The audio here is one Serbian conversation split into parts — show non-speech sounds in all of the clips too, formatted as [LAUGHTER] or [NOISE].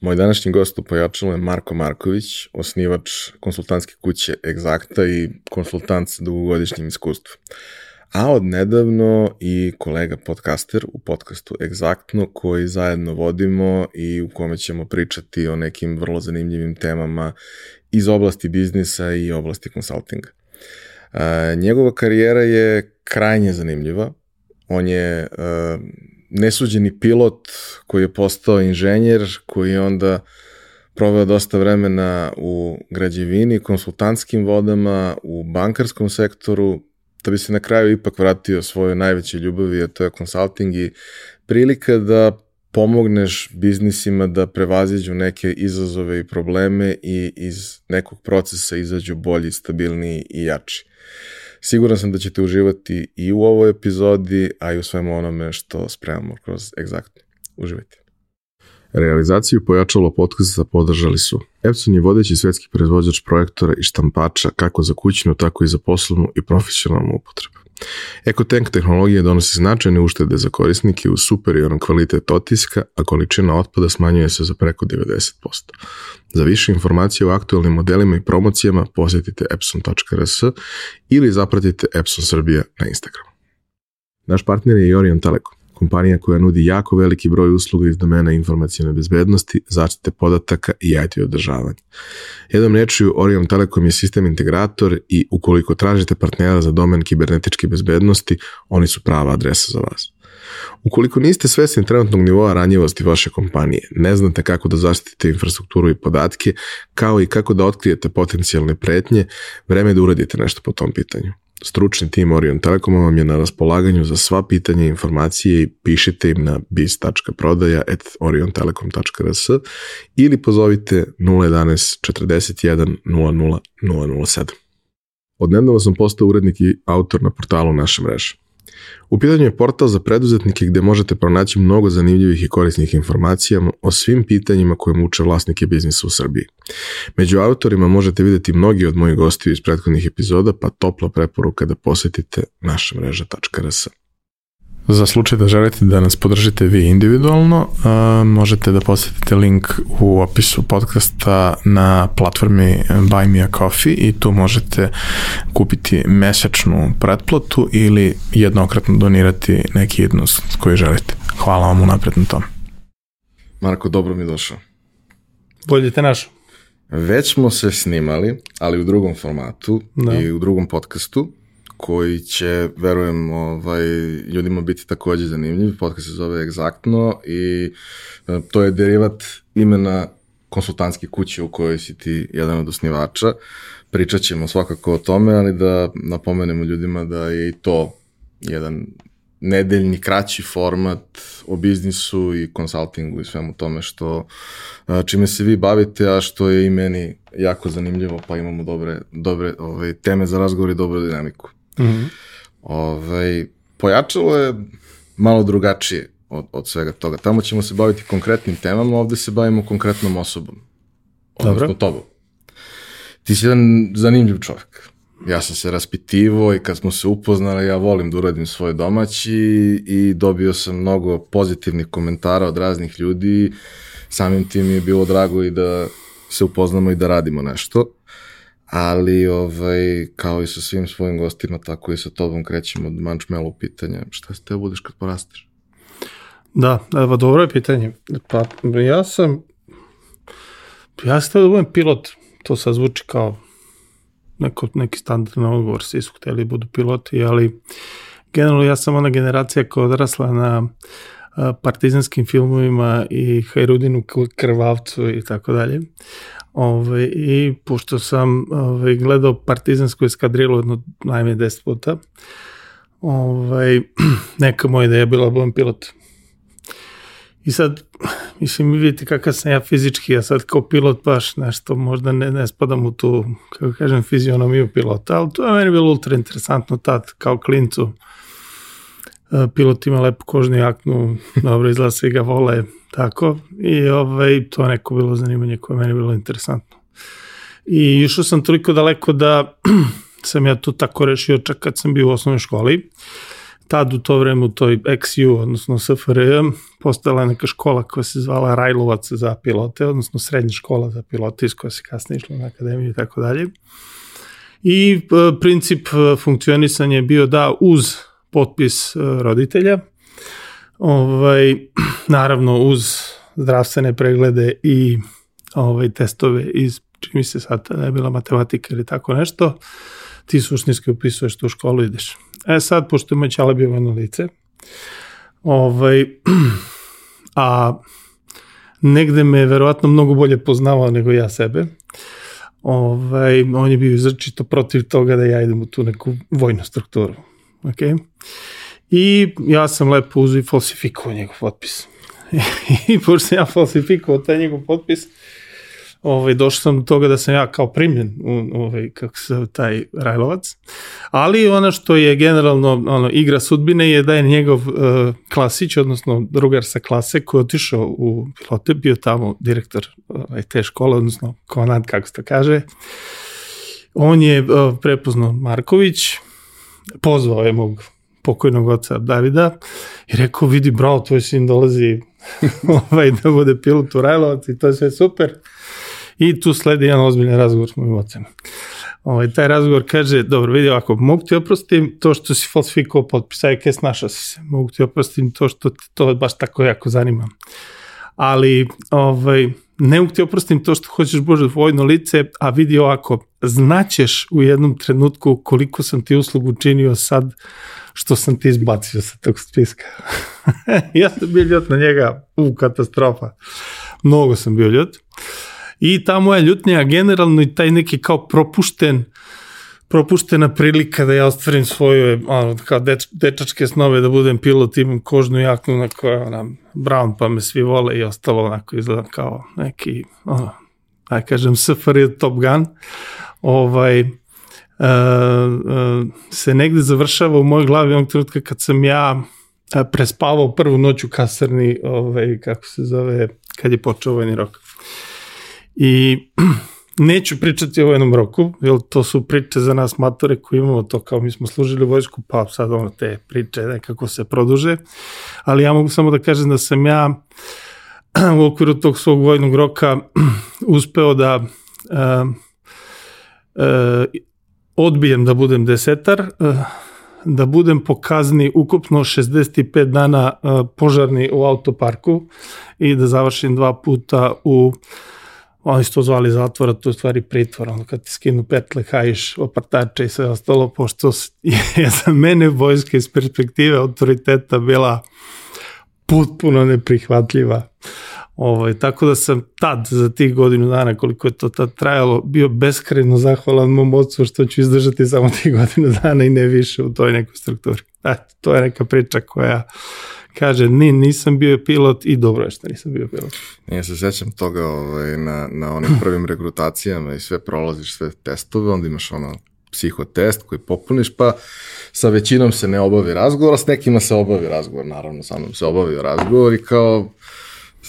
Moj današnji gost u pojačalu je Marko Marković, osnivač konsultantske kuće Exacta i konsultant sa dugogodišnjim iskustvom. A od nedavno i kolega podcaster u podcastu Exactno koji zajedno vodimo i u kome ćemo pričati o nekim vrlo zanimljivim temama iz oblasti biznisa i oblasti konsultinga. E, njegova karijera je krajnje zanimljiva. On je e, nesuđeni pilot koji je postao inženjer, koji je onda proveo dosta vremena u građevini, konsultantskim vodama, u bankarskom sektoru, da bi se na kraju ipak vratio svojoj najvećoj ljubavi, a to je konsulting i prilika da pomogneš biznisima da prevaziđu neke izazove i probleme i iz nekog procesa izađu bolji, stabilniji i jači. Siguran sam da ćete uživati i u ovoj epizodi, a i u svemu onome što spremamo kroz egzaktno. Uživajte. Realizaciju pojačalo podcasta podržali su Epson je vodeći svetski proizvođač projektora i štampača kako za kućnu, tako i za poslovnu i profesionalnu upotrebu. EcoTank tehnologija donosi značajne uštede za korisnike uz superioran kvalitet otiska, a količina otpada smanjuje se za preko 90%. Za više informacije o aktualnim modelima i promocijama posjetite epson.rs ili zapratite Epson Srbija na Instagramu. Naš partner je Orion Telekom kompanija koja nudi jako veliki broj usluga iz domena informacijne bezbednosti, zaštite podataka i IT održavanja. Jednom rečju, Orion Telekom je sistem integrator i ukoliko tražite partnera za domen kibernetičke bezbednosti, oni su prava adresa za vas. Ukoliko niste svesni trenutnog nivoa ranjivosti vaše kompanije, ne znate kako da zaštitite infrastrukturu i podatke, kao i kako da otkrijete potencijalne pretnje, vreme je da uradite nešto po tom pitanju. Stručni tim Orion Telekoma vam je na raspolaganju za sva pitanja i informacije i pišite im na biz.prodaja.oriontelekom.rs ili pozovite 011 41 00 007. Odnedavno sam postao urednik i autor na portalu naše mreže. U pitanju je portal za preduzetnike gde možete pronaći mnogo zanimljivih i korisnih informacija o svim pitanjima koje muče vlasnike biznisa u Srbiji. Među autorima možete videti mnogi od mojih gostiju iz prethodnih epizoda, pa topla preporuka da posetite naša mreža.rs. Za slučaj da želite da nas podržite vi individualno, uh, možete da posetite link u opisu podcasta na platformi Buy Me a Coffee i tu možete kupiti mesečnu pretplatu ili jednokratno donirati neki jednost koji želite. Hvala vam unapred na tom. Marko, dobro mi došao. Bolje te našao. Već smo se snimali, ali u drugom formatu da. i u drugom podcastu koji će, verujem, ovaj, ljudima biti takođe zanimljiv. Podcast se zove Exactno i e, to je derivat imena konsultantske kuće u kojoj si ti jedan od osnivača. Pričat ćemo svakako o tome, ali da napomenemo ljudima da je i to jedan nedeljni kraći format o biznisu i konsultingu i svemu tome što e, čime se vi bavite, a što je i meni jako zanimljivo, pa imamo dobre, dobre ovaj, teme za razgovor i dobru dinamiku. Mm -hmm. ovaj, pojačalo je malo drugačije od, od svega toga. Tamo ćemo se baviti konkretnim temama, ovde se bavimo konkretnom osobom. Odnosno Dobro. tobom. Ti si jedan zanimljiv čovjek. Ja sam se raspitivo i kad smo se upoznali, ja volim da uradim svoje domaći i dobio sam mnogo pozitivnih komentara od raznih ljudi. Samim tim je bilo drago i da se upoznamo i da radimo nešto ali ovaj, kao i sa svim svojim gostima, tako i sa tobom krećemo od mančmelu pitanja. Šta se te budeš kad porasteš? Da, evo, dobro je pitanje. Pa ja sam, ja sam da budem pilot, to sad zvuči kao neko, neki standardni odgovor, svi su hteli da budu piloti, ali generalno ja sam ona generacija koja odrasla na partizanskim filmovima i Hajrudinu krvavcu i tako dalje. Ove, I pošto sam ove, gledao partizansku eskadrilu jedno najme 10 puta, ove, [CLEARS THROAT] neka moja ideja bila da budem pilot. I sad, mislim, vidite kakav sam ja fizički, ja sad kao pilot baš nešto, možda ne, ne spadam u tu, kako kažem, fizionomiju pilota, ali to je meni bilo ultra interesantno tad, kao klincu. Pilot ima lepu kožnu jaknu, [LAUGHS] dobro izgleda, svi ga vole, Tako, i ovaj, to je neko bilo zanimanje koje meni bilo interesantno. I išao sam toliko daleko da [CLEARS THROAT] sam ja to tako rešio čak kad sam bio u osnovnoj školi. tad u to vreme u toj XU, odnosno SFRJ, postala neka škola koja se zvala Rajlovac za pilote, odnosno srednja škola za pilote iz koja se kasnije išla na akademiju i tako dalje. I e, princip e, funkcionisanja je bio da uz potpis e, roditelja, ovaj, [CLEARS THROAT] naravno uz zdravstvene preglede i ovaj, testove iz, čini mi se sad da je bila matematika ili tako nešto, ti suštinski upisuješ tu školu i ideš. E sad, pošto ima Ćala bio vojno lice, ovaj, [CLEARS THROAT] a negde me verovatno mnogo bolje poznavao nego ja sebe, ovaj, on je bio izračito protiv toga da ja idem u tu neku vojnu strukturu. Okay? I ja sam lepo uzio i falsifikovao njegov potpis. [LAUGHS] I pošto sam ja falsifikovao taj njegov potpis, ovaj, došao sam do toga da sam ja kao primljen u ovaj, kako se taj Rajlovac. Ali ono što je generalno ono, igra sudbine je da je njegov uh, klasić, odnosno drugar sa klase koji je otišao u pilote, bio tamo direktor ovaj, te škole, odnosno komandant, kako se to kaže. On je uh, prepoznao Marković, pozvao je mog pokojnog oca Davida i rekao, vidi, bravo, tvoj sin dolazi [LAUGHS] ovaj, da bude pilot u Rajlovac i to je sve super. I tu sledi jedan ozbiljan razgovor s mojim ocem. Ovaj, taj razgovor kaže, dobro, vidi ovako, mogu ti oprostim to što si falsifikovao potpis, aj kaj snašao si se, mogu ti oprostim to što te to baš tako jako zanima. Ali, ovaj, ne mogu ti oprostim to što hoćeš Bože vojno lice, a vidi ovako, znaćeš u jednom trenutku koliko sam ti uslugu činio sad što sam ti izbacio sa tog spiska. [LAUGHS] ja sam bio ljut na njega, u katastrofa. Mnogo sam bio ljut. I ta moja ljutnja generalno i taj neki kao propušten propuštena prilika da ja ostvarim svoje ono, kao deč, dečačke snove da budem pilot, imam kožnu jaknu na koja ona, brown pa me svi vole i ostalo onako izgleda kao neki ono, aj kažem SFR Top Gun ovaj se negde završava u mojoj glavi onog trenutka kad sam ja prespavao prvu noć u kasarni ovaj, kako se zove kad je počeo vojni rok. I [CLEARS THROAT] neću pričati o vojnom roku, jer to su priče za nas matore koji imamo to kao mi smo služili vojsku, pa sad ono te priče nekako se produže, ali ja mogu samo da kažem da sam ja [CLEARS THROAT] u okviru tog svog vojnog roka [CLEARS THROAT] uspeo da uh, uh, odbijem da budem desetar, uh, da budem pokazni ukupno 65 dana uh, požarni u autoparku i da završim dva puta u uh, oni su to zvali zatvora, to je stvari pritvor, ono kad ti skinu petle, hajiš opartače i sve ostalo, pošto je za mene vojska iz perspektive autoriteta bila potpuno neprihvatljiva. Ovaj, tako da sam tad, za tih godinu dana, koliko je to tad trajalo, bio beskreno zahvalan mom ocu što ću izdržati samo tih godinu dana i ne više u toj nekoj strukturi. Eto, to je neka priča koja kaže, ni, nisam bio pilot i dobro je što nisam bio pilot. Ja se sećam toga ovaj, na, na onim prvim rekrutacijama i sve prolaziš sve testove, onda imaš ono psihotest koji popuniš, pa sa većinom se ne obavi razgovor, a s nekima se obavi razgovor, naravno sa mnom se obavi razgovor i kao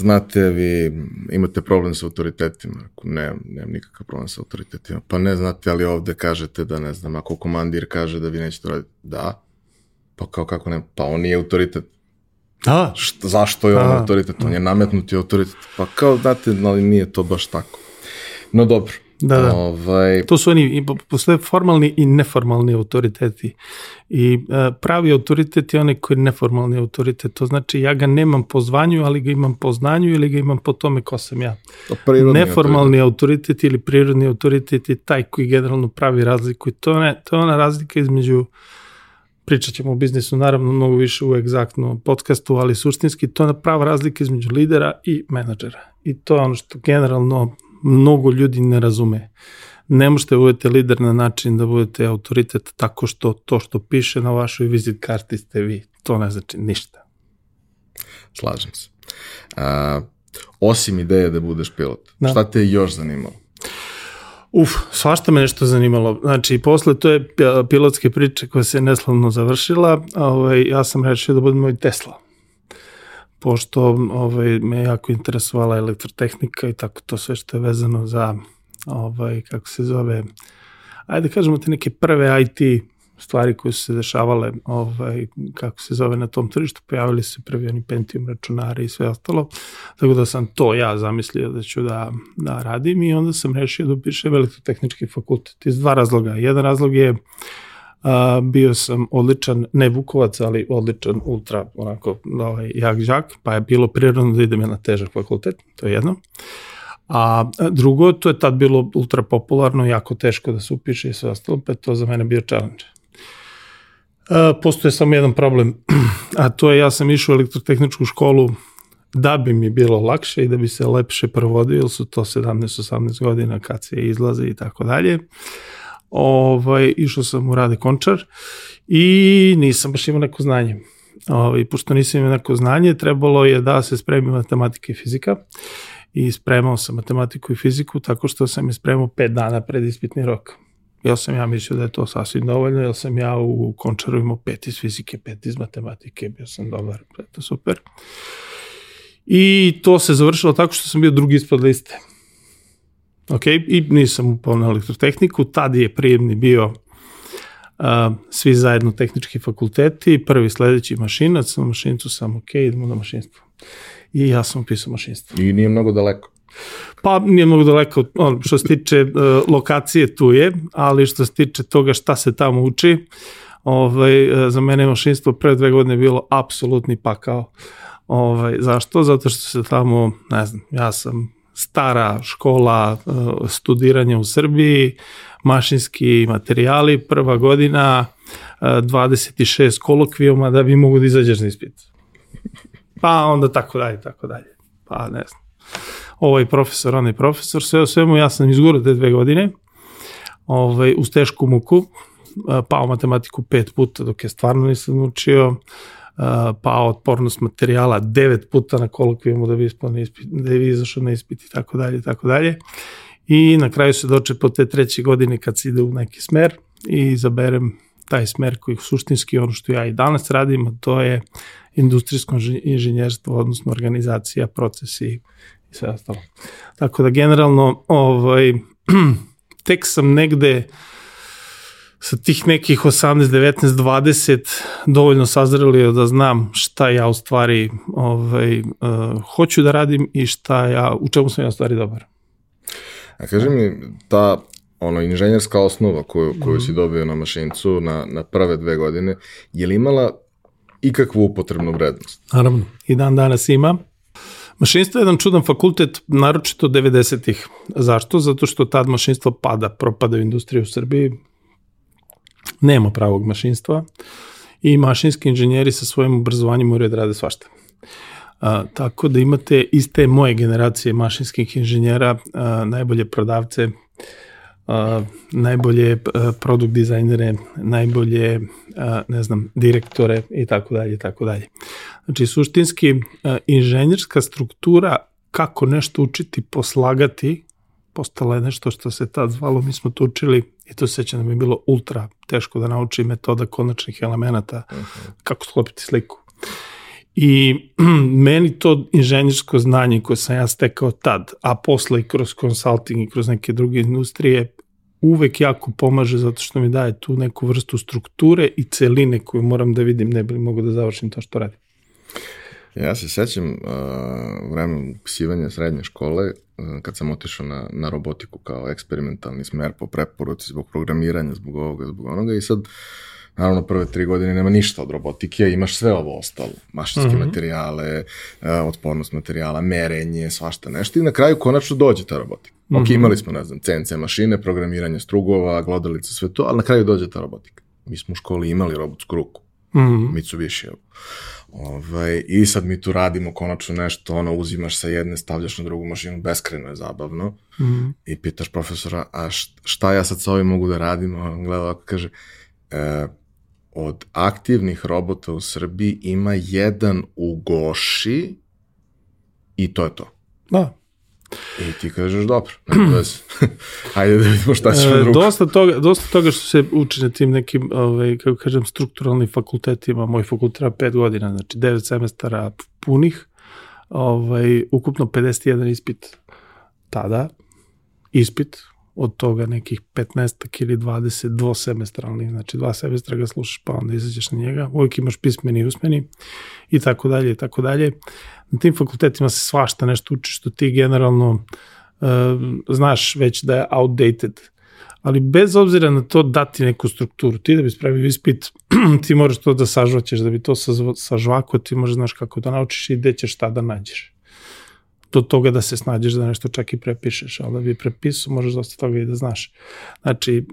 znate, vi imate problem sa autoritetima. Ne, nemam nikakav problem sa autoritetima. Pa ne znate, ali ovde kažete da ne znam, ako komandir kaže da vi nećete raditi, da. Pa kao kako ne, pa on nije autoritet. Da. Šta, zašto je on da. autoritet? On je nametnuti autoritet. Pa kao, znate, ali nije to baš tako. No dobro. Da, da. Ovaj... To su oni, postoje formalni i neformalni autoriteti. I uh, pravi autoritet je onaj koji je neformalni autoritet. To znači ja ga nemam po zvanju, ali ga imam po znanju ili ga imam po tome ko sam ja. Neformalni autoritet. autoritet ili prirodni autoritet je taj koji generalno pravi razliku. I to, ne, to je ona razlika između pričat ćemo o biznisu naravno mnogo više u egzaktnom podcastu, ali suštinski to je prava razlika između lidera i menadžera. I to je ono što generalno mnogo ljudi ne razume. Ne možete budete lider na način da budete autoritet tako što to što piše na vašoj vizit karti ste vi. To ne znači ništa. Slažem se. A, osim ideje da budeš pilot, da. šta te još zanimalo? Uf, svašta me nešto zanimalo. Znači, posle to je pilotske priče koja se neslavno završila, ovaj, ja sam rešio da budem moj Tesla. Pošto ovaj, me jako interesovala elektrotehnika i tako to sve što je vezano za, ovaj, kako se zove, ajde da kažemo te neke prve IT stvari koje su se dešavale, ovaj, kako se zove na tom tržištu, pojavili se prvi oni Pentium računari i sve ostalo, tako da sam to ja zamislio da ću da, da radim i onda sam rešio da upišem elektrotehnički fakultet iz dva razloga. Jedan razlog je a, bio sam odličan, ne Vukovac, ali odličan ultra, onako, ovaj, jak žak, pa je bilo prirodno da idem na težak fakultet, to je jedno. A drugo, to je tad bilo ultra popularno, jako teško da se upiše i sve ostalo, pa to za mene bio challenge. E, postoje samo jedan problem, [CLEARS THROAT] a to je ja sam išao u elektrotehničku školu da bi mi bilo lakše i da bi se lepše provodio, jer su to 17-18 godina kad se izlaze i tako dalje. Ovaj, išao sam u Rade Končar i nisam baš imao neko znanje. Ovaj, pošto nisam imao neko znanje, trebalo je da se spremi matematika i fizika i spremao sam matematiku i fiziku tako što sam je spremao 5 dana pred ispitni rok. Ja sam ja mislio da je to sasvim dovoljno, jer sam ja u Končaru imao pet iz fizike, pet iz matematike, bio sam dobar, to super. I to se završilo tako što sam bio drugi ispod liste. Ok, i nisam upao na elektrotehniku, tad je prijemni bio uh, svi zajedno tehnički fakulteti, prvi sledeći mašinac, na mašincu sam ok, idemo na mašinstvo i ja sam upisao mašinstvo. I nije mnogo daleko. Pa nije mnogo daleko, on, što se tiče uh, lokacije tu je, ali što se tiče toga šta se tamo uči, ovaj, uh, za mene mašinstvo pre dve godine bilo apsolutni pakao. Ovaj, zašto? Zato što se tamo, ne znam, ja sam stara škola uh, studiranja u Srbiji, mašinski materijali, prva godina, uh, 26 kolokvijuma da bi mogu da izađeš na ispit pa onda tako dalje, tako dalje. Pa ne znam. Ovaj profesor, onaj profesor, sve o svemu ja sam izgurao te dve godine, ovaj, uz tešku muku, pao matematiku pet puta dok je stvarno nisam učio, pao otpornost materijala devet puta na kolokvijumu da bi, na ispit, da bi izašao na ispit i tako dalje, tako dalje. I na kraju se doče po te treće godine kad se ide u neki smer i izaberem taj smer koji suštinski ono što ja i danas radim, to je industrijsko inženjerstvo, odnosno organizacija, procesi i sve ostalo. Tako da generalno ovaj, [CLEARS THROAT] tek sam negde sa tih nekih 18, 19, 20 dovoljno sazrelio da znam šta ja u stvari ovaj, uh, hoću da radim i šta ja, u čemu sam ja u stvari dobar. A kaži mi, ta ono, inženjerska osnova koju, koju si dobio na mašincu na, na prve dve godine, je li imala ikakvu upotrebnu vrednost? Naravno, i dan danas ima. Mašinstvo je jedan čudan fakultet, naročito 90-ih. Zašto? Zato što tad mašinstvo pada, propada u industriju u Srbiji, nema pravog mašinstva i mašinski inženjeri sa svojim obrazovanjem moraju da rade svašta. A, tako da imate iste moje generacije mašinskih inženjera, a, najbolje prodavce, uh, najbolje uh, produkt dizajnere, najbolje, uh, ne znam, direktore i tako dalje tako dalje. Znači, suštinski, uh, inženjerska struktura kako nešto učiti, poslagati, postala je nešto što se tad zvalo, mi smo to učili i to sećam da mi je bilo ultra teško da nauči metoda konačnih elemenata, uh -huh. kako sklopiti sliku. I [CLEARS THROAT] meni to inženjersko znanje koje sam ja stekao tad, a posle i kroz consulting i kroz neke druge industrije, uvek jako pomaže zato što mi daje tu neku vrstu strukture i celine koju moram da vidim, ne bi mogu da završim to što radim. Ja se sećam uh, vremena upisivanja srednje škole, kad sam otišao na, na robotiku kao eksperimentalni smer po preporuci zbog programiranja, zbog ovoga, zbog onoga i sad Naravno, prve tri godine nema ništa od robotike, imaš sve ovo ostalo. Mašinske mm -hmm. materijale, uh, otpornost materijala, merenje, svašta nešto i na kraju konačno dođe ta robotika. Mm -hmm. Ok, imali smo, ne znam, CNC mašine, programiranje strugova, glodalice, sve to, ali na kraju dođe ta robotika. Mi smo u školi imali robotsku ruku. Mm -hmm. Mitsubishi. Ovaj, I sad mi tu radimo konačno nešto, ono, uzimaš sa jedne, stavljaš na drugu mašinu, beskreno je zabavno. Mm -hmm. I pitaš profesora, a šta ja sad sa ovim mogu da radim? On gleda ovako, kaže, e, od aktivnih robota u Srbiji ima jedan u Goši i to je to. Da. I ti kažeš, dobro. [LAUGHS] Ajde da vidimo šta ćemo drugo. Dosta toga, dosta toga što se uči na tim nekim, ovaj, kako kažem, strukturalnim fakultetima, moj fakultet treba 5 godina, znači 9 semestara punih, ovaj, ukupno 51 ispit tada, ispit, od toga nekih 15 ili 20 dvosemestralnih, znači dva semestra ga slušaš pa onda izađeš na njega, uvijek imaš pismeni i usmeni i tako dalje i tako dalje. Na tim fakultetima se svašta nešto uči što ti generalno uh, znaš već da je outdated, ali bez obzira na to dati neku strukturu, ti da bi spravio ispit, [CLEARS THROAT] ti moraš to da sažvaćeš, da bi to sažvako, ti možeš znaš kako da naučiš i gde ćeš šta da nađeš do toga da se snađeš da nešto čak i prepišeš, ali da bi prepisao možeš dosta toga i da znaš. Znači, e,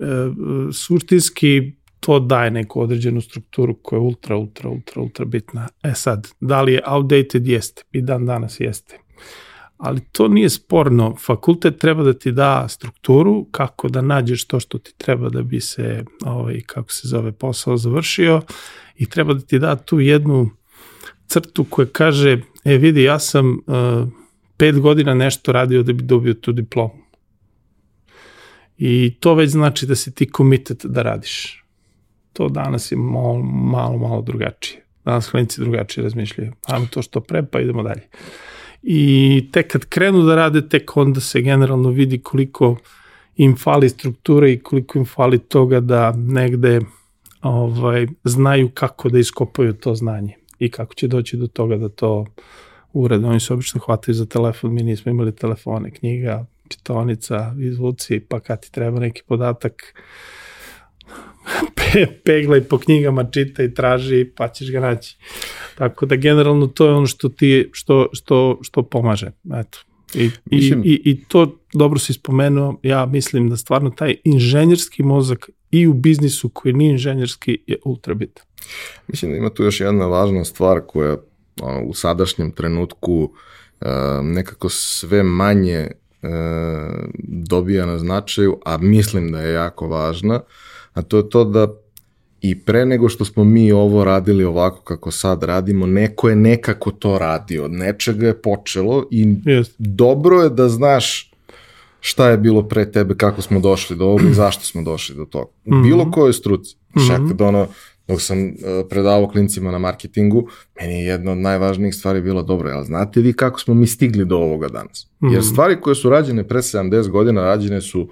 suštinski to daje neku određenu strukturu koja je ultra, ultra, ultra, ultra bitna. E sad, da li je outdated? Jeste. I dan danas jeste. Ali to nije sporno. Fakultet treba da ti da strukturu kako da nađeš to što ti treba da bi se, ovaj, kako se zove, posao završio i treba da ti da tu jednu crtu koja kaže, e vidi, ja sam uh, pet godina nešto radio da bi dobio tu diplomu. I to već znači da si ti committed da radiš. To danas je malo, malo, malo drugačije. Danas klinici drugačije razmišljaju. Ajmo to što pre, pa idemo dalje. I tek kad krenu da rade, tek onda se generalno vidi koliko im fali struktura i koliko im fali toga da negde ovaj, znaju kako da iskopaju to znanje i kako će doći do toga da to ured, oni se obično hvataju za telefon, mi nismo imali telefone, knjiga, čitonica, izvuci, pa kad ti treba neki podatak, [LAUGHS] pe, peglaj po knjigama, čitaj, traži, pa ćeš ga naći. Tako da generalno to je ono što ti, što, što, što pomaže. Eto. I, mislim, i, i, I to dobro si spomenuo, ja mislim da stvarno taj inženjerski mozak i u biznisu koji nije inženjerski je ultra bitan. Mislim da ima tu još jedna važna stvar koja ono, u sadašnjem trenutku uh, nekako sve manje uh, dobija na značaju, a mislim da je jako važna, a to je to da i pre nego što smo mi ovo radili ovako kako sad radimo, neko je nekako to radio, od nečega je počelo i yes. dobro je da znaš šta je bilo pre tebe, kako smo došli do ovoga i zašto smo došli do toga. U -hmm. bilo kojoj struci. Mm -hmm. Šak da ono, dok sam uh, predavao klincima na marketingu, meni je jedna od najvažnijih stvari bila dobro, ali znate vi kako smo mi stigli do ovoga danas? Mm -hmm. Jer stvari koje su rađene pre 70 godina, rađene su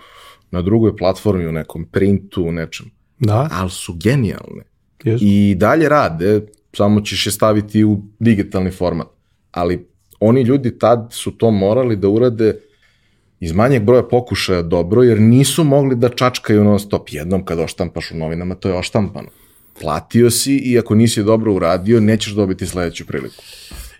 na drugoj platformi, u nekom printu, u nečem. Da. Ali su genijalne. Yes. I dalje rade, samo ćeš je staviti u digitalni format. Ali oni ljudi tad su to morali da urade iz manjeg broja pokušaja dobro, jer nisu mogli da čačkaju non stop. Jednom kad oštampaš u novinama, to je oštampano platio si i ako nisi dobro uradio, nećeš dobiti sledeću priliku.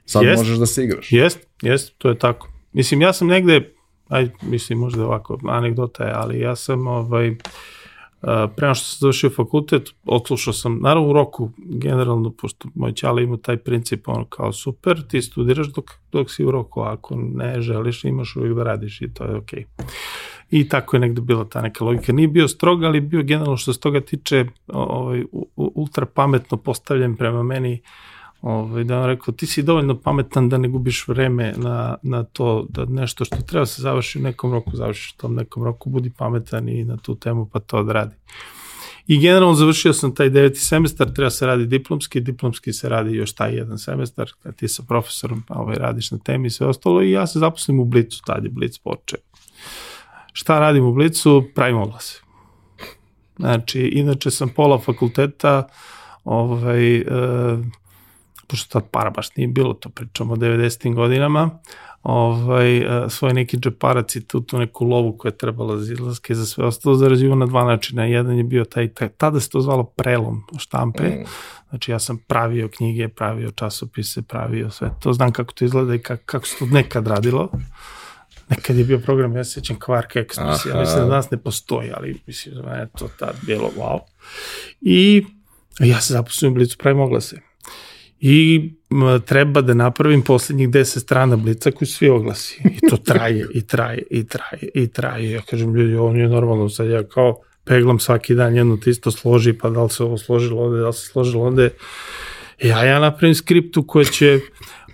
Sad jest, možeš da se igraš. Jest, jest, to je tako. Mislim, ja sam negde, aj, mislim, možda ovako, anegdota je, ali ja sam, ovaj, uh, prema što sam završio fakultet, odslušao sam, naravno u roku, generalno, pošto moj ćala ima taj princip, ono kao super, ti studiraš dok, dok si u roku, ako ne želiš, imaš uvijek da radiš i to je okej. Okay. I tako je negde bila ta neka logika. Nije bio strog, ali bio generalno što se toga tiče ovaj, ultra pametno postavljen prema meni ovaj, da vam rekao, ti si dovoljno pametan da ne gubiš vreme na, na to da nešto što treba se završi u nekom roku, završiš u tom nekom roku, budi pametan i na tu temu pa to odradi. I generalno završio sam taj deveti semestar, treba se radi diplomski, diplomski se radi još taj jedan semestar, kad ti sa profesorom ovaj, radiš na temi i sve ostalo i ja se zaposlim u Blicu, tad je Blic počeo. Šta radim u Blicu? Pravim oglase. Znači, inače sam pola fakulteta, ovaj, e, pošto tad para baš nije bilo, to pričamo o 90. godinama, ovaj, e, svoj neki džeparac i tu, tu neku lovu koja je trebala za izlaske za sve ostalo zarađivo na dva načina. Jedan je bio taj, taj tada se to zvalo prelom štampe, mm. znači ja sam pravio knjige, pravio časopise, pravio sve to, znam kako to izgleda i kako, kako se to nekad radilo nekad je bio program, ja se sećam Quark Express, ja mislim da danas ne postoji, ali mislim da je to tad bilo wow. I ja se zaposlim u Blicu, pravim oglase. I treba da napravim poslednjih 10 strana Blica koji svi oglasi. I to traje, i traje, i traje, i traje. Ja kažem, ljudi, ovo nije normalno, sad ja kao peglam svaki dan jedno te isto složi, pa da li se ovo složilo ovde, da li se složilo ovde. Ja, ja napravim skriptu koja će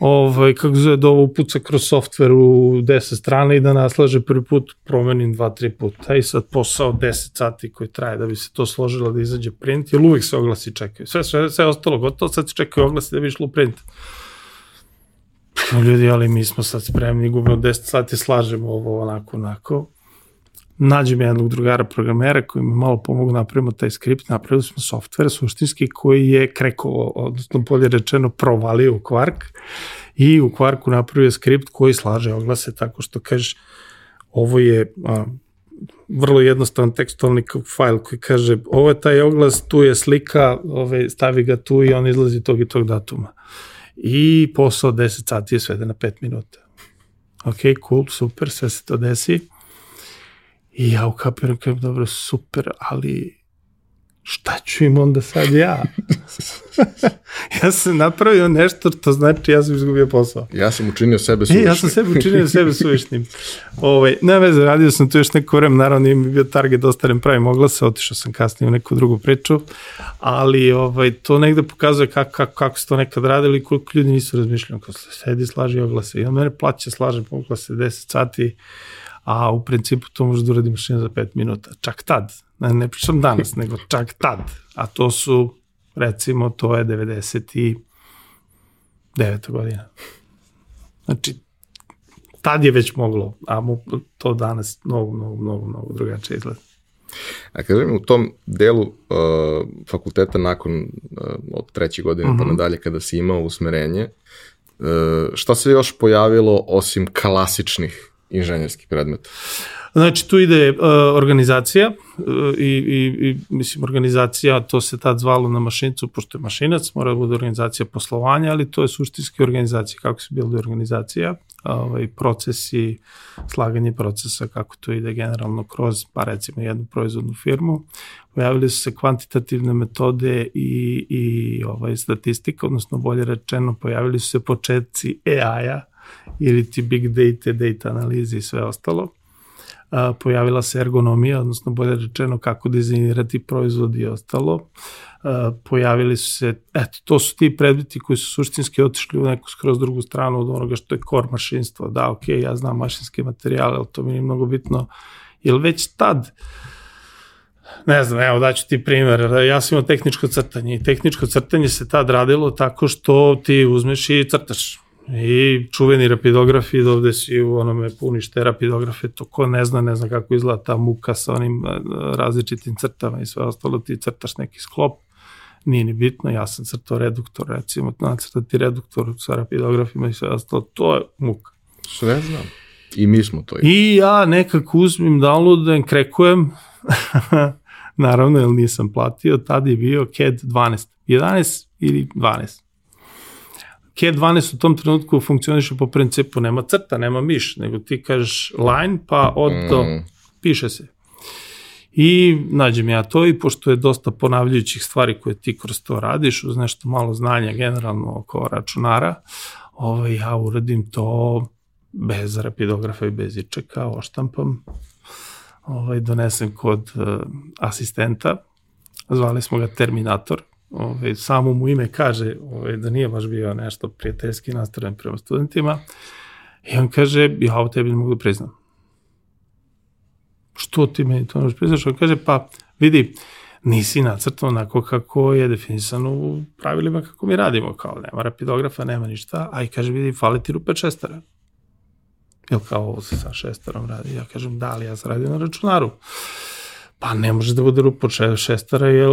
ovaj, kako zove, da ovo upuca kroz softver u 10 strana i da naslaže prvi put, promenim 2-3 puta. I sad posao 10 sati koji traje da bi se to složilo da izađe print, jer uvek se oglasi čekaju. Sve, sve, sve ostalo gotovo, sad se čekaju oglasi da bi išlo print. Ljudi, ali mi smo sad spremni, gubimo 10 sati, slažemo ovo onako, onako. Nađem jednog drugara programera koji mi malo pomogu napravimo taj skript, napravili smo software suštinski koji je kreko, odnosno bolje rečeno provalio u Quark i u Quarku napravio skript koji slaže oglase tako što kažeš ovo je a, vrlo jednostavan tekstualni fajl koji kaže ovo je taj oglas, tu je slika, ove, stavi ga tu i on izlazi tog i tog datuma. I posao 10 sati je svede na 5 minuta. Ok, cool, super, sve se to desi. I ja ukapiram kao, dobro, super, ali šta ću im onda sad ja? [LAUGHS] ja sam napravio nešto, to znači ja sam izgubio posao. Ja sam učinio sebe suvišnim. E, ja sam sebe učinio sebe suvišnim. Ove, ovaj, ne veze, radio sam tu još neko vreme, naravno nije mi bio target, ostarem pravim oglase, otišao sam kasnije u neku drugu priču, ali ovaj, to negde pokazuje kako, kako, kako se to nekad radili i koliko ljudi nisu razmišljali, kako se sedi, slaži oglase. Ja mene plaća, slažem oglase 10 sati, a u principu to može da uradi mašina za 5 minuta. Čak tad, ne, ne pričam danas, [LAUGHS] nego čak tad. A to su, recimo, to je 99. godina. Znači, tad je već moglo, a mu to danas mnogo, mnogo, mnogo, mnogo drugačije izgleda. A kažem, u tom delu uh, fakulteta nakon uh, od treće godine uh -huh. pa mhm. nadalje kada si imao usmerenje, uh, šta se još pojavilo osim klasičnih inženjerskih predmeta? Znači, tu ide uh, organizacija uh, i, i, i, mislim, organizacija, to se tad zvalo na mašincu, pošto je mašinac, mora da bude organizacija poslovanja, ali to je suštinski organizacija, kako se bilde organizacija, ovaj, procesi, slaganje procesa, kako to ide generalno kroz, pa recimo, jednu proizvodnu firmu. Pojavili su se kvantitativne metode i, i ovaj, statistika, odnosno bolje rečeno, pojavili su se početci AI-a, ili ti big data, data analize i sve ostalo. A, pojavila se ergonomija, odnosno bolje rečeno kako dizajnirati proizvod i ostalo. A, pojavili su se, eto, to su ti predmeti koji su suštinski otišli u neku skroz drugu stranu od onoga što je core mašinstvo. Da, ok, ja znam mašinske materijale, ali to mi je mnogo bitno. Jer već tad, ne znam, evo daću ti primer, ja sam imao tehničko crtanje i tehničko crtanje se tad radilo tako što ti uzmeš i crtaš I čuveni rapidografi, ovde si u onome puniš te rapidografe, to ko ne zna, ne zna kako izgleda ta muka sa onim e, različitim crtama i sve ostalo, ti crtaš neki sklop, nije ni bitno, ja sam crtao reduktor, recimo, nacrtati reduktor sa rapidografima i sve ostalo, to je muka. Sve znam. I mi smo to. I ja nekako uzmim, downloadujem, krekujem, [LAUGHS] naravno, jer nisam platio, tad je bio CAD 12, 11 ili 12 K12 u tom trenutku funkcioniše po principu nema crta, nema miš, nego ti kažeš line pa od do, mm. piše se. I nađem ja to i pošto je dosta ponavljajućih stvari koje ti kroz to radiš, uz nešto malo znanja generalno oko računara, ovaj, ja uradim to bez rapidografa i bez ičeka, oštampam, ovaj, donesem kod uh, asistenta, zvali smo ga Terminator, ove, samo mu ime kaže ove, da nije baš bio nešto prijateljski nastrojen prema studentima. I on kaže, ja ovo tebi ne mogu da priznam. Što ti meni to ne možeš priznaš? On kaže, pa vidi, nisi nacrtao onako kako je definisano u pravilima kako mi radimo, kao nema rapidografa, nema ništa, a i kaže, vidi, fali ti rupe šestara. Jel kao ovo se sa šestarom radi? Ja kažem, da, ali ja sam radio na računaru. Pa ne može da bude rupa šestara, jer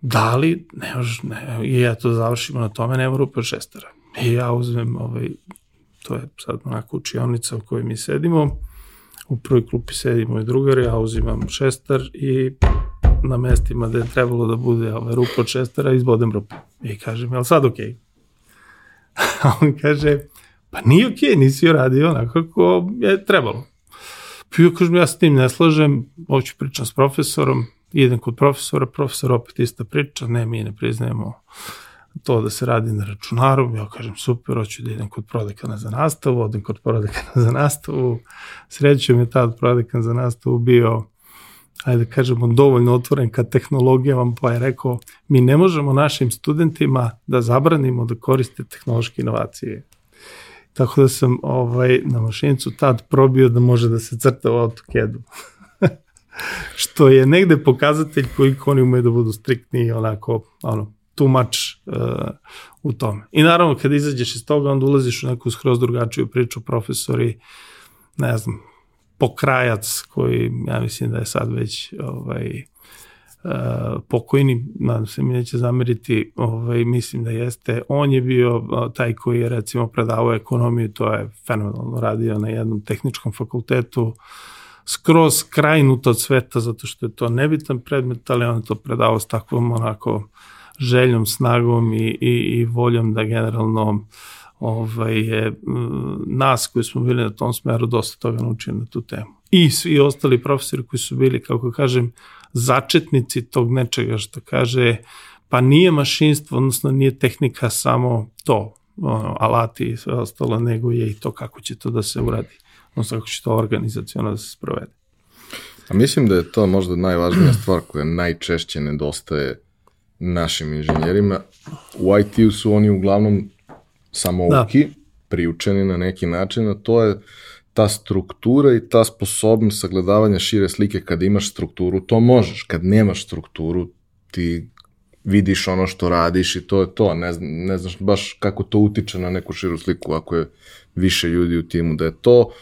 da li, ne ne, i ja to završimo na tome, nema rupa šestara. I ja uzmem, ovaj, to je sad onako učionica u kojoj mi sedimo, u prvoj klupi sedi moj drugar, ja uzimam šestar i na mestima gde je trebalo da bude ovaj, rupa od šestara, izbodem rupu. I kažem, je li sad okej? Okay? [LAUGHS] A on kaže, pa nije okej, okay, nisi radio onako kako je trebalo. Pa ja kažem, ja s tim ne slažem, hoću pričam s profesorom, idem kod profesora, profesor opet ista priča, ne, mi ne priznajemo to da se radi na računaru, ja kažem super, hoću da idem kod prodekana za nastavu, odem kod prodekana za nastavu, srećem je tad prodekan za nastavu bio ajde da kažemo, dovoljno otvoren ka tehnologijama, pa je rekao, mi ne možemo našim studentima da zabranimo da koriste tehnološke inovacije. Tako da sam ovaj, na mašinicu tad probio da može da se crta u AutoCAD-u. Što je negde pokazatelj koliko oni umeju da budu striktni i onako, ono, too much uh, u tome. I naravno, kada izađeš iz toga, onda ulaziš u neku skroz drugačiju priču, profesori, ne znam, pokrajac koji, ja mislim da je sad već ovaj, uh, pokojni, nadam se mi neće zameriti, ovaj, mislim da jeste, on je bio uh, taj koji je recimo predavao ekonomiju, to je fenomenalno radio na jednom tehničkom fakultetu, skroz krajnut od sveta, zato što je to nebitan predmet, ali on je to predavao s takvom onako željom, snagom i, i, i voljom da generalno ovaj, je nas koji smo bili na tom smeru dosta toga naučili na tu temu. I svi ostali profesori koji su bili, kako kažem, začetnici tog nečega što kaže, pa nije mašinstvo, odnosno nije tehnika samo to, ono, alati i sve ostalo, nego je i to kako će to da se uradi, odnosno kako će to organizacijalno da se sprovede. A mislim da je to možda najvažnija [CLEARS THROAT] stvar koja najčešće nedostaje našim inženjerima. U IT-u su oni uglavnom samo da. uki, priučeni na neki način, a to je ta struktura i ta sposobnost sagledavanja šire slike kad imaš strukturu, to možeš. Kad nemaš strukturu, ti vidiš ono što radiš i to je to. Ne, ne znaš baš kako to utiče na neku širu sliku ako je više ljudi u timu. Da je to, ono,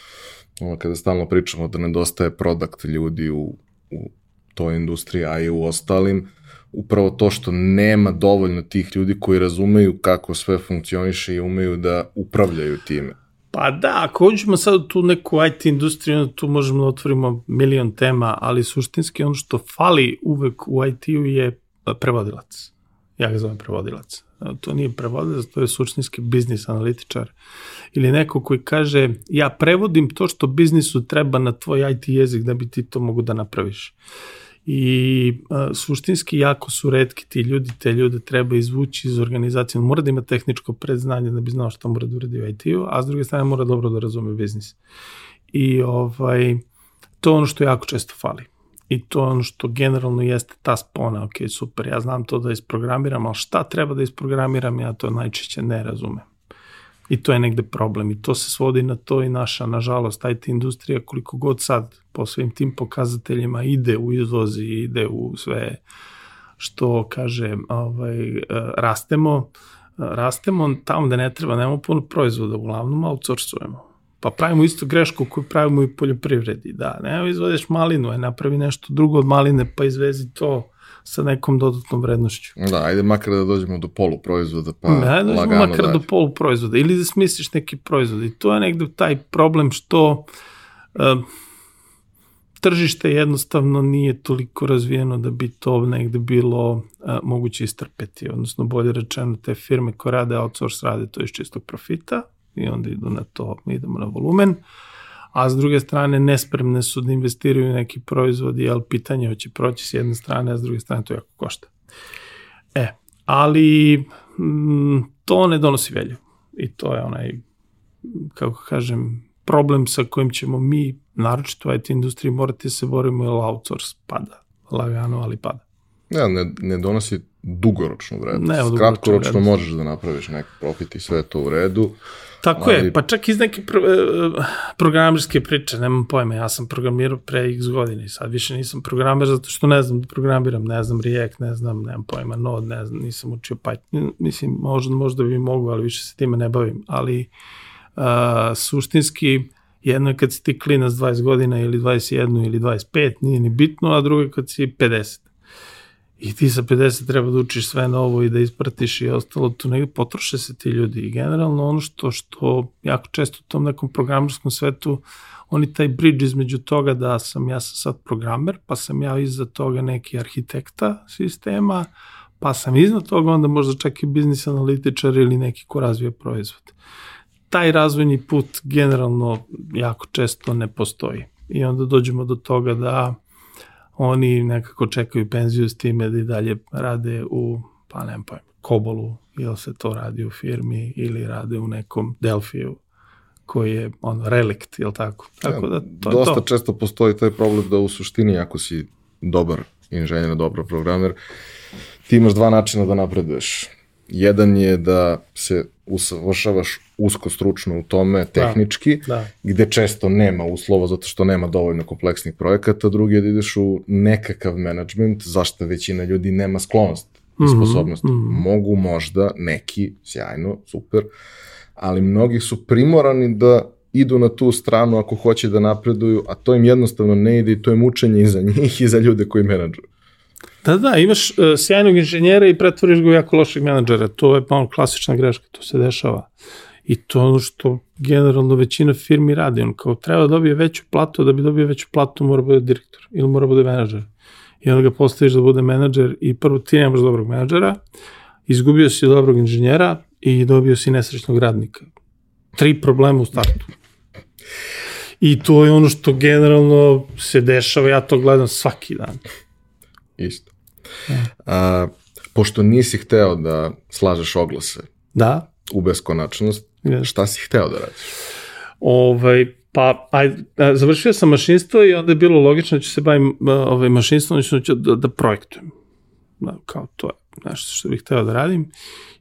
kada stalno pričamo da nedostaje produkt ljudi u, u toj industriji, a i u ostalim, upravo to što nema dovoljno tih ljudi koji razumeju kako sve funkcioniše i umeju da upravljaju time. Pa da, ako uđemo sad u tu neku IT industriju, tu možemo da otvorimo milion tema, ali suštinski ono što fali uvek u IT-u je prevodilac. Ja ga zovem prevodilac. To nije prevodilac, to je suštinski biznis analitičar. Ili neko koji kaže, ja prevodim to što biznisu treba na tvoj IT jezik da bi ti to mogu da napraviš. I a, suštinski jako su redki ti ljudi, te ljude treba izvući iz organizacije, mora da ima tehničko predznanje da bi znao šta mora da uradi u IT-u, a s druge strane mora dobro da razume biznis. I ovaj, to je ono što jako često fali. I to je ono što generalno jeste ta spona, ok, super, ja znam to da isprogramiram, ali šta treba da isprogramiram, ja to najčešće ne razumem. I to je negde problem i to se svodi na to i naša, nažalost, IT industrija koliko god sad po svim tim pokazateljima ide u izvozi, ide u sve što kaže ovaj, rastemo, rastemo tamo da ne treba, nemamo puno proizvoda, uglavnom outsourcujemo. Pa pravimo isto grešku koju pravimo i poljoprivredi, da, ne izvodeš malinu, aj napravi nešto drugo od maline pa izvezi to sa nekom dodatnom vrednošću. Da, ajde makar da dođemo do poluproizvoda, pa ne, da lagano makar dalje. do poluproizvoda, ili da smisliš neki proizvod. I to je negde taj problem što uh, tržište jednostavno nije toliko razvijeno da bi to negde bilo uh, moguće istrpeti, odnosno bolje rečeno te firme koje rade outsource rade to iz čistog profita i onda idu na to, idemo na volumen. Uh, a s druge strane nespremne su da investiraju neki proizvod, jer pitanje hoće proći s jedne strane, a s druge strane to jako košta. E, ali m, mm, to ne donosi velju. I to je onaj, kako kažem, problem sa kojim ćemo mi, naročito u IT industriji, morati da se borimo, jer outsource pada. Lagano, ali pada. Ne, ne, ne donosi dugoročnu vrednost. Ne, Kratkoročno možeš da napraviš neki profit i sve to u redu. Tako ali... je, pa čak iz neke pro, uh, programerske priče, nemam pojma, ja sam programirao pre x godina i sad više nisam programer zato što ne znam da programiram, ne znam React, ne znam, nemam pojma Node, ne znam, nisam učio Python, mislim, možda, možda bi mogu, ali više se time ne bavim, ali uh, suštinski jedno je kad si ti klinac 20 godina ili 21 ili 25, nije ni bitno, a drugo je kad si 50 i ti sa 50 treba da učiš sve novo i da ispratiš i ostalo, tu negde potroše se ti ljudi i generalno ono što, što jako često u tom nekom programerskom svetu oni taj bridge između toga da sam ja sam sad programer, pa sam ja iza toga neki arhitekta sistema, pa sam iznad toga onda možda čak i biznis analitičar ili neki ko razvija proizvod. Taj razvojni put generalno jako često ne postoji. I onda dođemo do toga da oni nekako čekaju penziju s time da i dalje rade u, pa ne pojma, Kobolu, ili se to radi u firmi, ili rade u nekom Delfiju, koji je on relikt, ili tako? Tako da, to Dosta to. često postoji taj problem da u suštini, ako si dobar inženjer, dobar programer, ti imaš dva načina da napreduješ. Jedan je da se usavršavaš usko stručno u tome, tehnički, da, da. gde često nema uslova zato što nema dovoljno kompleksnih projekata, drugi je da ideš u nekakav management, zašto većina ljudi nema sklonost i mhm, sposobnost. Mm -hmm. Mogu možda neki, sjajno, super, ali mnogi su primorani da idu na tu stranu ako hoće da napreduju, a to im jednostavno ne ide i to je mučenje i za njih i za ljude koji menadžuju. Da, da, imaš uh, sjajnog inženjera i pretvoriš ga u jako lošeg menadžera. To je malo klasična greška, to se dešava. I to ono što generalno većina firmi radi. On kao treba da dobije veću platu, da bi dobio veću platu mora da bude direktor ili mora da bude menadžer. I onda ga postaviš da bude menadžer i prvo ti nemaš dobrog menadžera, izgubio si dobrog inženjera i dobio si nesrećnog radnika. Tri problema u startu. I to je ono što generalno se dešava, ja to gledam svaki dan. Isto. A, pošto nisi hteo da slažeš oglase Da, u beskonačnost, Jeste. šta si hteo da radiš? Ovaj, pa, aj, završio sam mašinstvo i onda je bilo logično da ću se bavim ovaj, mašinstvom, odnosno ću da, da projektujem. Da, kao to je nešto što bih hteo da radim.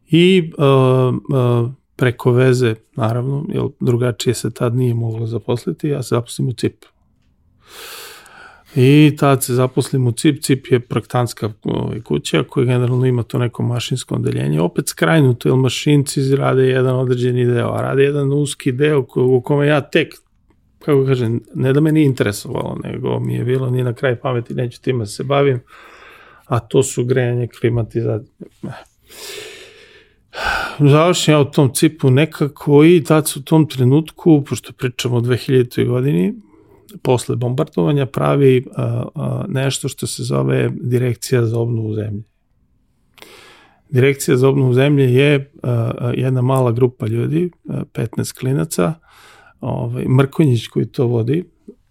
I a, a, preko veze, naravno, jer drugačije se tad nije moglo zaposliti, ja se zaposlim u CIP. I tad se zaposlim u CIP. CIP je projektantska ovaj, kuća koja generalno ima to neko mašinsko odeljenje. Opet skrajnuto, jer mašinci rade jedan određeni deo, a rade jedan uski deo u kome ja tek kako kažem, ne da me nije interesovalo, nego mi je bilo ni na kraj pameti, neću time da se bavim, a to su grejanje, klimatizacije. [SIGHS] Završim ja u tom cipu nekako i tad su u tom trenutku, pošto pričamo o 2000. godini, posle bombardovanja pravi nešto što se zove Direkcija za obnovu zemlje. Direkcija za obnovu zemlje je jedna mala grupa ljudi, a, 15 klinaca, ovaj, Mrkonjić koji to vodi,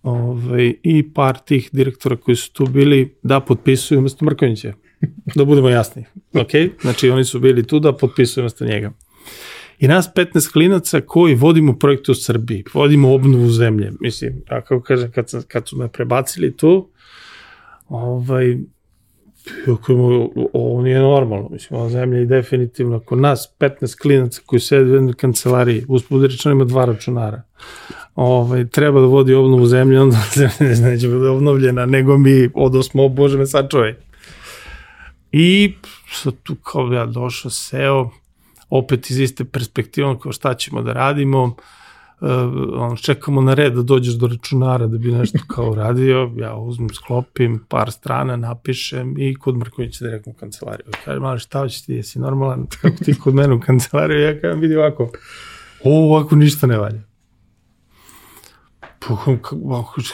ovaj, i par tih direktora koji su tu bili da potpisuju umesto Mrkonjića. Da budemo jasni. Ok? Znači oni su bili tu da potpisuju umesto njega. I nas 15 klinaca koji vodimo projekte u Srbiji, vodimo obnovu zemlje. Mislim, ja kako kažem, kad, sam, kad su me prebacili tu, ovaj, ovo nije normalno, mislim, ova zemlja je definitivno, ako nas 15 klinaca koji sede u jednoj kancelariji, uspud ima dva računara, ovaj, treba da vodi obnovu zemlje, onda [LAUGHS] zemlja neće bude obnovljena, nego mi odosmo, bože me sačuvaj. I sad tu kao ja došao, seo, opet iz iste perspektive, kao šta ćemo da radimo, uh, on, čekamo na red da dođeš do računara da bi nešto [LAUGHS] kao radio, ja uzmem, sklopim par strana, napišem i kod Mrkovića direktno u kancelariju. Kaže, mali, šta hoćeš ti, jesi normalan, [LAUGHS] kako ti kod mene u kancelariju, ja kažem, vidi ovako, ovo ovako ništa ne valja. Pa, kako,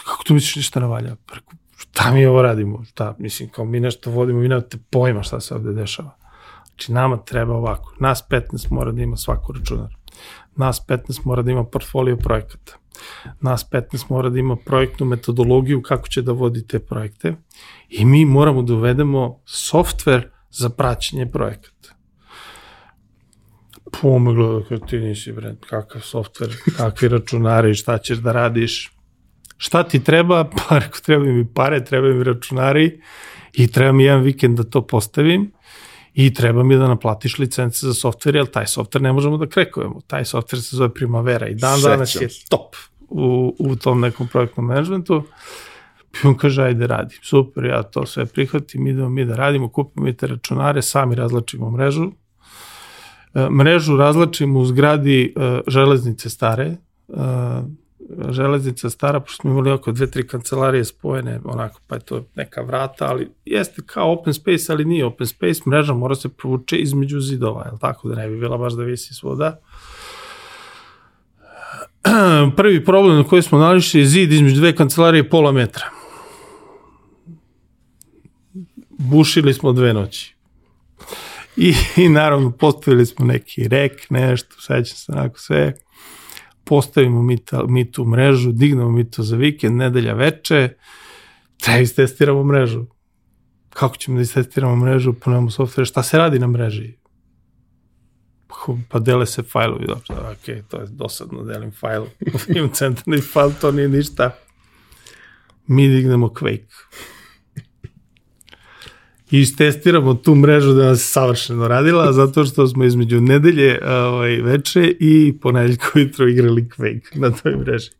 kako tu misliš ništa ne valja? Preko, šta mi ovo radimo? Šta, mislim, kao mi nešto vodimo, vi nemate pojma šta se ovde dešava. Znači, nama treba ovako. Nas 15 mora da ima svako računar. Nas 15 mora da ima portfolio projekata. Nas 15 mora da ima projektnu metodologiju kako će da vodi te projekte. I mi moramo da uvedemo softver za praćenje projekata. Pome gleda, kao ti nisi, bre, kakav softver, kakvi računari, šta ćeš da radiš. Šta ti treba? Pa, rekao, treba mi pare, treba mi računari i treba mi jedan vikend da to postavim i treba mi da naplatiš licence za softver, jer taj softver ne možemo da krekujemo. Taj softver se zove Primavera i dan Sećam danas je top u, u tom nekom projektnom managementu. I on kaže, ajde radi. Super, ja to sve prihvatim, idemo mi da radimo, kupimo mi te računare, sami razlačimo mrežu. E, mrežu razlačimo u zgradi e, železnice stare, e, železnica stara, pošto smo imali oko dve, tri kancelarije spojene, onako, pa je to neka vrata, ali jeste kao open space, ali nije open space, mreža mora se provuče između zidova, je tako, da ne bi bila baš da visi svuda. [CLEARS THROAT] Prvi problem na koji smo nališli je zid između dve kancelarije pola metra. Bušili smo dve noći. I, i naravno postavili smo neki rek, nešto, sećam se onako sve postavimo mi, ta, mi tu mrežu, dignemo mi to za vikend, nedelja veče, treba istestiramo mrežu. Kako ćemo da istestiramo mrežu, nemamo software, šta se radi na mreži? Pa, dele se fajlovi, dobro, ok, to je dosadno, delim fajl, [LAUGHS] imam centralni fajl, to nije ništa. Mi dignemo Quake. I istestiramo tu mrežu da nas savršeno radila, [LAUGHS] zato što smo između nedelje ovaj, veče i ponedeljka ujutro igrali Quake na toj mreži.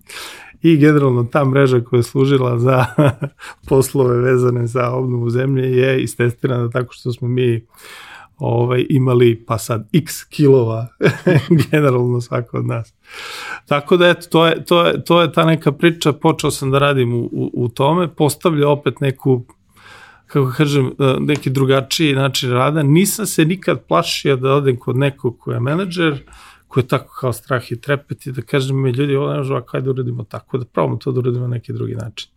I generalno ta mreža koja je služila za [LAUGHS] poslove vezane za obnovu zemlje je istestirana tako što smo mi ovaj, imali pa sad x kilova [LAUGHS] generalno svako od nas. Tako da eto, to je, to je, to je ta neka priča, počeo sam da radim u, u, u tome, postavlja opet neku kako kažem, e, neki drugačiji način rada. Nisam se nikad plašio da odem kod nekog ko je menadžer, ko je tako kao strah i trepet i da kažem mi ljudi, ovo ne možemo, kaj da uradimo tako, da probamo to da uradimo na neki drugi način.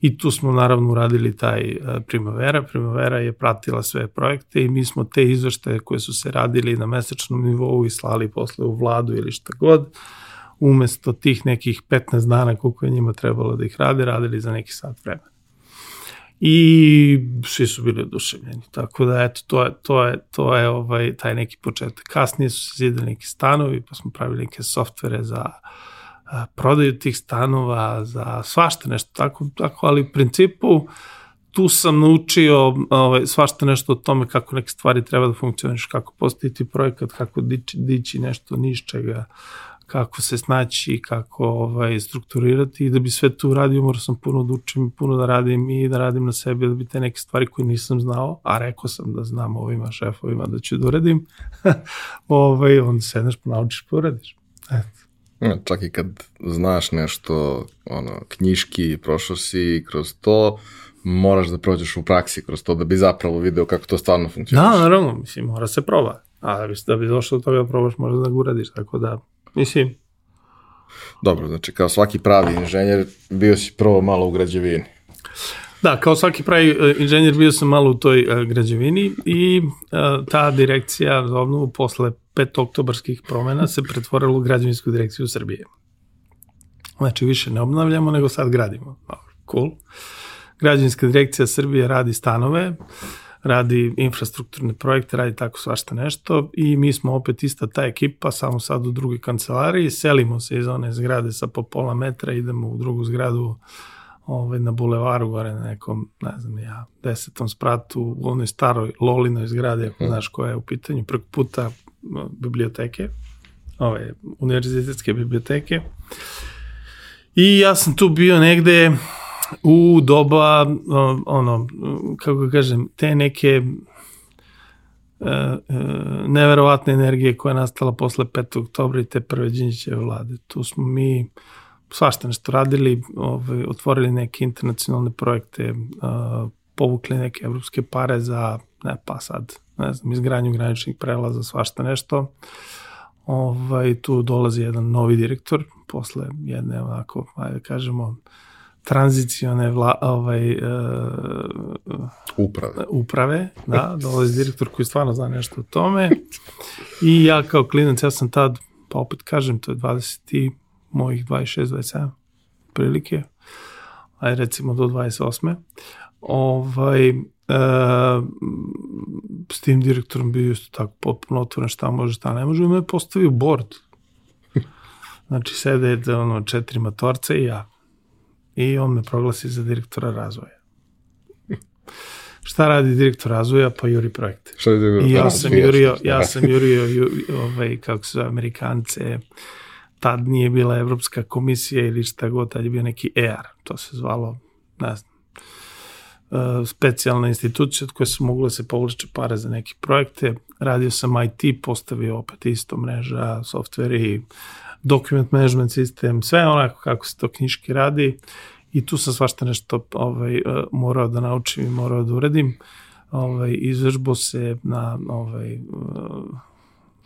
I tu smo naravno uradili taj uh, Primavera. Primavera je pratila sve projekte i mi smo te izveštaje koje su se radili na mesečnom nivou i slali posle u vladu ili šta god, umesto tih nekih 15 dana koliko je njima trebalo da ih rade, radili za neki sat vremena. I svi su bili oduševljeni. Tako da, eto, to je, to je, to je ovaj, taj neki početak. Kasnije su se zidali neki stanovi, pa smo pravili neke softvere za prodaju tih stanova, za svašta nešto tako, tako ali u principu tu sam naučio ovaj, svašta nešto o tome kako neke stvari treba da funkcioniš, kako postaviti projekat, kako dići, dići nešto niš čega, kako se snaći, kako ovaj, strukturirati i da bi sve to uradio morao sam puno da učim, puno da radim i da radim na sebi, da bi te neke stvari koje nisam znao, a rekao sam da znam ovima šefovima da ću da uradim, [LAUGHS] ovaj, onda sedneš naučiš pa uradiš. Eto. Čak i kad znaš nešto, ono, knjiški, prošao si kroz to, moraš da prođeš u praksi kroz to da bi zapravo video kako to stvarno funkcioniš. Da, naravno, mislim, mora se proba. A da bi, da bi došao do toga da probaš, možda da ga uradiš, tako da, mislim. Dobro, znači kao svaki pravi inženjer, bio si prvo malo u građevini. Da, kao svaki pravi e, inženjer bio sam malo u toj uh, građevini i uh, ta direkcija za obnovu posle 5 oktobarskih promena se pretvorila u građevinsku direkciju Srbije. Znači, više ne obnavljamo, nego sad gradimo. Cool. Građevinska direkcija Srbije radi stanove, radi infrastrukturne projekte, radi tako svašta nešto i mi smo opet ista ta ekipa, samo sad u drugoj kancelariji, selimo se iz one zgrade sa po pola metra, idemo u drugu zgradu ovaj, na bulevaru gore na nekom, ne znam ja, desetom spratu u onoj staroj Lolinoj zgradi, ako znaš koja je u pitanju, preko puta biblioteke, ove univerzitetske biblioteke. I ja sam tu bio negde u doba, ono, kako kažem, te neke e, e, neverovatne energije koja je nastala posle 5. oktobra i te prve Đinđićeve vlade. Tu smo mi svašta nešto radili, ovaj, otvorili neke internacionalne projekte, uh, povukli neke evropske pare za, ne pa sad, ne znam, izgranju graničnih prelaza, svašta nešto. Ovaj, tu dolazi jedan novi direktor, posle jedne onako, ajde da kažemo, tranzicione vla, ovaj, uh, uprave. uprave, da, [LAUGHS] dolazi direktor koji stvarno zna nešto o tome i ja kao klinac, ja sam tad, pa opet kažem, to je 20 mojih 26-27 prilike, aj recimo do 28. Ovaj, e, s tim direktorom bio isto tako potpuno otvoren šta može, šta ne može, i me postavio board. [LAUGHS] Znači, sede ono, četiri matorce i ja. I on me proglasi za direktora razvoja. Šta radi direktor razvoja? Pa juri projekte. Šta je direktor? I ja sam jurio, ja sam jurio, ju, ovaj, kako se Amerikance, tad nije bila Evropska komisija ili šta god, tad je bio neki EAR, to se zvalo, ne znam, e, specijalna institucija od koje su mogli da se povlače pare za neke projekte. Radio sam IT, postavio opet isto mreža, softveri, document management sistem, sve onako kako se to knjiški radi i tu sam svašta nešto ovaj, e, morao da naučim i morao da uradim. Ovaj, izvežbo se na ovaj,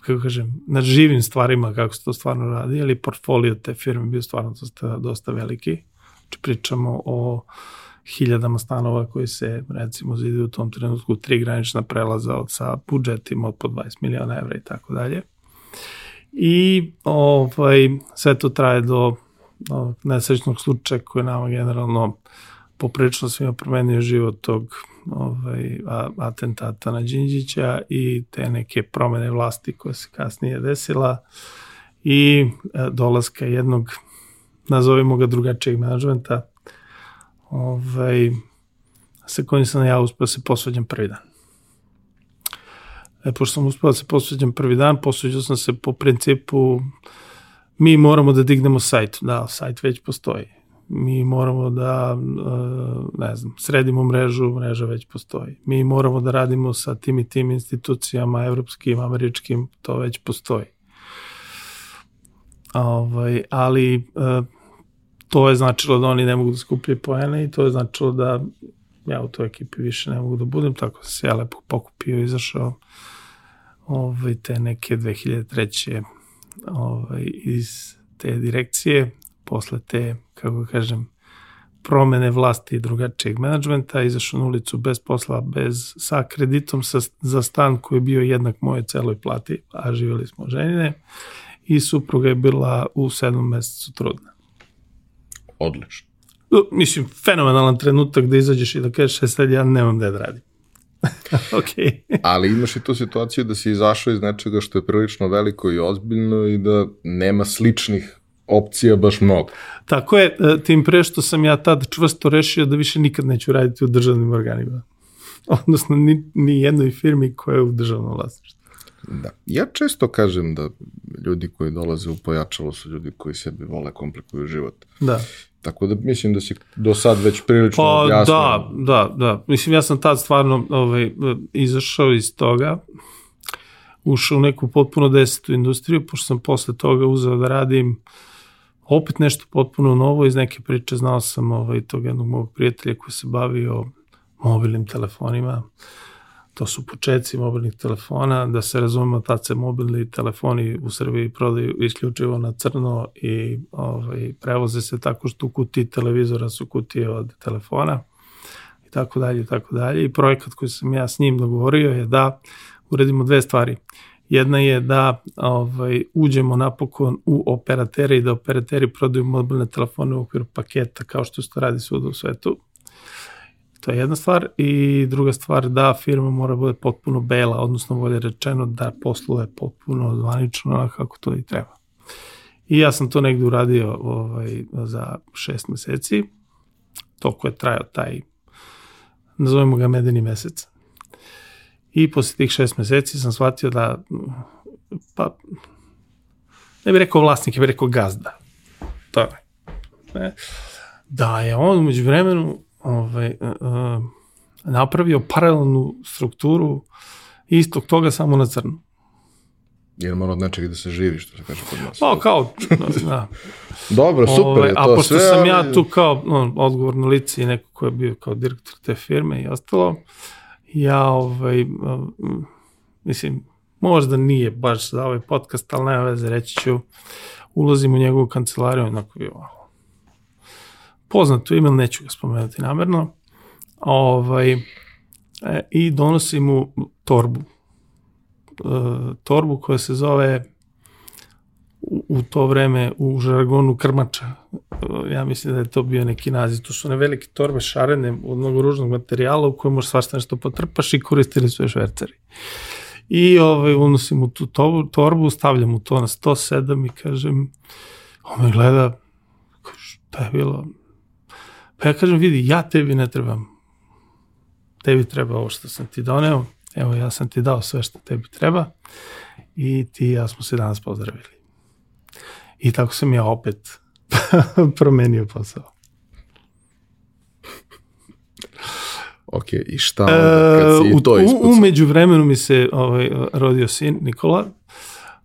kako kažem, na živim stvarima kako se to stvarno radi, ali portfolio te firme bio stvarno dosta, dosta veliki. Znači pričamo o hiljadama stanova koji se recimo zide u tom trenutku tri granična prelaza od sa budžetima od po 20 miliona evra i tako dalje. I ovaj, sve to traje do, do nesrećnog slučaja koji nama generalno poprilično svima promenio život tog ovaj, atentata na Đinđića i te neke promene vlasti koje se kasnije desila i e, dolaska jednog, nazovimo ga drugačijeg menadžmenta, ovaj, sa kojim sam ja uspio da se posveđam prvi dan. E, pošto sam uspio da se posveđam prvi dan, posveđao sam se po principu mi moramo da dignemo sajt. Da, sajt već postoji Mi moramo da, e, ne znam, sredimo mrežu, mreža već postoji. Mi moramo da radimo sa tim i tim institucijama, evropskim, američkim, to već postoji. Ovaj, ali e, to je značilo da oni ne mogu da skupljaju poene i to je značilo da ja u toj ekipi više ne mogu da budem, tako se ja lepo pokupio i izašao ovaj, te neke 2003. Ovaj, iz te direkcije, posle te, kako kažem, promene vlasti i drugačijeg menadžmenta, izašao na ulicu bez posla, bez, sa kreditom sa, za stan koji je bio jednak moje celoj plati, a živjeli smo ženine, i supruga je bila u sedmom mesecu trudna. Odlično. Mislim, fenomenalan trenutak da izađeš i da kažeš, e sad ja nemam da radim. [LAUGHS] ok. Ali imaš i tu situaciju da si izašao iz nečega što je prilično veliko i ozbiljno i da nema sličnih opcija baš mnogo. Tako je, e, tim pre što sam ja tad čvrsto rešio da više nikad neću raditi u državnim organima. [LAUGHS] Odnosno, ni, ni jednoj firmi koja je u državnom vlasništvu. Da. Ja često kažem da ljudi koji dolaze u pojačalo su ljudi koji sebi vole komplikuju život. Da. Tako da mislim da si do sad već prilično pa, objasnio. Da, da, da. Mislim, ja sam tad stvarno ovaj, izašao iz toga, ušao u neku potpuno desetu industriju, pošto sam posle toga uzeo da radim opet nešto potpuno novo, iz neke priče znao sam ovaj, tog jednog mog prijatelja koji se bavio mobilnim telefonima, to su početci mobilnih telefona, da se razumemo, tad se mobilni telefoni u Srbiji prodaju isključivo na crno i ovaj, prevoze se tako što u kutiji televizora su kutije od telefona i tako dalje i tako dalje. I projekat koji sam ja s njim dogovorio je da uredimo dve stvari. Jedna je da ovaj, uđemo napokon u operatere i da operateri prodaju mobilne telefone u okviru paketa kao što se to radi svuda u svetu To je jedna stvar i druga stvar da firma mora da bude potpuno bela, odnosno bolje rečeno da posluje potpuno zvanično kako to i treba. I ja sam to negde uradio ovaj, za šest meseci, toliko je trajao taj, nazovemo ga medeni mesec. I posle tih šest meseci sam shvatio da, pa, ne bih rekao vlasnik, ne bih rekao gazda. To je. Ne? Da je on umeđu vremenu ovaj, uh, napravio paralelnu strukturu istog toga samo na crno. Jer mora od nečega da se živi, što se kaže kod nas. Pa, kao, da. Dobro, super ovaj, je to A pošto sve, sam ali... ja tu kao no, odgovorno lice i neko ko je bio kao direktor te firme i ostalo, ja, ovaj, uh, mislim, možda nije baš za ovaj podcast, ali nema veze, reći ću, ulazim u njegovu kancelariju, onako bio, poznato ime, neću ga spomenuti namerno, ovaj, e, i donosi mu torbu. E, torbu koja se zove u, to vreme u žargonu krmača. E, ja mislim da je to bio neki naziv. To su one velike torbe šarene od mnogo ružnog materijala u kojoj možeš svašta nešto potrpaš i koristili su je švercari. I ovaj, unosim u tu torbu, stavljam u to na 107 i kažem, on me gleda, šta je bilo, Pa ja kažem, vidi, ja tebi ne trebam. Tebi treba ovo što sam ti doneo. Evo, ja sam ti dao sve što tebi treba. I ti i ja smo se danas pozdravili. I tako sam ja opet [LAUGHS] promenio posao. Ok, i šta onda kad si e, to ispucao? Umeđu vremenu mi se ovaj, rodio sin Nikola,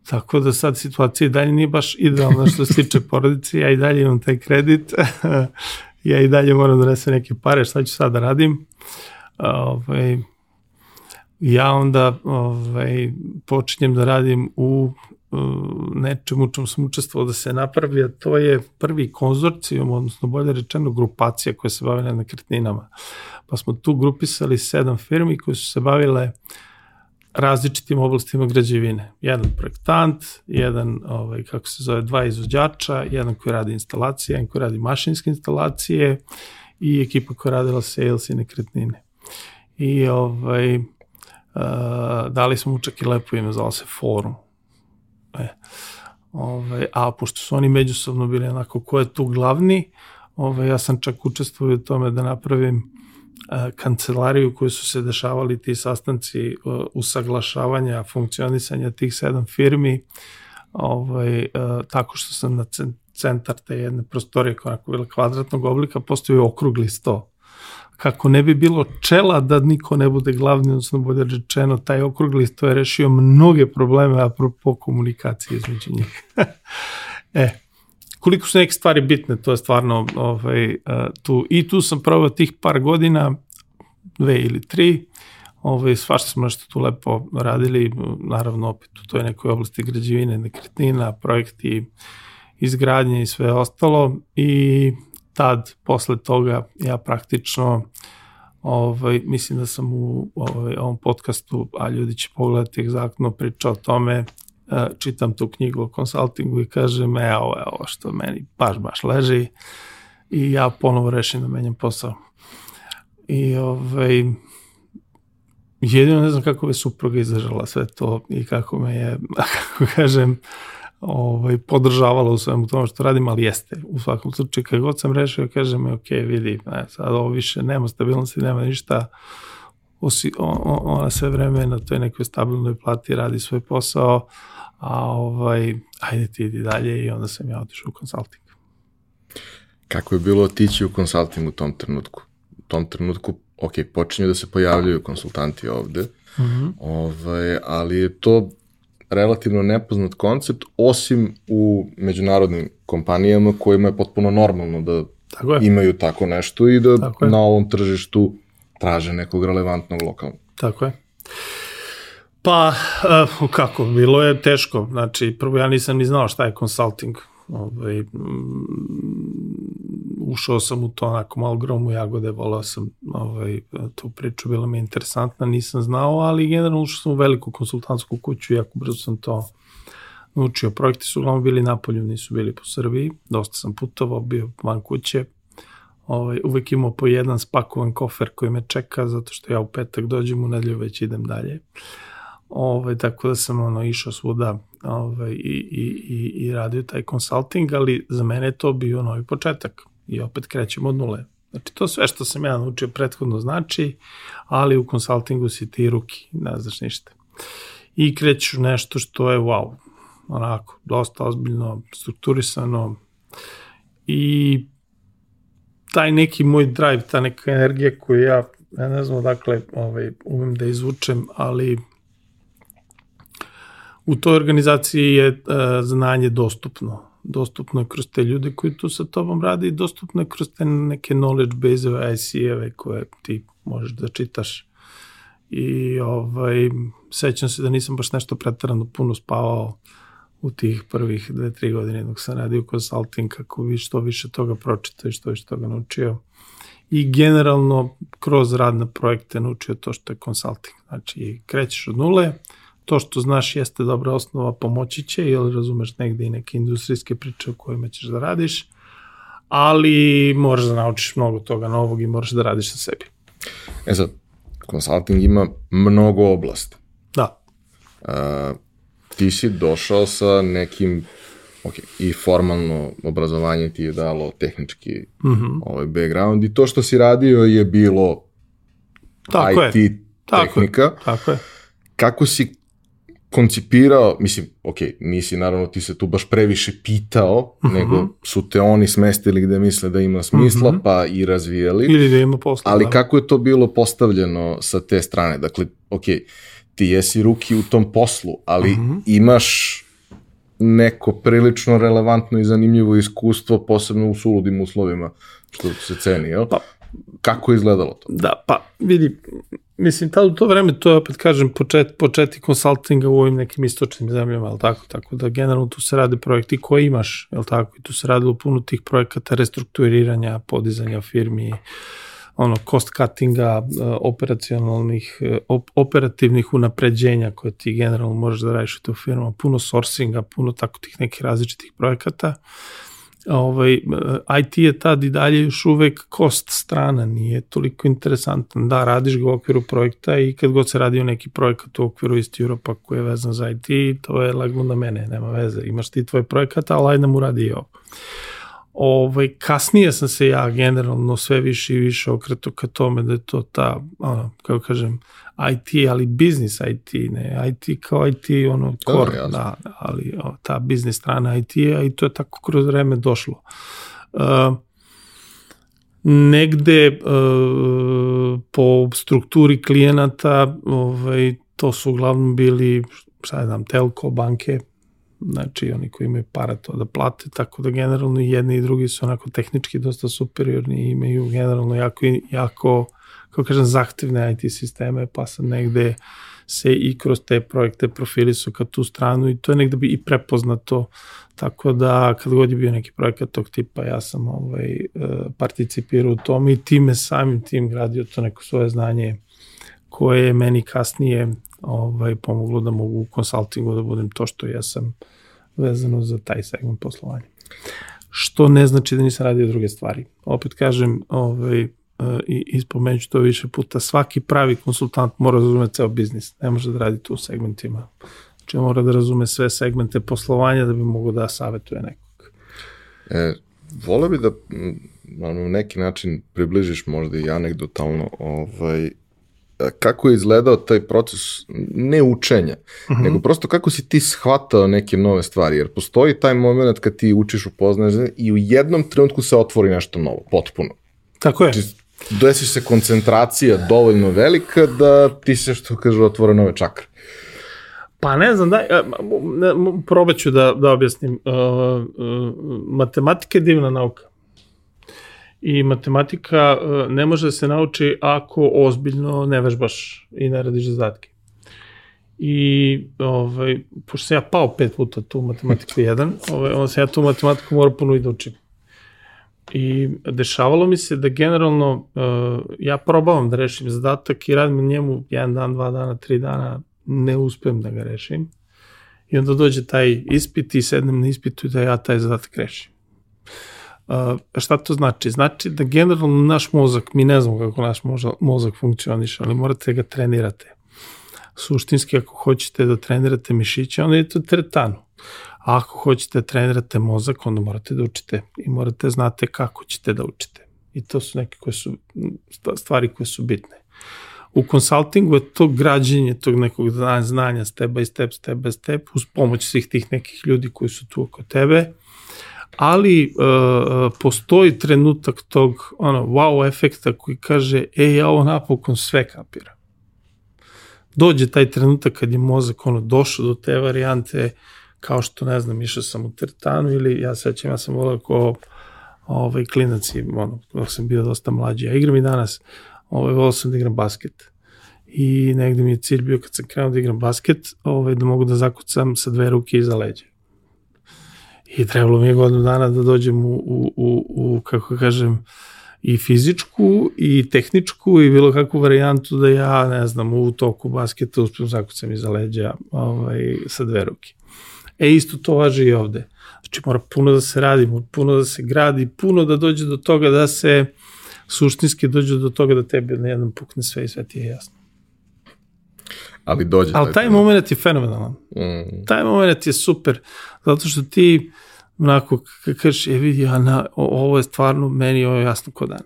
tako da sad situacija i dalje nije baš idealna što se tiče porodice, ja i dalje imam taj kredit [LAUGHS] ja i dalje moram da nesem neke pare, šta ću sad da radim? Ovaj, ja onda ovaj, počinjem da radim u nečemu čemu sam učestvovao da se napravi, a to je prvi konzorcijum, odnosno bolje rečeno grupacija koja se bavila nekretninama. Pa smo tu grupisali sedam firmi koje su se bavile uh, različitim oblastima građevine. Jedan projektant, jedan, ovaj, kako se zove, dva izvođača, jedan koji radi instalacije, jedan koji radi mašinske instalacije i ekipa koja radila sales i nekretnine. I ovaj, uh, dali smo mu čak i lepo ime, zvala se Forum. E, ovaj, a pošto su oni međusobno bili onako ko je tu glavni, ovaj, ja sam čak učestvovao u tome da napravim kancelariju koju su se dešavali ti sastanci usaglašavanja, funkcionisanja tih sedam firmi, ovaj, tako što sam na centar te jedne prostorije koja je bila kvadratnog oblika, postoji okrugli sto. Kako ne bi bilo čela da niko ne bude glavni, odnosno bude rečeno, taj okrugli sto je rešio mnoge probleme apropo komunikacije između njih. [LAUGHS] e, koliko su neke stvari bitne, to je stvarno ovaj, tu. I tu sam probao tih par godina, dve ili tri, ovaj, svašta smo nešto tu lepo radili, naravno opet u toj nekoj oblasti građevine, nekretnina, projekti, izgradnje i sve ostalo i tad, posle toga, ja praktično ovaj, mislim da sam u ovaj, ovom podcastu, a ljudi će pogledati egzaktno pričao o tome, čitam tu knjigu o konsultingu i kažem, e, ovo je ovo što meni baš, baš leži i ja ponovo rešim da menjam posao. I ovaj, jedino ne znam kako je supruga izdržala sve to i kako me je, [LAUGHS] kako kažem, ovaj, podržavala u svemu tome što radim, ali jeste. U svakom slučaju, kad god sam rešio, kaže me, ok, vidi, ne, sad ovo više nema stabilnosti, nema ništa, Osi, on, ona sve vreme na toj nekoj stabilnoj plati radi svoj posao, a ovaj, ajde ti idi dalje i onda sam ja otišao u konsulting. Kako je bilo otići u konsulting u tom trenutku? U tom trenutku, ok, počinju da se pojavljaju konsultanti ovde, mm -hmm. ovaj, ali je to relativno nepoznat koncept, osim u međunarodnim kompanijama kojima je potpuno normalno da tako je. imaju tako nešto i da tako na ovom tržištu traže nekog relevantnog lokalnog. Tako je. Pa, uh, kako, bilo je teško. Znači, prvo ja nisam ni znao šta je consulting. Ovaj, ušao sam u to onako malo gromu jagode, volao sam ovaj, tu priču, bila mi interesantna, nisam znao, ali generalno ušao sam u veliku konsultantsku kuću jako brzo sam to naučio. Projekti su uglavnom bili na polju, nisu bili po Srbiji, dosta sam putovao, bio van kuće, ovaj, uvek imao po jedan spakovan kofer koji me čeka, zato što ja u petak dođem, u nedelju već idem dalje. Ovaj, tako da sam ono, išao svuda ovaj, i, i, i, i radio taj consulting, ali za mene je to bio novi početak i opet krećemo od nule. Znači, to sve što sam ja naučio prethodno znači, ali u konsultingu si ti ruki, ne znaš ništa. I kreću nešto što je wow, onako, dosta ozbiljno, strukturisano i taj neki moj drive, ta neka energija koju ja, ja ne znam dakle, ovaj, umem da izvučem, ali u toj organizaciji je uh, znanje dostupno dostupno je kroz te ljude koji tu sa tobom radi i dostupno je kroz te neke knowledge base-ove, IC-eve koje ti možeš da čitaš. I ovaj, sećam se da nisam baš nešto pretarano puno spavao u tih prvih dve, tri godine dok sam radio consulting kako bi što više toga pročitao i što više toga naučio. I generalno kroz rad na projekte naučio to što je consulting. Znači krećeš od nule, to što znaš jeste dobra osnova, pomoći će, jer razumeš negde i neke industrijske priče u kojima ćeš da radiš, ali moraš da naučiš mnogo toga novog i moraš da radiš sa sebi. E sad, consulting ima mnogo oblasta. Da. A, ti si došao sa nekim ok, i formalno obrazovanje ti je dalo tehnički mm -hmm. ovaj background i to što si radio je bilo tako IT je. tehnika. Tako je. Tako je. Kako si koncipirao, mislim, ok, nisi naravno ti se tu baš previše pitao, uh mhm. -huh. nego su te oni smestili gde misle da ima smisla, uh mhm. -huh. pa i razvijeli. Ili da ima posla. Ali da. kako je to bilo postavljeno sa te strane? Dakle, ok, ti jesi ruki u tom poslu, ali uh mhm. -huh. imaš neko prilično relevantno i zanimljivo iskustvo, posebno u suludim uslovima, što se ceni, jel? Pa, Kako je izgledalo to? Da, pa vidi, mislim, tad u to vreme, to je opet kažem, počet, početi konsultinga u ovim nekim istočnim zemljama, ali tako, tako da generalno tu se rade projekti koje imaš, je tako, i tu se radilo puno tih projekata restrukturiranja, podizanja firmi, ono, cost cuttinga, e, operacionalnih, e, op, operativnih unapređenja koje ti generalno možeš da radiš u tu firmu, puno sourcinga, puno tako tih nekih različitih projekata ovaj, IT je tad i dalje još uvek kost strana, nije toliko interesantan. Da, radiš ga u okviru projekta i kad god se radi o neki projekat u okviru East Europa koji je vezan za IT, to je lagno na mene, nema veze. Imaš ti tvoj projekat, ali ajde mu radi i ovo. Ovaj, kasnije sam se ja generalno sve više i više okreto ka tome da je to ta, ono, kako kažem, IT, ali biznis IT, ne IT kao IT, ono, core, da, da, ali o, ta biznis strana IT-a i to je tako kroz vreme došlo. Uh, negde uh, po strukturi klijenata ovaj, to su uglavnom bili šta je znam, telko, banke, znači oni koji imaju para to da plate, tako da generalno i jedni i drugi su onako tehnički dosta superiorni i imaju generalno jako, jako kako kažem, zahtevne IT sisteme, pa sam negde se i kroz te projekte profili su ka tu stranu i to je negde bi i prepoznato, tako da kad god je bio neki projekat tog tipa, ja sam ovaj, e, participirao u tom i time samim tim gradio to neko svoje znanje koje je meni kasnije ovaj, pomoglo da mogu u konsultingu da budem to što ja sam vezano za taj segment poslovanja. Što ne znači da nisam radio druge stvari. Opet kažem, ovaj, i ispomenuću to više puta, svaki pravi konsultant mora da razume ceo biznis, ne može da radi tu u segmentima. Znači mora da razume sve segmente poslovanja da bi mogo da savetuje nekog. E, vole bi da na neki način približiš možda i anegdotalno ovaj, kako je izgledao taj proces ne učenja, uh mhm. -huh. nego prosto kako si ti shvatao neke nove stvari, jer postoji taj moment kad ti učiš, upoznaš i u jednom trenutku se otvori nešto novo, potpuno. Tako je. Znači, desi se koncentracija dovoljno velika da ti se, što kaže, otvore nove čakre. Pa ne znam, daj, probat ću da, da objasnim. Uh, uh, matematika je divna nauka. I matematika uh, ne može da se nauči ako ozbiljno ne vežbaš i ne radiš zadatke. I ovaj, pošto sam ja pao pet puta tu matematiku [LAUGHS] 1, ovaj, onda sam ja tu matematiku morao puno i da učim. I dešavalo mi se da generalno uh, ja probavam da rešim zadatak i radim na njemu jedan dan, dva dana, tri dana, ne uspem da ga rešim. I onda dođe taj ispit i sednem na ispitu da ja taj zadatak rešim. Šta to znači? Znači da generalno naš mozak, mi ne znamo kako naš mozak funkcioniše, ali morate ga trenirate. Suštinski ako hoćete da trenirate mišiće, onda je to tretanu ako hoćete da trenirate mozak, onda morate da učite i morate da znate kako ćete da učite. I to su neke koje su, stvari koje su bitne. U konsultingu je to građenje tog nekog znanja step by step, step by step, uz pomoć svih tih nekih ljudi koji su tu oko tebe, ali uh, postoji trenutak tog ono, wow efekta koji kaže, e, ja ovo napokon sve kapiram. Dođe taj trenutak kad je mozak ono, došao do te varijante, uh, kao što, ne znam, išao sam u teretanu ili ja sećam, ja sam volao ko ovaj, klinac i ono, dok sam bio dosta mlađi. Ja igram i danas, ovaj, volao sam da igram basket. I negde mi je cilj bio kad sam krenuo da igram basket, ovaj, da mogu da zakucam sa dve ruke iza leđa. I trebalo mi je godinu dana da dođem u, u, u, u kako kažem, i fizičku i tehničku i bilo kakvu varijantu da ja, ne znam, u toku basketa uspijem zakucam iza leđa ovaj, sa dve ruke. E isto to važi i ovde. Znači mora puno da se radi, puno da se gradi, puno da dođe do toga da se suštinski dođe do toga da tebi na jednom pukne sve i sve ti je jasno. Ali dođe. Ali taj moment je fenomenalan. Mm. Taj moment je super, zato što ti onako, kažeš, je vidi, ja na, ovo je stvarno, meni ovo je jasno ko dan.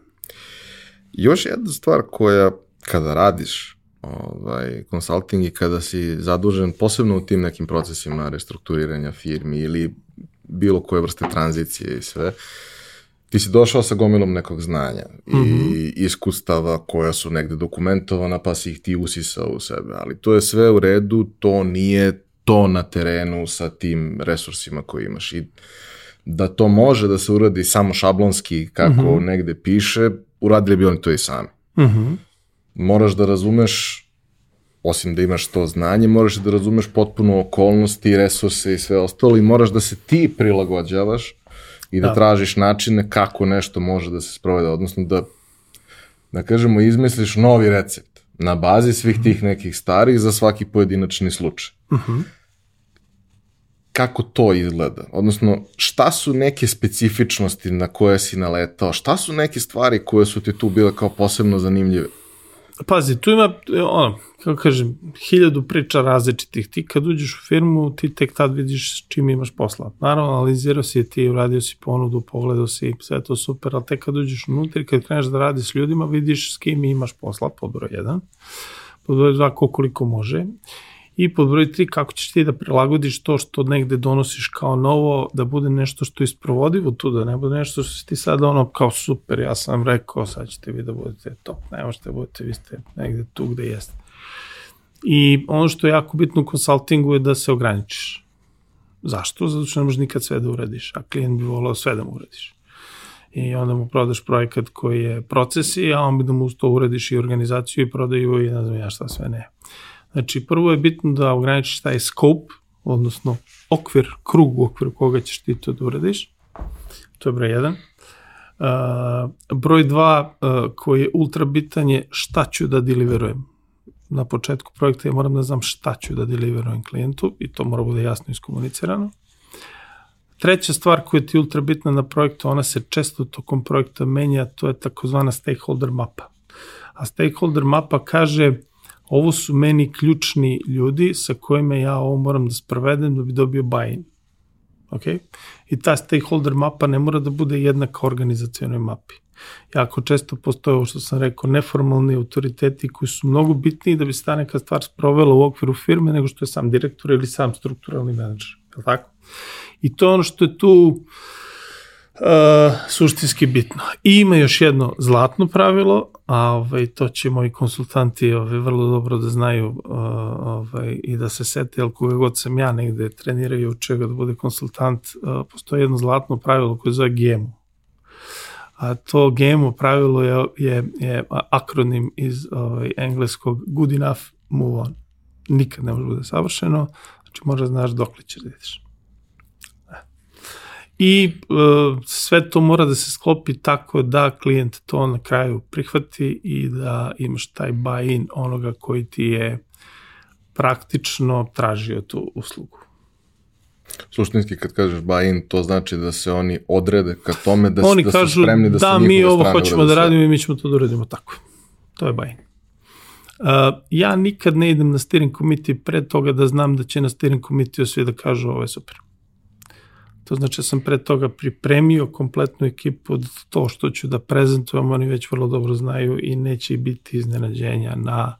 Još jedna stvar koja, kada radiš ovaj, consulting i kada si zadužen posebno u tim nekim procesima restrukturiranja firmi ili bilo koje vrste tranzicije i sve, ti si došao sa gomilom nekog znanja i mm -hmm. iskustava koja su negde dokumentovana pa si ih ti usisao u sebe, ali to je sve u redu, to nije to na terenu sa tim resursima koje imaš i da to može da se uradi samo šablonski kako mm -hmm. negde piše, uradili bi oni to i sami. Mm -hmm moraš da razumeš osim da imaš to znanje, moraš da razumeš potpuno okolnosti, resurse i sve ostalo i moraš da se ti prilagođavaš i da, da. tražiš načine kako nešto može da se sprovede, odnosno da, da kažemo, izmisliš novi recept na bazi svih tih nekih starih za svaki pojedinačni slučaj. Uh mhm. -huh. Kako to izgleda? Odnosno, šta su neke specifičnosti na koje si naletao? Šta su neke stvari koje su ti tu bile kao posebno zanimljive? pazi, tu ima, ono, kako kažem, hiljadu priča različitih. Ti kad uđeš u firmu, ti tek tad vidiš s čim imaš posla. Naravno, analizirao si ti, uradio si ponudu, pogledao si, sve to super, ali tek kad uđeš unutra i kad kreneš da radiš s ljudima, vidiš s kim imaš posla, pod broj 1, pod broj 2 koliko može I pod broj 3, kako ćeš ti da prilagodiš to što negde donosiš kao novo, da bude nešto što je isprovodivo tu, da ne bude nešto što si ti sad ono kao super, ja sam rekao, sad ćete vi da budete top, ne možete da budete, vi ste negde tu gde jeste. I ono što je jako bitno u konsultingu je da se ograničiš. Zašto? Zato što ne možeš nikad sve da uradiš, a klijent bi volao sve da mu uradiš. I onda mu prodaš projekat koji je procesi, a on bi da mu to uradiš i organizaciju i prodaju i ne znam ja šta sve ne. Znači, prvo je bitno da ograničiš taj scope, odnosno okvir, krug u okviru koga ćeš ti to da uradiš. To je broj jedan. Uh, broj dva, uh, koji je ultra bitan je šta ću da deliverujem. Na početku projekta ja moram da znam šta ću da deliverujem klijentu i to mora bude jasno iskomunicirano. Treća stvar koja ti je ultra bitna na projektu, ona se često tokom projekta menja, to je takozvana stakeholder mapa. A stakeholder mapa kaže ovo su meni ključni ljudi sa kojima ja ovo moram da sprovedem da bi dobio buy-in. Okay? I ta stakeholder mapa ne mora da bude jednaka organizacijonoj mapi. Jako često postoje ovo što sam rekao, neformalni autoriteti koji su mnogo bitniji da bi se ta neka stvar sprovela u okviru firme nego što je sam direktor ili sam strukturalni menadžer. Je tako? I to je ono što je tu uh, suštinski bitno. I ima još jedno zlatno pravilo, a ovaj, to će moji konsultanti ovaj, vrlo dobro da znaju uh, ovaj, i da se sete, jer koga god sam ja negde treniraju od čega da bude konsultant, uh, postoji jedno zlatno pravilo koje zove GEMU. A to GEMU pravilo je, je, je akronim iz ovaj, engleskog Good Enough Move On. Nikad ne može da bude savršeno, znači možda znaš dok li ćeš da ideš i uh, sve to mora da se sklopi tako da klijent to na kraju prihvati i da imaš taj buy-in onoga koji ti je praktično tražio tu uslugu. Suštinski kad kažeš buy-in, to znači da se oni odrede ka tome da, oni da kažu, su spremni da, da se mi ovo hoćemo da radimo i mi ćemo to da uradimo tako. To je buy-in. Uh, ja nikad ne idem na steering committee pre toga da znam da će na steering committee svi da kažu ovo je super. To znači da sam pre toga pripremio kompletnu ekipu to što ću da prezentujem, oni već vrlo dobro znaju i neće biti iznenađenja na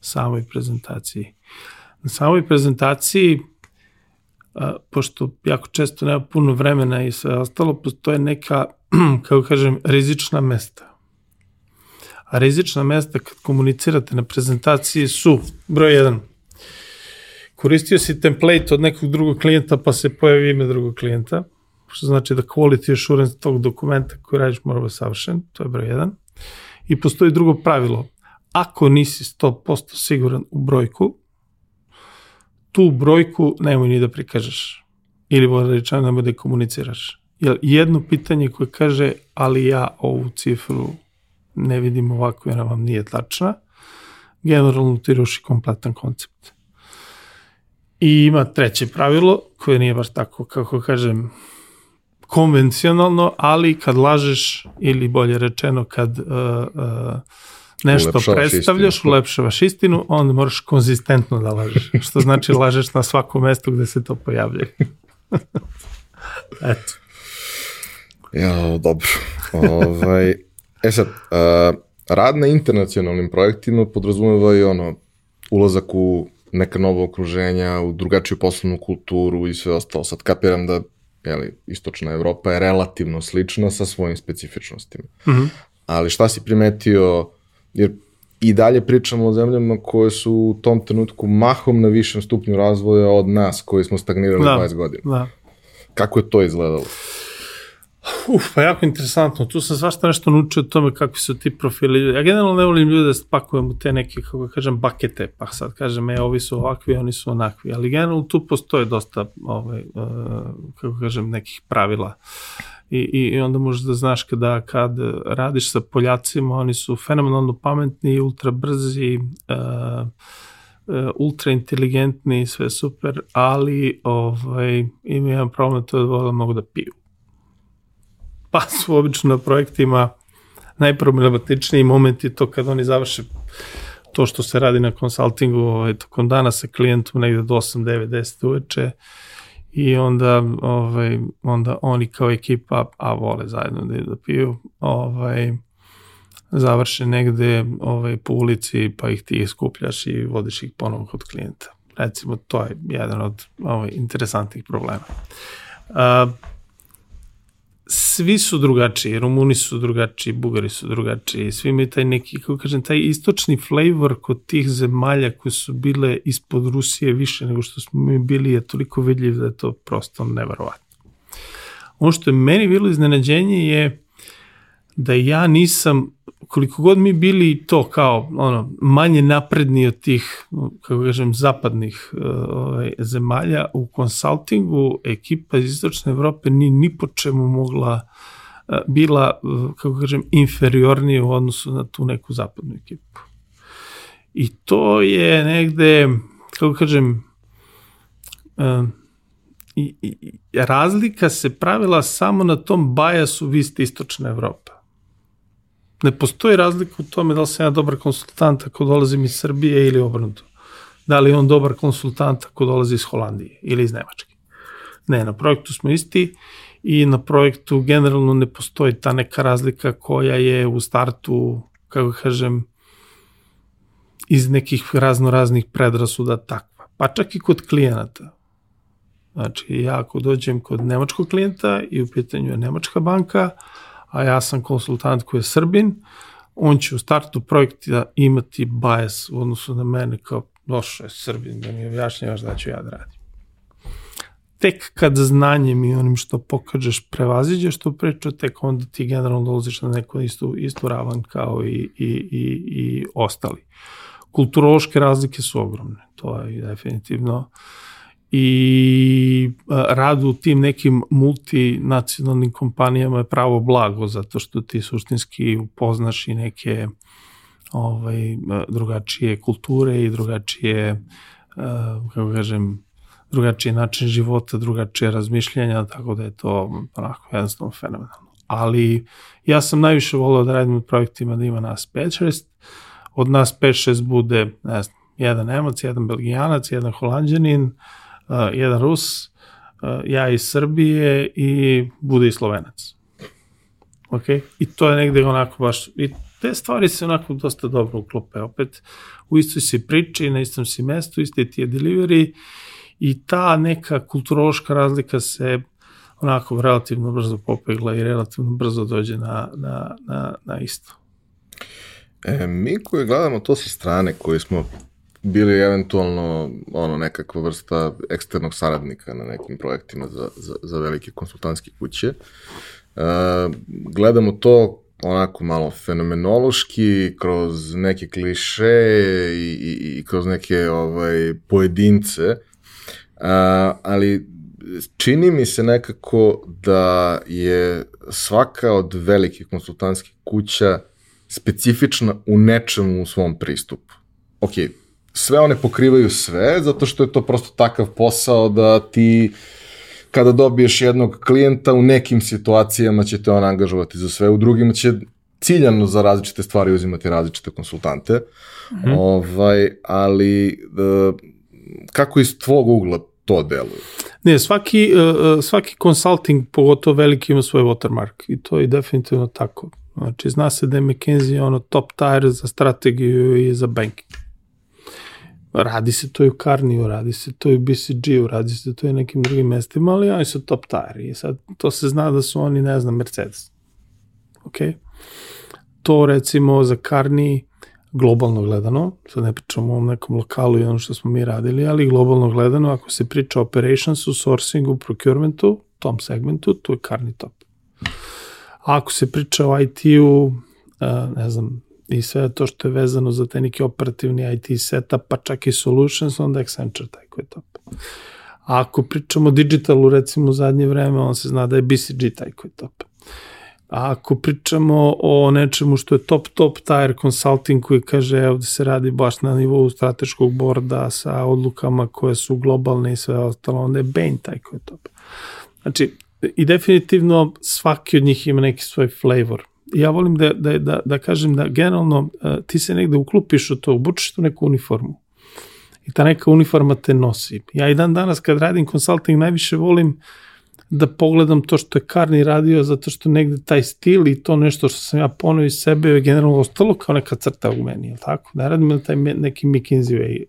samoj prezentaciji. Na samoj prezentaciji, pošto jako često nema puno vremena i sve ostalo, postoje neka, [CLEARS THROAT] kako kažem, rizična mesta. A rizična mesta kad komunicirate na prezentaciji su, broj 1, koristio si template od nekog drugog klijenta pa se pojavi ime drugog klijenta, što znači da quality assurance tog dokumenta koji radiš mora biti savršen, to je broj 1. I postoji drugo pravilo, ako nisi 100% siguran u brojku, tu brojku nemoj ni da prikažeš. Ili bolje rečeno nemoj da komuniciraš. Jer jedno pitanje koje kaže, ali ja ovu cifru ne vidim ovako jer vam nije tačna, generalno ti ruši kompletan koncept. I ima treće pravilo, koje nije baš tako, kako kažem, konvencionalno, ali kad lažeš, ili bolje rečeno, kad uh, uh, nešto ulepšavaš predstavljaš, istinu. ulepšavaš istinu, onda moraš konzistentno da lažeš. Što znači [LAUGHS] lažeš na svakom mestu gde se to pojavlja. [LAUGHS] Eto. Ja, dobro. ovaj, e sad, uh, rad na internacionalnim projektima podrazumeva i ono, ulazak u neka nova okruženja, u drugačiju poslovnu kulturu i sve ostalo. Sad kapiram da jeli, istočna Evropa je relativno slična sa svojim specifičnostima. Mm -hmm. Ali šta si primetio, jer i dalje pričamo o zemljama koje su u tom trenutku mahom na višem stupnju razvoja od nas koji smo stagnirali da, 20 godina. Da. Kako je to izgledalo? Uf, pa jako interesantno. Tu sam svašta nešto naučio o tome kakvi su ti profili. Ja generalno ne volim ljude da spakujem u te neke, kako kažem, bakete, pa sad kažem, e, ovi su ovakvi, oni su onakvi. Ali generalno tu postoje dosta, ovaj, uh, kako kažem, nekih pravila. I, i, i onda možeš da znaš kada kad radiš sa Poljacima, oni su fenomenalno pametni, ultra brzi, uh, ultra inteligentni, sve super, ali ovaj, ima jedan problem, to je da mogu da piju pa su obično na projektima najproblematičniji moment je to kad oni završe to što se radi na konsultingu ovaj, tokom dana sa klijentom negde do 8, 9, 10 uveče i onda, ovaj, onda oni kao ekipa, a vole zajedno da idu da piju, ovaj, završe negde ovaj, po ulici pa ih ti skupljaš i vodiš ih ponovo kod klijenta. Recimo, to je jedan od ovaj, interesantnih problema. Uh, svi su drugačiji, Rumuni su drugačiji, Bugari su drugačiji, svi imaju taj neki, kako kažem, taj istočni flavor kod tih zemalja koje su bile ispod Rusije više nego što smo mi bili je toliko vidljiv da je to prosto nevarovatno. Ono što je meni bilo iznenađenje je da ja nisam, koliko god mi bili to kao ono, manje napredni od tih, kako kažem, zapadnih uh, ovaj, zemalja, u konsultingu ekipa iz Istočne Evrope ni, ni po čemu mogla uh, bila, uh, kako kažem, inferiornije u odnosu na tu neku zapadnu ekipu. I to je negde, kako kažem, i, i, razlika se pravila samo na tom bajasu vi ste istočna Evropa ne postoji razlika u tome da li sam ja dobar konsultant ako dolazim iz Srbije ili obrnuto. Da li je on dobar konsultant ako dolazi iz Holandije ili iz Nemačke. Ne, na projektu smo isti i na projektu generalno ne postoji ta neka razlika koja je u startu, kako kažem, iz nekih razno raznih predrasuda takva. Pa čak i kod klijenata. Znači, ja ako dođem kod nemačkog klijenta i u pitanju je nemačka banka, a ja sam konsultant koji je Srbin, on će u startu projekta imati bias u odnosu na mene kao došao je Srbin da mi objašnjavaš da ću ja da radim. Tek kad znanjem i onim što pokažeš prevaziđeš tu priču, tek onda ti generalno dolaziš na neku istu, istu ravan kao i, i, i, i ostali. Kulturološke razlike su ogromne, to je definitivno uh, i rad u tim nekim multinacionalnim kompanijama je pravo blago zato što ti suštinski upoznaš i neke ovaj, drugačije kulture i drugačije kako kažem drugačiji način života, drugačije razmišljanja, tako da je to onako jednostavno fenomenalno. Ali ja sam najviše volio da radim u projektima da ima nas 5-6, od nas 5-6 bude, ne znam, jedan Nemac, jedan Belgijanac, jedan Holandjanin, uh, uh, jedan Rus, uh, ja iz Srbije i bude i Slovenac. Ok? I to je negde onako baš, i te stvari se onako dosta dobro uklope. Opet, u istoj si priči, na istom si mestu, isti ti je delivery i ta neka kulturološka razlika se onako relativno brzo popegla i relativno brzo dođe na, na, na, na isto. E, mi koji gledamo to sa strane, koji smo bili eventualno ono nekakva vrsta eksternog saradnika na nekim projektima za, za, za velike konsultantske kuće. Uh, gledamo to onako malo fenomenološki, kroz neke kliše i, i, i kroz neke ovaj, pojedince, uh, ali čini mi se nekako da je svaka od velikih konsultantskih kuća specifična u nečemu u svom pristupu. Ok, sve one pokrivaju sve, zato što je to prosto takav posao da ti kada dobiješ jednog klijenta u nekim situacijama će te on angažovati za sve, u drugim će ciljano za različite stvari uzimati različite konsultante. Mm -hmm. ovaj, ali uh, kako iz tvog ugla to deluje? Ne, svaki, uh, svaki consulting, pogotovo veliki, ima svoj watermark i to je definitivno tako. Znači, zna se da je McKinsey ono top tier za strategiju i za banking. Radi se to i u Karniju, radi se to i u BCG-u, radi se to i nekim drugim mestima, ali oni su top tier i sad to se zna da su oni, ne znam, Mercedes. Ok? To recimo za Karni globalno gledano, sad ne pričamo o nekom lokalu i ono što smo mi radili, ali globalno gledano, ako se priča o operationsu, sourcingu, procurementu, tom segmentu, tu je Karni top. A ako se priča o IT-u, ne znam, i sve to što je vezano za te neki operativni IT setup, pa čak i solutions, onda Accenture taj koji je top. A ako pričamo o digitalu, recimo u zadnje vreme, on se zna da je BCG taj koji je top. A ako pričamo o nečemu što je top, top tier consulting koji kaže evo da se radi baš na nivou strateškog borda sa odlukama koje su globalne i sve ostalo, onda je Bain taj koji je top. Znači, i definitivno svaki od njih ima neki svoj flavor ja volim da, da, da, da kažem da generalno uh, ti se negde uklupiš u to, obučeš tu neku uniformu i ta neka uniforma te nosi. Ja i dan danas kad radim consulting najviše volim da pogledam to što je Karni radio zato što negde taj stil i to nešto što sam ja ponao iz sebe je generalno ostalo kao neka crta u meni, je tako? Ne radim na taj neki McKinsey way.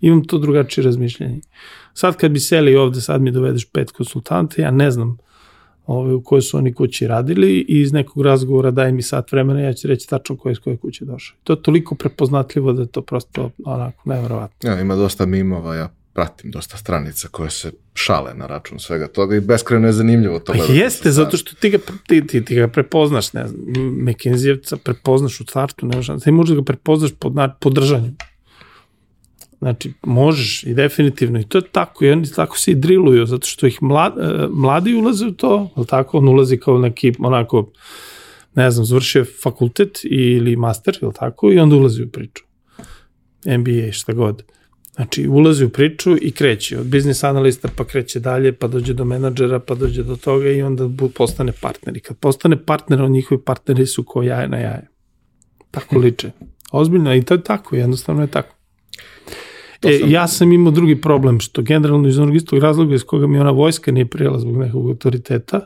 Imam to drugačije razmišljanje. Sad kad bi seli ovde, sad mi dovedeš pet konsultanta, ja ne znam ove, u kojoj su oni kući radili i iz nekog razgovora daj mi sat vremena, ja ću reći tačno koje iz koje kuće došao. To je toliko prepoznatljivo da je to prosto onako nevjerovatno. Ja, ima dosta mimova, ja pratim dosta stranica koje se šale na račun svega toga i beskreno je zanimljivo to. Pa jeste, zato što ti ga, ti, ti, ti ga prepoznaš, ne znam, McKinseyevca prepoznaš u startu, ne možeš, ti možeš da ga prepoznaš pod, pod držanjem. Znači, možeš i definitivno, i to je tako, i oni tako se i driluju, zato što ih mlad, e, mladi ulaze u to, ali tako, on ulazi kao neki, onako, ne znam, završio fakultet ili master, ili tako, i onda ulazi u priču. MBA, šta god. Znači, ulazi u priču i kreće. Od biznis analista pa kreće dalje, pa dođe do menadžera, pa dođe do toga i onda postane partner. I kad postane partner, on njihovi partneri su ko jaje na jaje. Tako liče. Ozbiljno, i to je tako, jednostavno je tako. E, sam... ja sam imao drugi problem, što generalno iz onog istog razloga iz koga mi ona vojska nije prijela zbog nekog autoriteta,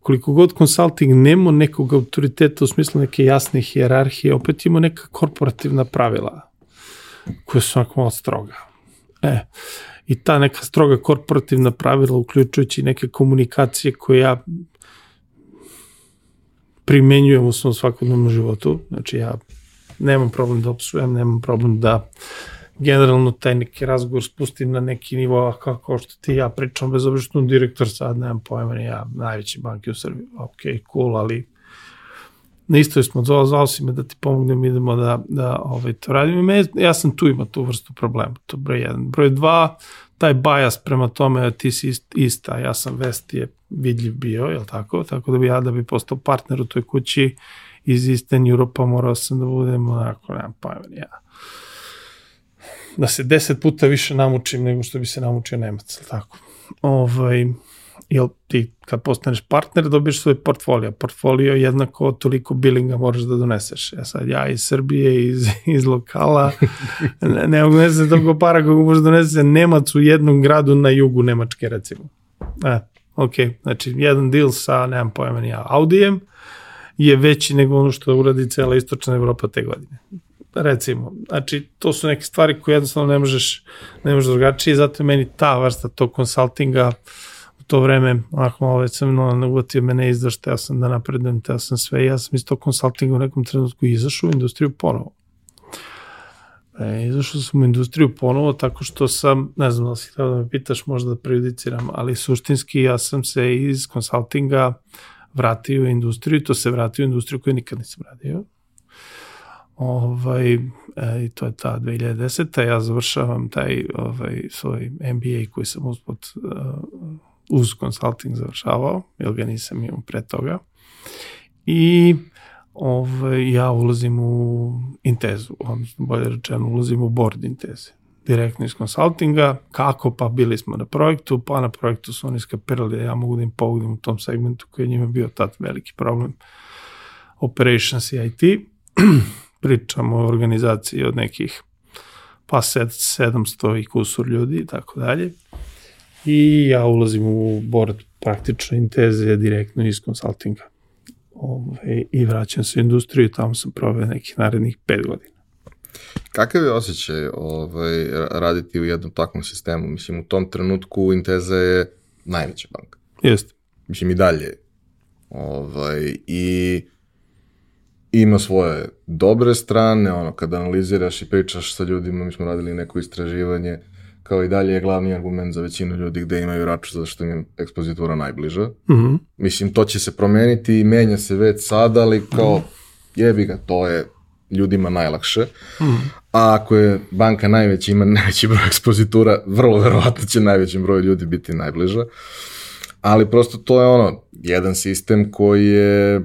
koliko god consulting nema nekog autoriteta u smislu neke jasne hijerarhije, opet ima neka korporativna pravila koja su onako malo stroga. E, i ta neka stroga korporativna pravila, uključujući neke komunikacije koje ja primenjujem u svom svakodnevnom životu, znači ja nemam problem da opsujem, nemam problem da uh, generalno taj neki razgovor spustim na neki nivo kako što ti ja pričam, bez obzira što direktor sad, nemam pojma, ne ja, najveći banki u Srbiji, ok, cool, ali na istoj smo, zvao, zvao si me da ti pomognem, idemo da, da ovaj, to radimo. Me, ja sam tu imao tu vrstu problema, to broj jedan. Broj dva, taj bajas prema tome ti si ista, ja sam je vidljiv bio, je tako? Tako da bi ja da bi postao partner u toj kući iz Eastern Europa morao sam da budem onako, nemam pojma, ja da se deset puta više namučim nego što bi se namučio Nemac, tako. Ovaj, jel ti kad postaneš partner dobiješ svoj portfolio. Portfolio jednako toliko bilinga moraš da doneseš. Ja sad ja iz Srbije, iz, [LAUGHS] iz lokala, ne, ne mogu donese toliko para kako može da donese Nemac u jednom gradu na jugu Nemačke recimo. E, ok, znači jedan deal sa, nemam pojma ni ja, Audijem je veći nego ono što uradi cela istočna Evropa te godine recimo. Znači, to su neke stvari koje jednostavno ne možeš, ne možeš drugačije, zato je meni ta vrsta tog konsultinga u to vreme, onako malo već sam no, uvotio mene izdaš, teo sam da napredujem, teo sam sve, ja sam iz tog konsultinga u nekom trenutku izašao u industriju ponovo. E, izašao sam u industriju ponovo tako što sam, ne znam da si htio da me pitaš, možda da prejudiciram, ali suštinski ja sam se iz konsultinga vratio u industriju, to se vratio u industriju koju nikad nisam radio Ovaj, e, to je ta 2010. Ja završavam taj ovaj, svoj MBA koji sam uspod uh, uz consulting završavao, jer ga nisam imao pre toga. I ovaj, ja ulazim u Intezu, odnosno bolje rečeno ulazim u board Inteze direktno iz konsultinga, kako pa bili smo na projektu, pa na projektu su oni skapirali da ja mogu da im pogledam u tom segmentu koji je njima bio tad veliki problem operations i IT [CLEARS THROAT] pričamo o organizaciji od nekih pa 700 i kusur ljudi i tako dalje. I ja ulazim u board praktično inteze direktno iz konsultinga. Ove, ovaj, I vraćam se u industriju i tamo sam proveo nekih narednih pet godina. Kakav je osjećaj ovaj, raditi u jednom takvom sistemu? Mislim, u tom trenutku Inteza je najveća banka. Jeste. Mislim, i dalje. Ovaj, I ima svoje dobre strane, ono, kad analiziraš i pričaš sa ljudima, mi smo radili neko istraživanje, kao i dalje je glavni argument za većinu ljudi gde imaju račun zato što im je ekspozitura najbliža. Mm -hmm. Mislim, to će se promeniti i menja se već sada, ali kao, mm -hmm. jebi ga, to je ljudima najlakše. Mm -hmm. A ako je banka najveća, ima najveći broj ekspozitura, vrlo verovatno će najvećem broju ljudi biti najbliža. Ali prosto to je ono, jedan sistem koji je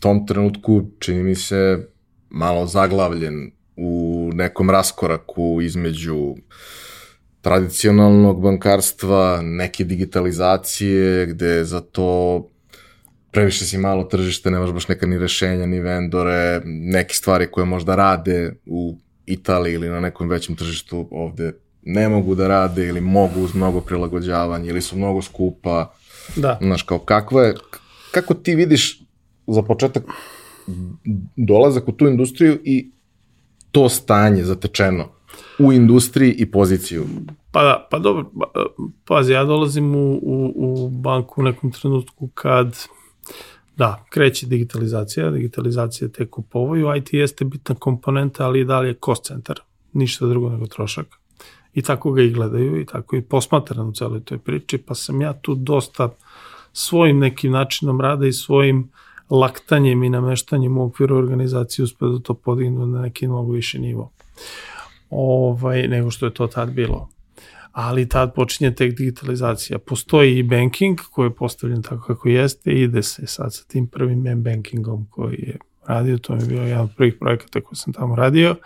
tom trenutku čini mi se malo zaglavljen u nekom raskoraku između tradicionalnog bankarstva, neke digitalizacije, gde za to previše si malo tržište, nemaš baš neka ni rešenja, ni vendore, neke stvari koje možda rade u Italiji ili na nekom većem tržištu ovde ne mogu da rade ili mogu uz mnogo prilagođavanja ili su mnogo skupa. Da. Znaš, kao kakva je, kako ti vidiš za početak dolazak u tu industriju i to stanje zatečeno u industriji i poziciju? Pa da, pa dobro, pa, pazi, ja dolazim u, u, u banku u nekom trenutku kad Da, kreće digitalizacija, digitalizacija tek u povoju, IT jeste bitna komponenta, ali i dalje cost centar, ništa drugo nego trošak. I tako ga i gledaju i tako i posmatram u celoj toj priči, pa sam ja tu dosta svojim nekim načinom rada i svojim laktanjem i nameštanjem u okviru organizacije uspio da to podignu na neki mnogo više nivo ovaj, nego što je to tad bilo ali tad počinje tek digitalizacija. Postoji i banking koji je postavljen tako kako jeste i ide se sad sa tim prvim M-bankingom koji je radio, to mi je bio jedan od prvih projekata koji sam tamo radio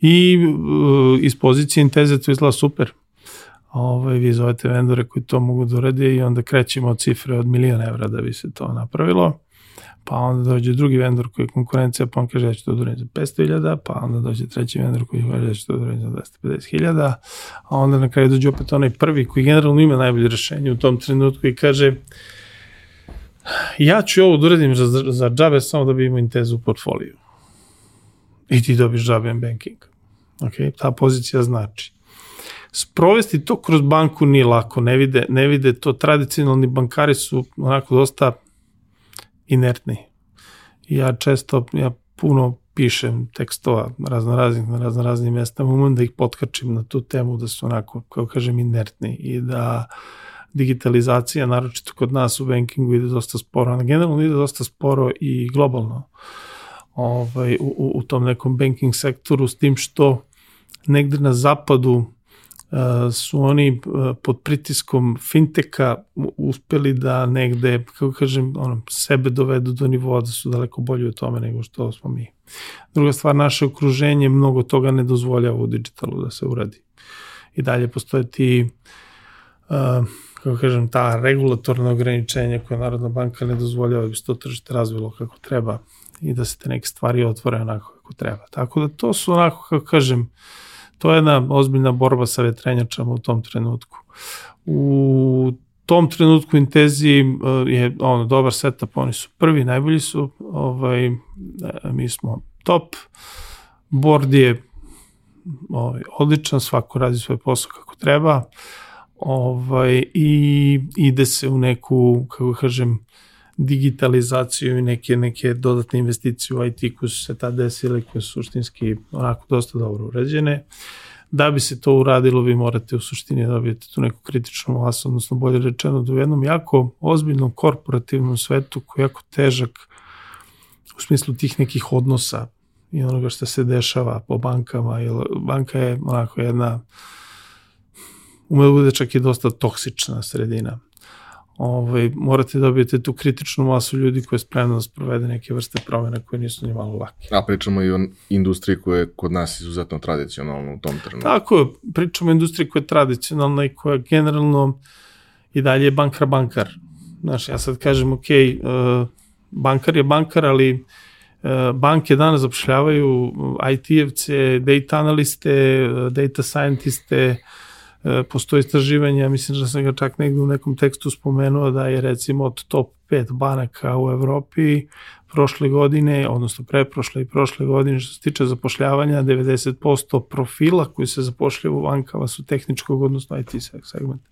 i uh, iz pozicije Inteze to izgleda super. Ovaj, vi zovete vendore koji to mogu da urede i onda krećemo od cifre od miliona evra da bi se to napravilo pa onda dođe drugi vendor koji je konkurencija, pa on kaže ja ću to uradim za 500.000, pa onda dođe treći vendor koji kaže ja ću to uradim za 250.000, a onda na kraju dođe opet onaj prvi koji generalno ima najbolje rešenje u tom trenutku i kaže ja ću ovo da uradim za, za džabe samo da bi imao intezu u portfoliju. I ti dobiš džabe banking. Ok, ta pozicija znači. Sprovesti to kroz banku nije lako, ne vide, ne vide to, tradicionalni bankari su onako dosta inertni. Ja često, ja puno pišem tekstova razno raznih na razno raznim mestama, umem da ih potkačim na tu temu da su onako, kao kažem, inertni i da digitalizacija, naročito kod nas u bankingu ide dosta sporo, a generalno ide dosta sporo i globalno ovaj, u, u tom nekom banking sektoru, s tim što negde na zapadu su oni pod pritiskom finteka uspeli da negde, kako kažem, ono, sebe dovedu do nivoa da su daleko bolji u tome nego što smo mi. Druga stvar, naše okruženje mnogo toga ne dozvoljava u digitalu da se uradi. I dalje postoje ti uh, kako kažem, ta regulatorna ograničenja koje Narodna banka ne dozvoljava da bi se to tržište razvilo kako treba i da se te neke stvari otvore onako kako treba. Tako da to su onako, kako kažem, uh, to je jedna ozbiljna borba sa vetrenjačama u tom trenutku. U tom trenutku Intezi uh, je ono dobar setup, oni su prvi, najbolji su, ovaj, e, mi smo top, board je ovaj, odličan, svako radi svoj posao kako treba, ovaj, i ide se u neku, kako kažem, digitalizaciju i neke, neke dodatne investicije u IT koje su se tad desile, koje su suštinski onako dosta dobro urađene. Da bi se to uradilo, vi morate u suštini dobijete tu neku kritičnu vlasu, odnosno bolje rečeno da u jednom jako ozbiljnom korporativnom svetu koji je jako težak u smislu tih nekih odnosa i onoga što se dešava po bankama, jer banka je onako jedna ume da bude čak i dosta toksična sredina ovaj, morate da dobijete tu kritičnu masu ljudi koja je spremna da sprovede neke vrste promjena koje nisu ni malo lake. A pričamo i o industriji koja je kod nas izuzetno tradicionalna u tom trenutku. Tako, pričamo o industriji koja je tradicionalna i koja generalno i dalje je bankar bankar. Znaš, ja sad kažem, ok, uh, bankar je bankar, ali uh, banke danas zapošljavaju IT-evce, data analiste, data scientiste, uh, postoji istraživanje, mislim da sam ga čak negde u nekom tekstu spomenuo da je recimo od top 5 banaka u Evropi prošle godine, odnosno preprošle i prošle godine što se tiče zapošljavanja, 90% profila koji se zapošljava u bankama su tehničkog, odnosno IT segment.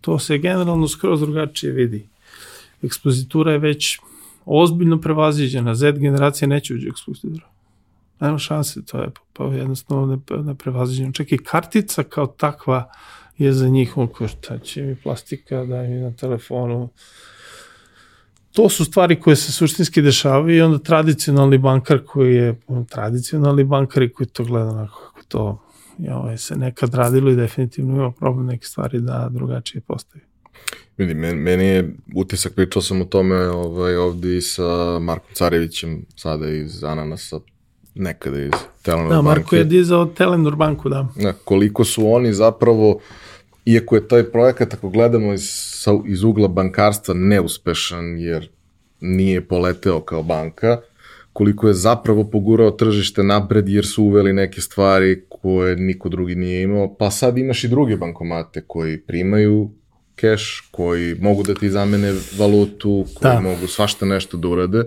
To se generalno skroz drugačije vidi. Ekspozitura je već ozbiljno prevaziđena. Z generacija neće uđe ekspozitura nema šanse, to je pa jednostavno neprevaziđeno. Čak i kartica kao takva je za njih, oko šta će mi plastika, daj mi na telefonu. To su stvari koje se suštinski dešavaju i onda tradicionalni bankar koji je, tradicionalni bankari koji to gleda onako kako to je, ovaj, se nekad radilo i definitivno ima problem neke stvari da drugačije postavi. Vidi, meni je utisak, pričao sam o tome ovaj, ovde i sa Markom Carevićem, sada iz Ananasa, nekada iz Telenor da, banke. Da, Marko je dizao Telenor banku, da. da. Koliko su oni zapravo, iako je taj projekat, ako gledamo iz sa, iz ugla bankarstva neuspešan jer nije poleteo kao banka, koliko je zapravo pogurao tržište napred jer su uveli neke stvari koje niko drugi nije imao, pa sad imaš i druge bankomate koji primaju keš, koji mogu da ti zamene valutu, koji da. mogu svašta nešto da urade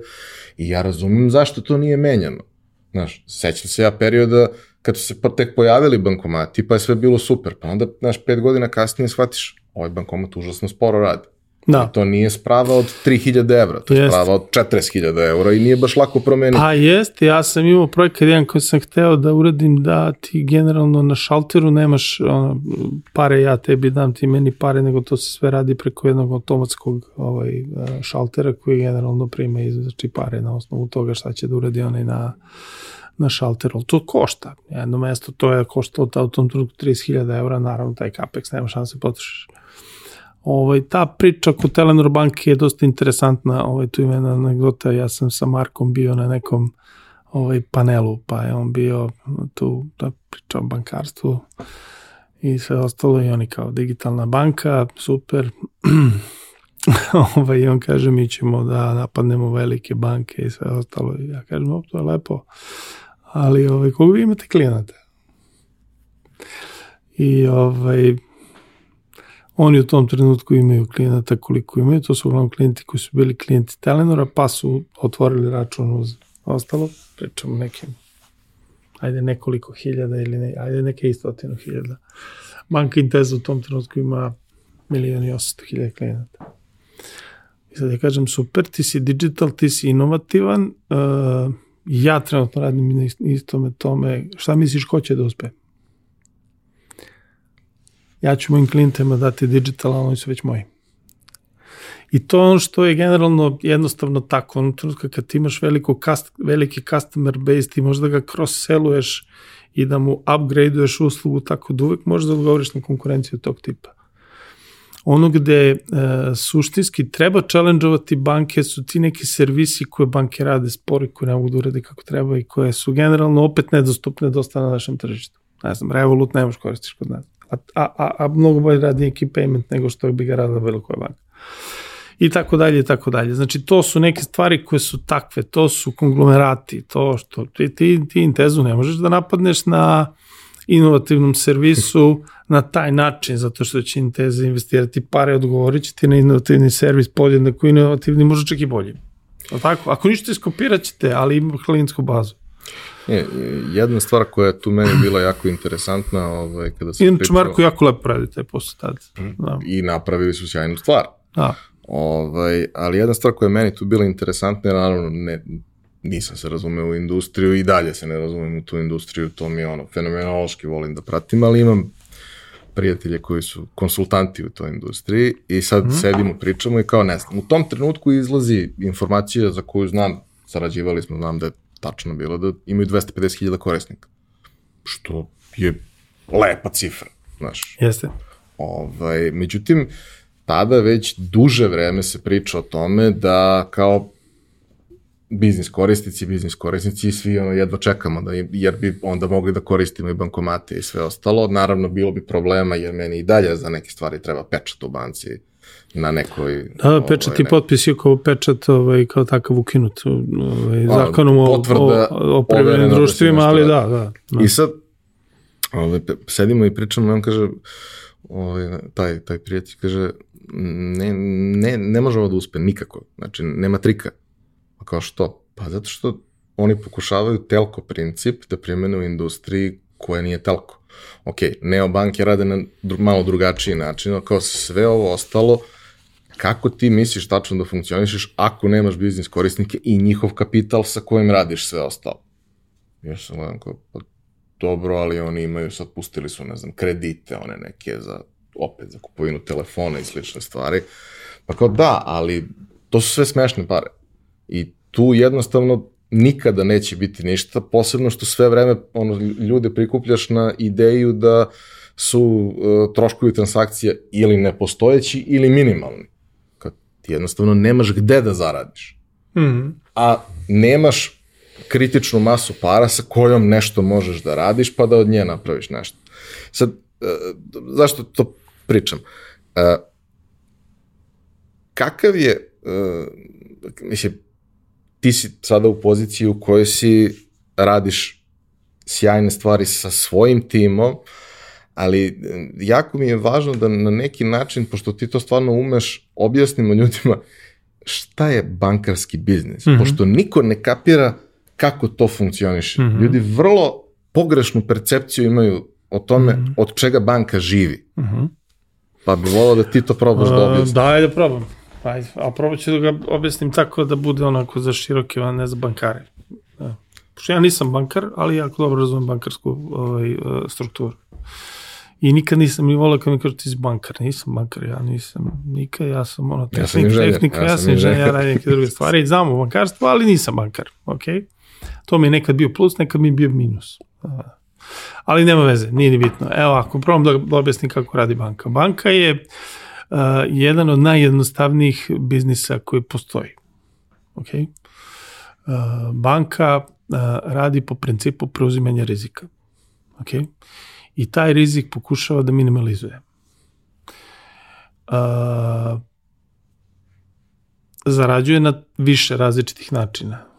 i ja razumim zašto to nije menjano. Znaš, sećam se ja perioda kad su se tek pojavili bankomati, pa je sve bilo super, pa onda, znaš, pet godina kasnije shvatiš, ovaj bankomat užasno sporo radi. Da. I to nije sprava od 3000 evra, to je jest. sprava od 40.000 evra i nije baš lako promeniti. Pa jeste, ja sam imao projekat jedan koji sam hteo da uradim da ti generalno na šalteru nemaš ono, pare, ja tebi dam ti meni pare, nego to se sve radi preko jednog automatskog ovaj, šaltera koji generalno prima znači pare na osnovu toga šta će da uradi onaj na na šalteru, to košta. Jedno mesto to je koštalo u tom trenutku 30.000 evra, naravno taj capex nema šanse da potrošiš. Ovaj, ta priča kod Telenor banke je dosta interesantna, ovaj, tu ima jedna anegdota, ja sam sa Markom bio na nekom ovaj, panelu, pa je on bio tu da priča o bankarstvu i sve ostalo i oni kao digitalna banka, super. [CLEARS THROAT] ovaj, I on kaže mi ćemo da napadnemo velike banke i sve ostalo. I ja kažem, op, to je lepo, ali ovaj, koga vi imate klijenata? I ovaj, Oni u tom trenutku imaju klijenata koliko imaju, to su uglavnom klijenti koji su bili klijenti Telenora, pa su otvorili račun uz ostalo, pričamo nekim, ajde nekoliko hiljada ili ne, ajde neke istotinu hiljada. Banka Inteza u tom trenutku ima milijon i osasto hiljada klijenata. I sad ja kažem, super, ti si digital, ti si inovativan, uh, ja trenutno radim na istome tome, šta misliš ko će da uspe? Ja ću mojim klijentima dati digital, ali oni su već moji. I to je ono što je generalno jednostavno tako, ono trenutka kad ti imaš veliko cust, veliki customer base, ti možda ga cross-selluješ i da mu upgradeuješ uslugu tako da uvek možeš da odgovoriš na konkurenciju tog tipa. Ono gde e, suštinski treba challenge-ovati banke su ti neki servisi koje banke rade spori, koje ne mogu da urade kako treba i koje su generalno opet nedostupne dosta na našem tržištu. Ne znam, Revolut ne možeš koristiš kod nas a, a, a mnogo bolje radi neki payment nego što bi ga radila bilo koja banka. I tako dalje, i tako dalje. Znači, to su neke stvari koje su takve, to su konglomerati, to što ti, ti, ti Intezu ne možeš da napadneš na inovativnom servisu na taj način, zato što će Inteza investirati pare, odgovorit će ti na inovativni servis podjednako inovativni, može čak i bolji. Tako? Ako ništa iskopirat ćete, ali ima klijentsku bazu. Ne, jedna stvar koja je tu meni bila jako interesantna, ovaj, kada sam Inače. Marko jako lepo radi taj posao tad. Mhm. Da. I napravili su sjajnu stvar. Da. Ovaj, ali jedna stvar koja je meni tu bila interesantna, je naravno ne, nisam se razumeo u industriju i dalje se ne razumem u tu industriju, to mi je ono, fenomenološki volim da pratim, ali imam prijatelje koji su konsultanti u toj industriji i sad mm. sedimo, pričamo i kao ne znam, u tom trenutku izlazi informacija za koju znam, sarađivali smo, znam da je tačno bilo da imaju 250.000 korisnika. Što je lepa cifra, znaš. Jeste. Ovaj, međutim, tada već duže vreme se priča o tome da kao biznis korisnici, biznis korisnici i svi ono jedva čekamo da jer bi onda mogli da koristimo i bankomate i sve ostalo. Naravno bilo bi problema jer meni i dalje za neke stvari treba pečat u banci na nekoj... Da, ovaj, pečat i potpis je kao pečat ovaj, kao takav ukinut ovaj, zakonom o, o, o privrednim društvima, ali da, da, da. I sad, ovaj, sedimo i pričamo, on kaže, ovaj, taj, taj prijatelj kaže, ne, ne, ne može ovo da uspe nikako, znači nema trika. A kao što? Pa zato što oni pokušavaju telko princip da primene u industriji koja nije telko. Ok, neobanke rade na malo drugačiji način, kao sve ovo ostalo, kako ti misliš tačno da funkcionišeš ako nemaš biznis korisnike i njihov kapital sa kojim radiš sve ostalo? Ja sam gledam kao, pa dobro, ali oni imaju, sad pustili su, ne znam, kredite, one neke za, opet za kupovinu telefona i slične stvari. Pa kao da, ali to su sve smešne pare. I tu jednostavno nikada neće biti ništa, posebno što sve vreme ono, ljude prikupljaš na ideju da su uh, troškovi transakcija ili nepostojeći ili minimalni ti jednostavno nemaš gde da zaradiš. Mm -hmm. A nemaš kritičnu masu para sa kojom nešto možeš da radiš, pa da od nje napraviš nešto. Sad, uh, zašto to pričam? Uh, kakav je, uh, mislim, ti si sada u poziciji u kojoj si radiš sjajne stvari sa svojim timom, ali e, jako mi je važno da na neki način, pošto ti to stvarno umeš, objasnimo ljudima šta je bankarski biznis, mm -hmm. pošto niko ne kapira kako to funkcioniše. Mm -hmm. Ljudi vrlo pogrešnu percepciju imaju o tome mm -hmm. od čega banka živi. Mm -hmm. Pa bi volao da ti to probaš da objasniš. Da, ajde probam. Ajde, a probat ću da ga objasnim tako da bude onako za široke, ne za bankare. Da. Pošto ja nisam bankar, ali jako dobro razumem bankarsku ovaj, strukturu. I nikad nisam ni volao kad mi kažu ti si bankar, nisam bankar, ja nisam nikad, ja sam ono tehnik, ja sam inženjer, tehnika, ja, ja sam inženjer, ja radim neke druge stvari, znam o bankarstvu, ali nisam bankar, ok? To mi je nekad bio plus, nekad mi je bio minus. Ali nema veze, nije ni bitno. Evo, ako probam da objasnim kako radi banka. Banka je uh, jedan od najjednostavnijih biznisa koji postoji. Ok? Uh, banka uh, radi po principu preuzimanja rizika. Ok? I taj rizik pokušava da minimalizuje. Uh, zarađuje na više različitih načina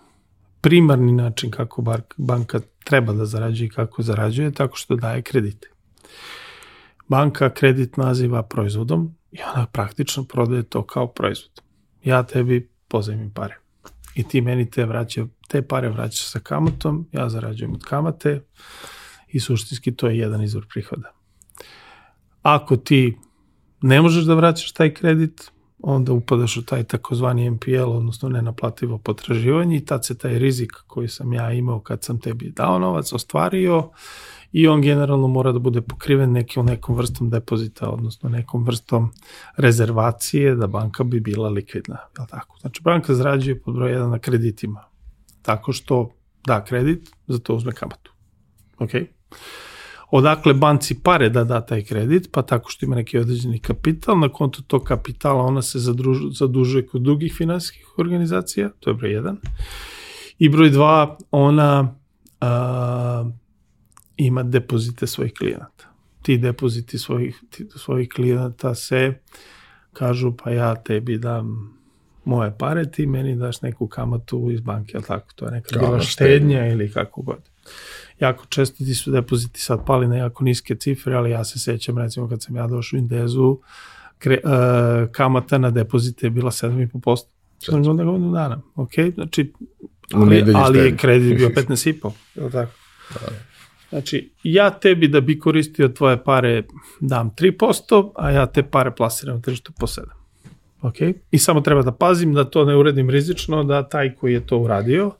primarni način kako banka treba da zarađuje i kako zarađuje tako što daje kredite. Banka kredit naziva proizvodom i ona praktično prodaje to kao proizvod. Ja tebi pozajmim pare i ti meni te, vraća, te pare vraćaš sa kamatom, ja zarađujem od kamate i suštinski to je jedan izvor prihoda. Ako ti ne možeš da vraćaš taj kredit, onda upadaš u taj takozvani MPL, odnosno nenaplativo potraživanje i tad se taj rizik koji sam ja imao kad sam tebi dao novac ostvario i on generalno mora da bude pokriven nekim, nekom vrstom depozita, odnosno nekom vrstom rezervacije da banka bi bila likvidna. Je tako? Znači banka zarađuje pod broj 1 na kreditima, tako što da kredit, za to uzme kamatu. Okay? odakle banci pare da da taj kredit, pa tako što ima neki određeni kapital, na konto tog kapitala ona se zadruž, zadužuje kod drugih finansijskih organizacija, to je broj jedan. I broj dva, ona a, ima depozite svojih klijenata. Ti depoziti svojih, ti, svojih klijenata se kažu pa ja tebi dam moje pare, ti meni daš neku kamatu iz banke, ali tako, to je neka bila štednja ili kako god jako često ti su depoziti sad pali na jako niske cifre, ali ja se sećam recimo kad sam ja došao u Indezu, kre, uh, kamata na depozite je bila 7,5%. Znači onda godinu dana, ok? Znači, ali, ali je kredit bio 15,5, je li tako? Da. Znači, ja tebi da bi koristio tvoje pare dam 3%, a ja te pare plasiram na tržištu po 7. Ok? I samo treba da pazim da to ne uredim rizično, da taj koji je to uradio,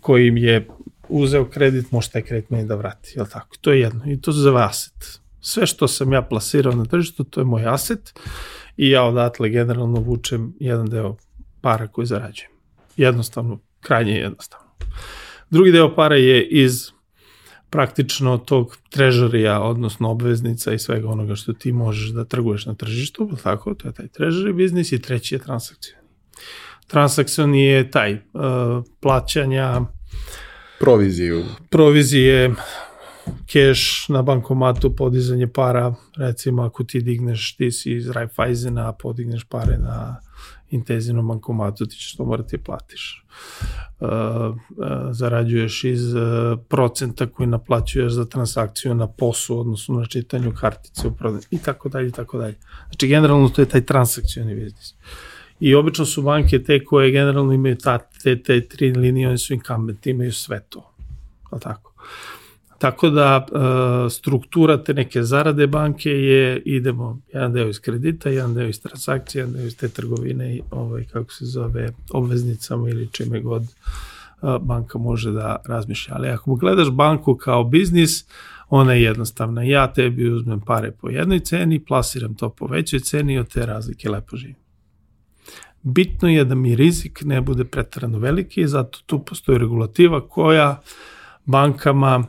koji im je uzeo kredit, može taj kredit meni da vrati, jel tako? To je jedno i to se zove aset. Sve što sam ja plasirao na tržištu, to je moj aset i ja odatle generalno vučem jedan deo para koji zarađujem. Jednostavno, krajnje jednostavno. Drugi deo para je iz praktično tog trežarija, odnosno obveznica i svega onoga što ti možeš da trguješ na tržištu, tako, to je taj trežari biznis i treći je transakcijani. Transakcijani je taj uh, plaćanja, Proviziju. Provizije, keš na bankomatu, podizanje para, recimo ako ti digneš, ti si iz Raiffeisena, podigneš pare na intenzivnom bankomatu, ti ćeš to morati da platiš. Uh, uh, zarađuješ iz uh, procenta koji naplaćuješ za transakciju na posu, odnosno na čitanju kartice u prodanju i tako dalje i tako dalje. Znači generalno to je taj transakcijani biznis. I obično su banke te koje generalno imaju ta, te, te tri linije, oni su incumbent, imaju sve to. Ali tako? Tako da e, struktura te neke zarade banke je idemo jedan deo iz kredita, jedan deo iz transakcije, jedan deo iz te trgovine ovaj, kako se zove obveznicama ili čime god e, banka može da razmišlja. Ali ako gledaš banku kao biznis, ona je jednostavna. Ja tebi uzmem pare po jednoj ceni, plasiram to po većoj ceni i od te razlike lepo živim. Bitno je da mi rizik ne bude pretrano veliki, zato tu postoji regulativa koja bankama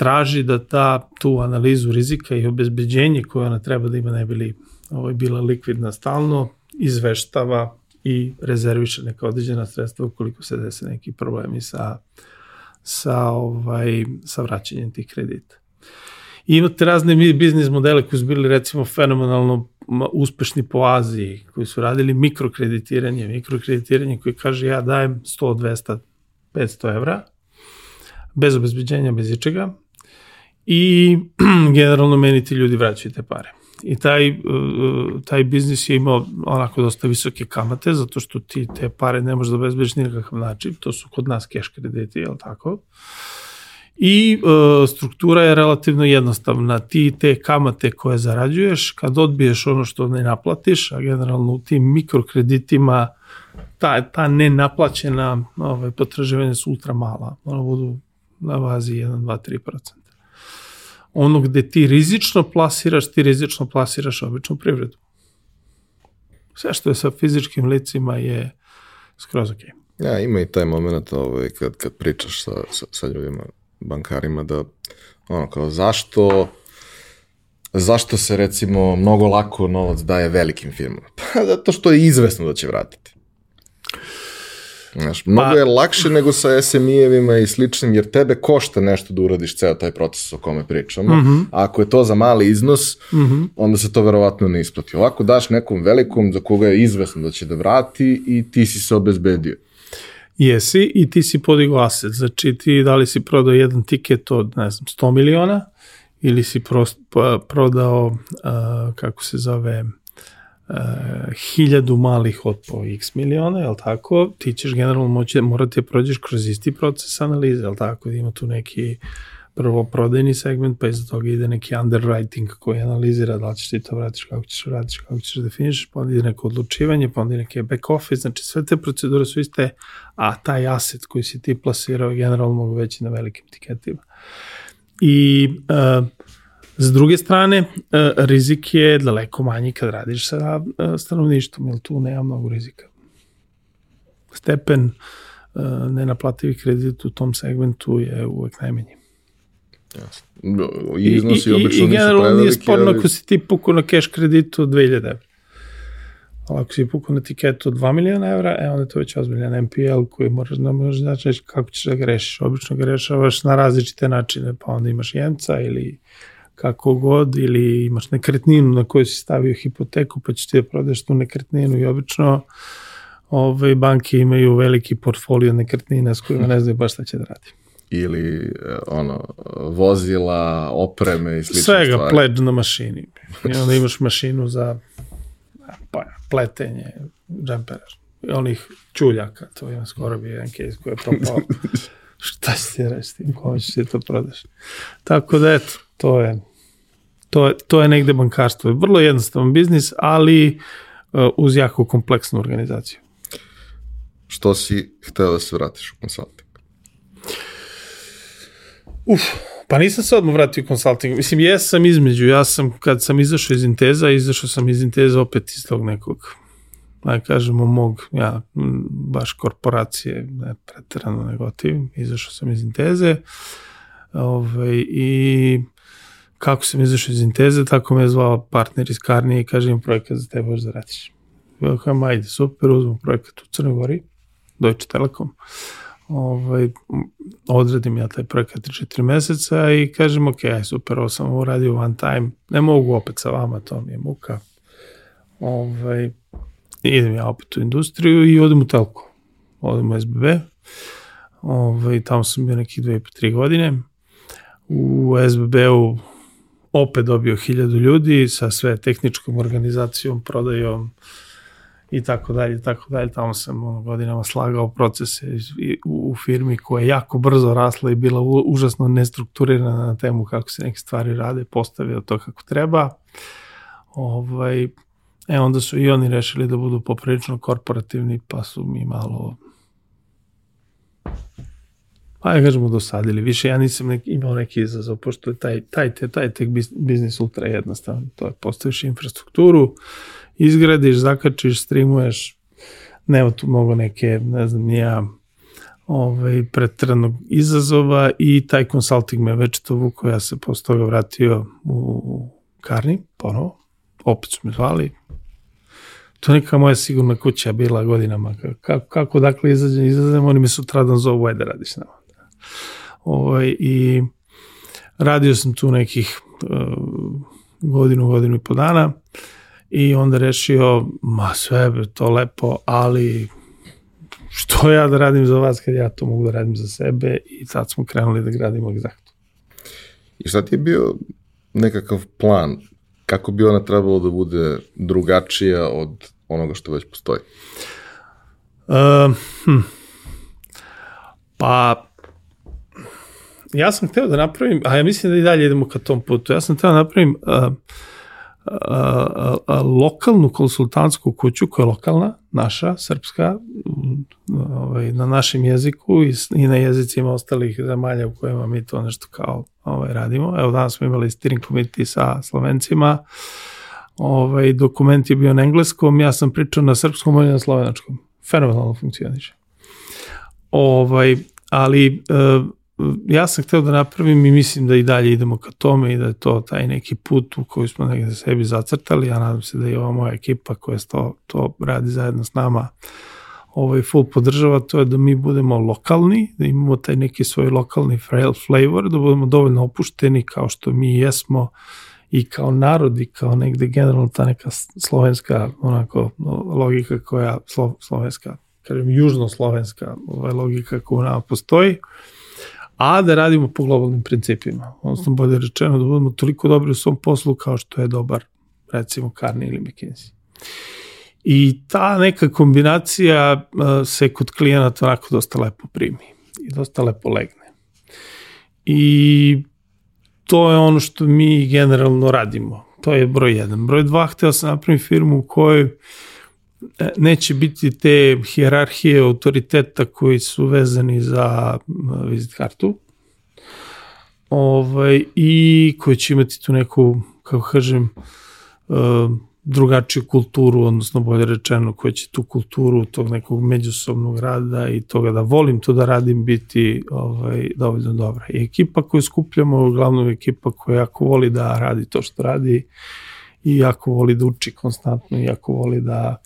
traži da ta tu analizu rizika i obezbeđenje koje ona treba da ima ne bili ovaj, bila likvidna stalno, izveštava i rezerviše neka određena sredstva ukoliko se dese neki problemi sa, sa, ovaj, sa vraćanjem tih kredita. I imate razne biznis modele koji su bili recimo fenomenalno uspešni po Aziji, koji su radili mikrokreditiranje, mikrokreditiranje koji kaže ja dajem 100, 200, 500 evra, bez obezbeđenja, bez ičega, i [CLEARS THROAT] generalno meni ti ljudi vraćaju te pare. I taj, uh, taj biznis je imao onako dosta visoke kamate, zato što ti te pare ne možeš da obezbeđeš ni na kakav način, to su kod nas cash krediti, je li tako? I uh, struktura je relativno jednostavna. Ti te kamate koje zarađuješ, kad odbiješ ono što ne naplatiš, a generalno u tim mikrokreditima ta, ta nenaplaćena ovaj, potraživanja su ultra mala. Ono budu na bazi 1, 2, 3% ono gde ti rizično plasiraš, ti rizično plasiraš običnu privredu. Sve što je sa fizičkim licima je skroz ok. Ja, ima i taj moment ovaj, kad, kad pričaš sa, sa, sa ljudima, bankarima, da ono kao zašto zašto se recimo mnogo lako novac daje velikim firmama? [LAUGHS] Pa zato što je izvesno da će vratiti. Znaš, mnogo pa, je lakše nego sa SMI-evima i sličnim, jer tebe košta nešto da uradiš ceo taj proces o kome pričamo. Mm -hmm. A ako je to za mali iznos, mm -hmm. onda se to verovatno ne isplati. Ovako daš nekom velikom za koga je izvesno da će da vrati i ti si se obezbedio. Jesi i ti si podigao aset. Znači ti da li si prodao jedan tiket od, ne znam, 100 miliona ili si prost, prodao, uh, kako se zove, uh, hiljadu malih od po x miliona, jel tako, ti ćeš generalno moći, morati da prođeš kroz isti proces analize, jel tako, da ima tu neki prvo prodajni segment, pa iza toga ide neki underwriting koji analizira da li ćeš ti to vratiš, kako ćeš vratiš, kako ćeš da definiš, pa onda ide neko odlučivanje, pa onda ide neki back office, znači sve te procedure su iste, a taj asset koji si ti plasirao generalno mogu veći na velikim tiketima. I uh, S druge strane, e, rizik je daleko manji kad radiš sa e, stanovništvom, jer tu nema mnogo rizika. Stepen e, nenaplativih kredita u tom segmentu je uvek najmanji. Jasno. I iznosi I, obično i, i generalno nije sporno ako si ti pukao na cash kreditu od 2000 evra. Ali ako si pukao na tiketu od 2 miliona evra, e onda to već ozbiljan MPL koji moraš da možeš znači kako ćeš da ga rešiš. Obično ga rešavaš na različite načine, pa onda imaš jemca ili kako god ili imaš nekretninu na koju si stavio hipoteku pa ćeš ti da prodeš tu nekretninu i obično ove banke imaju veliki portfolio nekretnina s kojima ne znaju baš šta će da radi. Ili e, ono, vozila, opreme i slične Svega, stvari. pledge na mašini. I onda imaš mašinu za pa, pletenje džempera. Onih čuljaka, to ima skoro bi jedan case koji je propao. [LAUGHS] šta će ti reći tim, kome ćeš ti to prodaš. Tako da eto, to je To, to je negde bankarstvo. Vrlo jednostavan biznis, ali uh, uz jako kompleksnu organizaciju. Što si hteo da se vratiš u konsulting? Uf, pa nisam se odmah vratio u konsulting. Mislim, jesam između. Ja sam, kad sam izašao iz Inteza, izašao sam iz Inteza opet iz tog nekog da kažemo, mog, ja, baš korporacije, ne pretirano negotiv, izašao sam iz Inteze, ove, ovaj, i kako sam izašao iz Inteze, tako me je zvao partner iz Karnije i kaže im projekat za tebe možeš da radiš. Ja kažem, ajde, super, uzmem projekat u Crnoj Gori, Deutsche Telekom, ovaj, odradim ja taj projekat 3-4 meseca i kažem, ok, aj, super, ovo sam uradio one time, ne mogu opet sa vama, to mi je muka. Ovaj, idem ja opet u industriju i odem u Telko. Odem u SBB, ovaj, tamo sam bio nekih 2-3 godine. U SBB-u opet dobio hiljadu ljudi sa sve tehničkom organizacijom, prodajom i tako dalje, tako dalje. Tamo sam ono, godinama slagao procese u, firmi koja je jako brzo rasla i bila užasno nestrukturirana na temu kako se neke stvari rade, postavio to kako treba. Ovaj, e onda su i oni rešili da budu poprilično korporativni, pa su mi malo pa ja kažemo dosadili. Više ja nisam nek, imao neki izazov, pošto je taj, taj, taj, taj tek biznis ultra jednostavan. To je, postaviš infrastrukturu, izgradiš, zakačiš, streamuješ, nema tu mnogo neke, ne znam, nija ovaj, pretranog izazova i taj consulting me već to vuko, ja se posle toga vratio u Karni, ponovo, opet su me zvali, to neka moja sigurna kuća bila godinama, kako, kako dakle izađem, izađem, oni mi sutradan zovu, ajde radiš nama. Ovaj, I radio sam tu nekih uh, godinu, godinu i po dana i onda rešio, ma sve be, to lepo, ali što ja da radim za vas kad ja to mogu da radim za sebe i sad smo krenuli da gradimo egzakto. I šta ti je bio nekakav plan kako bi ona trebalo da bude drugačija od onoga što već postoji? Uh, hm. Pa, ja sam hteo da napravim, a ja mislim da i dalje idemo ka tom putu, ja sam hteo da napravim uh, a, a, lokalnu konsultantsku kuću koja je lokalna, naša, srpska, ovaj, na našem jeziku i, i na jezicima ostalih zemalja u kojima mi to nešto kao ovaj, radimo. Evo danas smo imali steering committee sa Slovencima, ovaj, dokument je bio na engleskom, ja sam pričao na srpskom i na slovenačkom. Fenomenalno funkcioniše. Ovaj, ali uh, ja sam hteo da napravim i mislim da i dalje idemo ka tome i da je to taj neki put u koji smo negde sebi zacrtali, ja nadam se da i ova moja ekipa koja to, to radi zajedno s nama ovaj full podržava, to je da mi budemo lokalni, da imamo taj neki svoj lokalni flavor, da budemo dovoljno opušteni kao što mi jesmo i kao narod i kao negde generalno ta neka slovenska onako logika koja slo, slovenska, kažem južno-slovenska ovaj, logika koja nama postoji. Uh, a da radimo po globalnim principima. Odnosno, bolje rečeno, da budemo toliko dobri u svom poslu kao što je dobar, recimo, Carney ili McKinsey. I ta neka kombinacija se kod klijenata onako dosta lepo primi i dosta lepo legne. I to je ono što mi generalno radimo. To je broj jedan. Broj dva, hteo sam napravim firmu u kojoj uh, neće biti te hijerarhije autoriteta koji su vezani za vizit kartu ovaj, i koji će imati tu neku, kako kažem, e, drugačiju kulturu, odnosno bolje rečeno, koja će tu kulturu tog nekog međusobnog rada i toga da volim to da radim biti ovaj, dovoljno dobra. I ekipa koju skupljamo, uglavnom ekipa koja jako voli da radi to što radi i jako voli da uči konstantno i jako voli da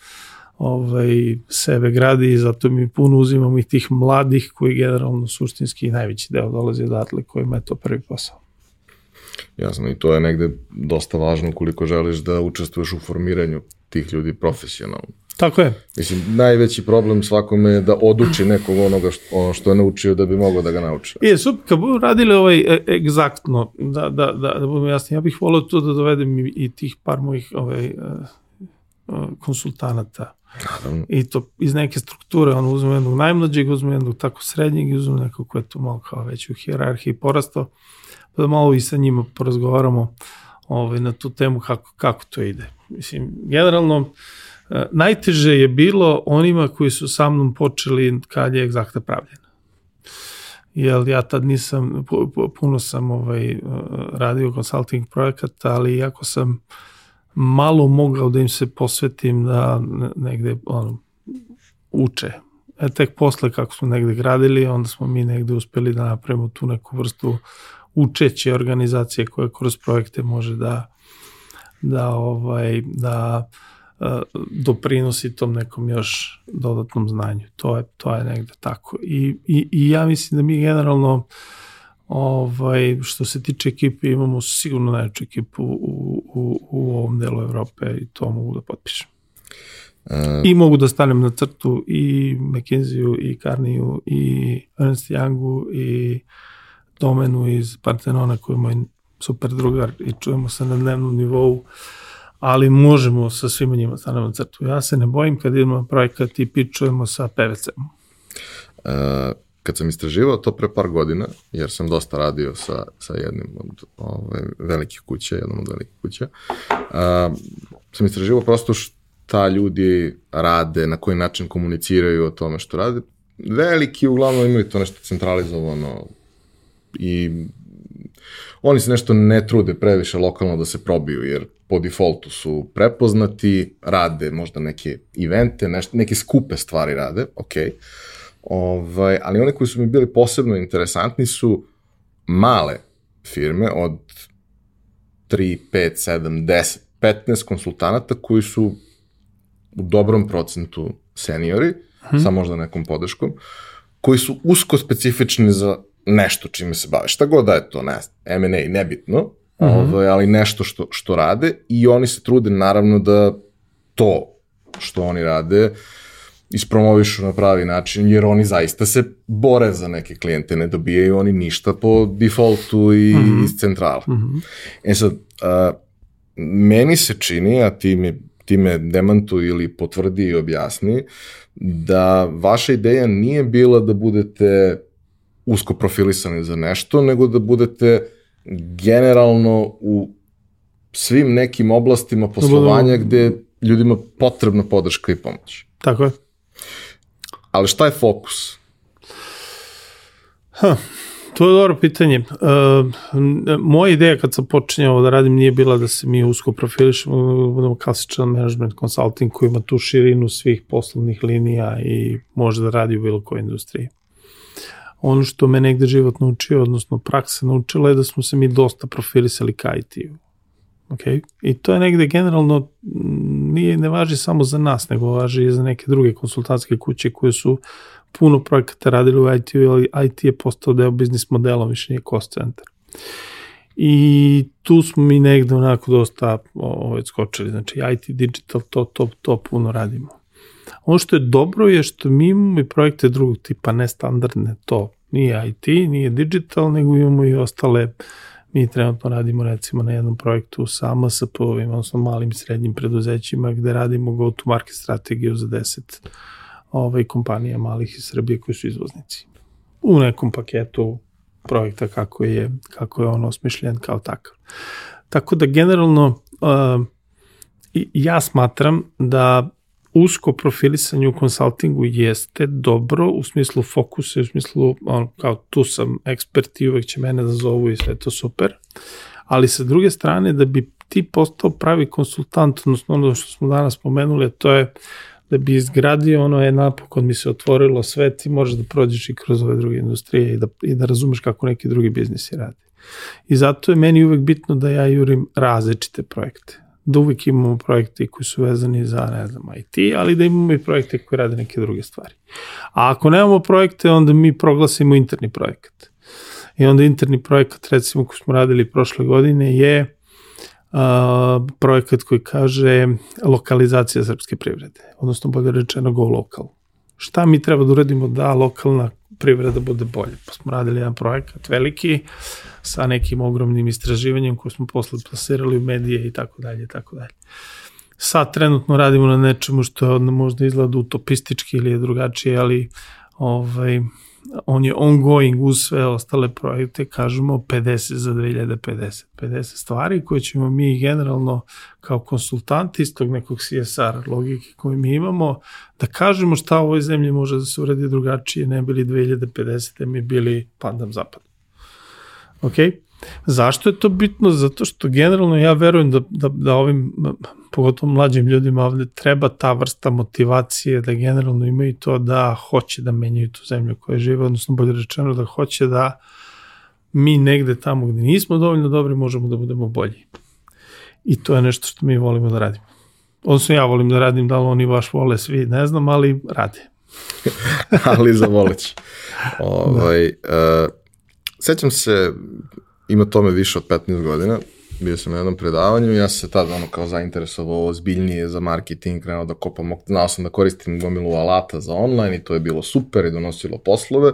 ovaj, sebe gradi i zato mi puno uzimamo i tih mladih koji generalno suštinski najveći deo dolazi odatle kojima je to prvi posao. Jasno, i to je negde dosta važno koliko želiš da učestvuješ u formiranju tih ljudi profesionalno. Tako je. Mislim, najveći problem svakome je da oduči nekog onoga što, ono što je naučio da bi mogao da ga nauči. Je, super, kad budemo radili ovaj e, egzaktno, da, da, da, da budemo jasni, ja bih volio to da dovedem i, i tih par mojih ovaj, e, e, konsultanata. Naravno. I to iz neke strukture, on uzme jednog najmlađeg, uzme jednog tako srednjeg i uzme nekog ko je tu malo kao već u hijerarhiji porastao, pa da malo i sa njima porazgovaramo ovaj, na tu temu kako, kako to ide. Mislim, generalno, E, najteže je bilo onima koji su sa mnom počeli kad je egzakta pravljena. Jer ja tad nisam, puno sam ovaj, e, radio consulting projekata, ali iako sam malo mogao da im se posvetim da negde ono, uče. E tek posle kako smo negde gradili, onda smo mi negde uspeli da napravimo tu neku vrstu učeće organizacije koja kroz projekte može da da ovaj da uh, doprinosi tom nekom još dodatnom znanju. To je, to je negde tako. I, i, I ja mislim da mi generalno ovaj, što se tiče ekipe imamo sigurno najveću ekipu u, u, u ovom delu Evrope i to mogu da potpišem. Uh, I mogu da stanem na crtu i McKinsey-u i Carneyu i Ernst Youngu i Domenu iz Partenona koji je moj super drugar i čujemo se na dnevnom nivou. Uh, ali možemo sa svima njima stanemo na crtu. Ja se ne bojim kad idemo projekat i pičujemo sa PVC-om. Uh, kad sam istraživao to pre par godina, jer sam dosta radio sa, sa jednim od ove, velikih kuća, jednom od velikih kuća, uh, sam istraživao prosto šta ljudi rade, na koji način komuniciraju o tome što rade. Veliki uglavnom imaju to nešto centralizovano i oni se nešto ne trude previše lokalno da se probiju, jer po defaultu su prepoznati, rade možda neke evente, nešto, neke skupe stvari rade, ok. Ovaj, ali one koji su mi bili posebno interesantni su male firme od 3, 5, 7, 10, 15 konsultanata koji su u dobrom procentu seniori, hmm. sa možda nekom podrškom, koji su usko specifični za nešto čime se bave. Šta god da je to, ne, M&A, nebitno, mm -hmm. ovaj, ali nešto što, što rade i oni se trude naravno da to što oni rade ispromovišu na pravi način, jer oni zaista se bore za neke klijente, ne dobijaju oni ništa po defaultu i mm -hmm. iz centrala. Mm -hmm. E sad, a, meni se čini, a ti me, ti me demantu ili potvrdi i objasni, da vaša ideja nije bila da budete usko profilisani za nešto, nego da budete generalno u svim nekim oblastima poslovanja gde ljudima potrebna podrška i pomoć. Tako je. Ali šta je fokus? Ha, to je dobro pitanje. Uh, moja ideja kad sam počinjao da radim nije bila da se mi usko profilišemo, da budemo klasičan management consulting koji ima tu širinu svih poslovnih linija i može da radi u bilo kojoj industriji. Ono što me negde život naučio, odnosno praksa naučila je da smo se mi dosta profilisali ka IT-u. Okay? I to je negde generalno nije, ne važi samo za nas, nego važi i za neke druge konsultantske kuće koje su puno projekata radili u IT-u, ali IT je postao deo biznis modela, više nije cost center. I tu smo mi negde onako dosta ovaj, skočili, znači IT, digital, to, to, to puno radimo. Ono što je dobro je što mi imamo i projekte drugog tipa, ne standardne, to nije IT, nije digital, nego imamo i ostale Mi trenutno radimo recimo na jednom projektu sa MSP-ovima, odnosno malim i srednjim preduzećima gde radimo go-to-market strategiju za 10 ovaj, kompanija malih iz Srbije koji su izvoznici. U nekom paketu projekta kako je, kako je on osmišljen kao takav. Tako da generalno uh, ja smatram da usko profilisanje u konsultingu jeste dobro u smislu fokusa, u smislu on, kao tu sam ekspert i uvek će mene da zovu i sve to super, ali sa druge strane da bi ti postao pravi konsultant, odnosno ono što smo danas pomenuli, to je da bi izgradio ono je napokon mi se otvorilo sve, ti možeš da prođeš i kroz ove druge industrije i da, i da razumeš kako neki drugi biznisi radi. I zato je meni uvek bitno da ja jurim različite projekte da uvijek imamo projekte koji su vezani za, ne znam, IT, ali da imamo i projekte koji rade neke druge stvari. A ako nemamo projekte, onda mi proglasimo interni projekat. I onda interni projekat, recimo, koji smo radili prošle godine, je uh, projekat koji kaže lokalizacija srpske privrede, odnosno bolje rečeno go local. Šta mi treba da uradimo da lokalna privreda bude bolje? Pa smo radili jedan projekat veliki, sa nekim ogromnim istraživanjem koje smo posle plasirali u medije i tako dalje i tako dalje. Sad trenutno radimo na nečemu što je možda izgleda utopistički ili je drugačije, ali ovaj, on je ongoing uz sve ostale projekte, kažemo 50 za 2050. 50 stvari koje ćemo mi generalno kao konsultanti iz tog nekog CSR logike koju mi imamo, da kažemo šta u ovoj zemlji može da se uradi drugačije, ne bili 2050. mi bili pandam zapad. Ok? Zašto je to bitno? Zato što generalno ja verujem da, da, da ovim, pogotovo mlađim ljudima ovde, treba ta vrsta motivacije da generalno imaju to da hoće da menjaju tu zemlju koja žive, odnosno bolje rečeno da hoće da mi negde tamo gde nismo dovoljno dobri možemo da budemo bolji. I to je nešto što mi volimo da radimo. Odnosno ja volim da radim, da li oni baš vole svi, ne znam, ali rade. [LAUGHS] ali za voleć. Ovaj, da. uh, sećam se, ima tome više od 15 godina, bio sam na jednom predavanju i ja sam se tad ono kao zainteresovao ozbiljnije za marketing, krenuo da kopam, znao sam da koristim gomilu alata za online i to je bilo super i donosilo poslove,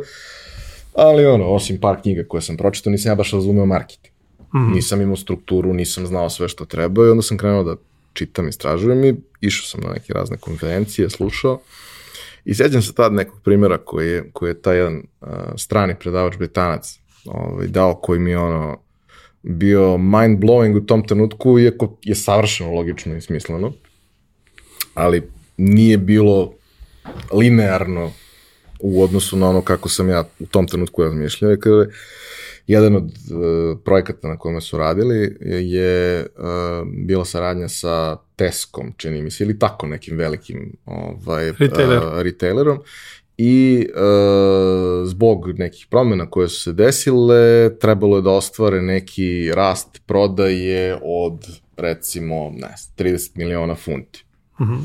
ali ono, osim par knjiga koje sam pročitao, nisam ja baš razumeo marketing. Mm -hmm. Nisam imao strukturu, nisam znao sve što treba i onda sam krenuo da čitam, istražujem i išao sam na neke razne konferencije, slušao. I sjećam se tad nekog primjera koji je, koji je taj jedan uh, strani predavač Britanac ovaj, dao koji mi je ono bio mind blowing u tom trenutku, iako je savršeno logično i smisleno, ali nije bilo linearno u odnosu na ono kako sam ja u tom trenutku razmišljao. Kada jedan od uh, projekata na kojima su radili je uh, bila saradnja sa Teskom, čini mi se, ili tako nekim velikim ovaj, Retailer. uh, retailerom i e, zbog nekih promena koje su se desile, trebalo je da ostvare neki rast prodaje od recimo ne, 30 miliona funti. Mm -hmm.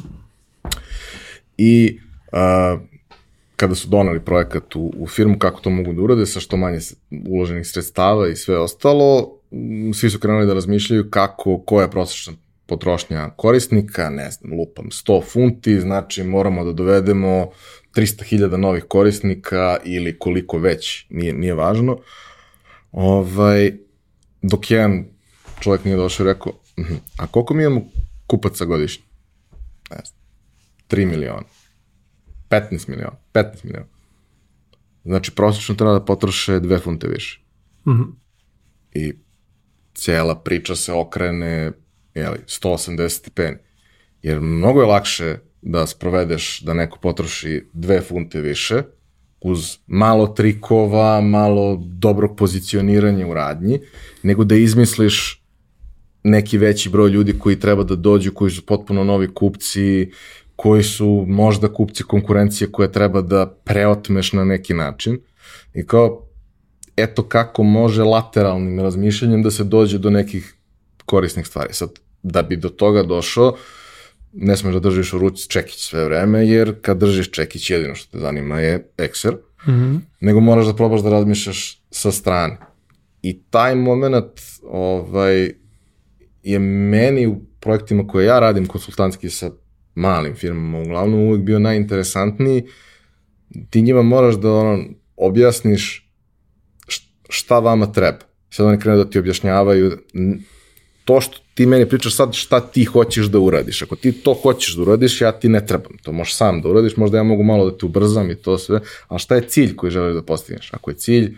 I e, kada su donali projekat u, u firmu, kako to mogu da urade sa što manje uloženih sredstava i sve ostalo, svi su krenuli da razmišljaju kako, koja je prosječna potrošnja korisnika, ne znam, lupam 100 funti, znači moramo da dovedemo 300.000 novih korisnika ili koliko već, nije, nije važno. Ovaj, dok jedan čovjek nije došao i rekao, -huh, a koliko mi imamo kupaca godišnje? Ne znam, 3 miliona, 15 miliona, 15 miliona. Znači, prosječno treba da potroše dve funte više. Mm -hmm. I cijela priča se okrene jeli, 180 stepeni. Jer mnogo je lakše da sprovedeš da neko potroši dve funte više, uz malo trikova, malo dobrog pozicioniranja u radnji, nego da izmisliš neki veći broj ljudi koji treba da dođu, koji su potpuno novi kupci, koji su možda kupci konkurencije koje treba da preotmeš na neki način. I kao, eto kako može lateralnim razmišljanjem da se dođe do nekih korisnih stvari. Sad, da bi do toga došao, ne smeš da držiš u ruci čekić sve vreme, jer kad držiš čekić jedino što te zanima je ekser, Mm -hmm. nego moraš da probaš da razmišljaš sa strane. I taj moment ovaj, je meni u projektima koje ja radim konsultantski sa malim firmama uglavnom uvek bio najinteresantniji. Ti njima moraš da ono, objasniš šta vama treba. Sad oni krenu da ti objašnjavaju to što ti meni pričaš sad šta ti hoćeš da uradiš. Ako ti to hoćeš da uradiš, ja ti ne trebam. To možeš sam da uradiš, možda ja mogu malo da te ubrzam i to sve, ali šta je cilj koji želiš da postigneš? Ako je cilj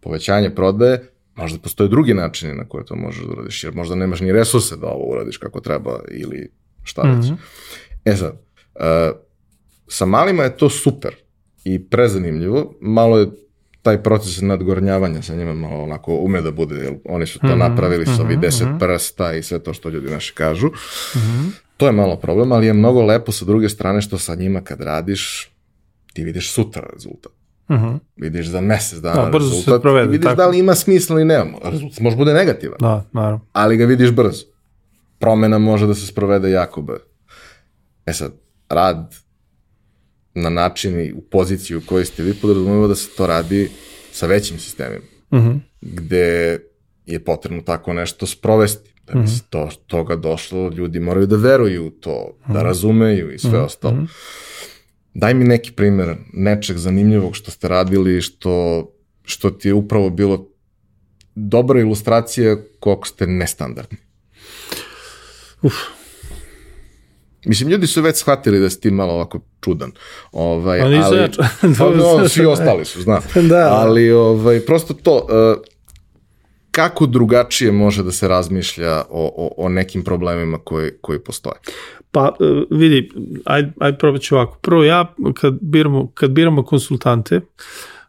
povećanje prodaje, možda postoje drugi načini na koje to možeš da uradiš, jer možda nemaš ni resurse da ovo uradiš kako treba ili šta već. Mm -hmm. E sad, uh, sa malima je to super i prezanimljivo, malo je taj proces nadgornjavanja sa njima malo onako ume da bude, jer oni su to mm -hmm, napravili sa ovi deset mm -hmm. prsta i sve to što ljudi naši kažu. Mm -hmm. To je malo problem, ali je mnogo lepo sa druge strane što sa njima kad radiš, ti vidiš sutra rezultat. Mm -hmm. Vidiš za mesec dana da, brzo rezultat. Se provede, vidiš tako. da li ima smisla ili nema. Rezultat može bude negativan. Da, naravno. Ali ga vidiš brzo. Promena može da se sprovede jako brzo. E sad, rad na način i u poziciji u kojoj ste vi podrazumeva da se to radi sa većim sistemima, Mm -hmm. gde je potrebno tako nešto sprovesti. Da bi se to, toga došlo, ljudi moraju da veruju u to, da razumeju i sve ostalo. Daj mi neki primer nečeg zanimljivog što ste radili, što, što ti je upravo bilo dobra ilustracija koliko ste nestandardni. Uf, Mislim, ljudi su već shvatili da si ti malo ovako čudan. Ovaj, nisam ali, ja pa, [LAUGHS] no, svi ostali su, znam. [LAUGHS] Da. Ali, ovaj, prosto to, uh, kako drugačije može da se razmišlja o, o, o nekim problemima koji, koji postoje? Pa e, vidi, aj, aj probat ću ovako. Prvo ja, kad biramo, kad biramo konsultante,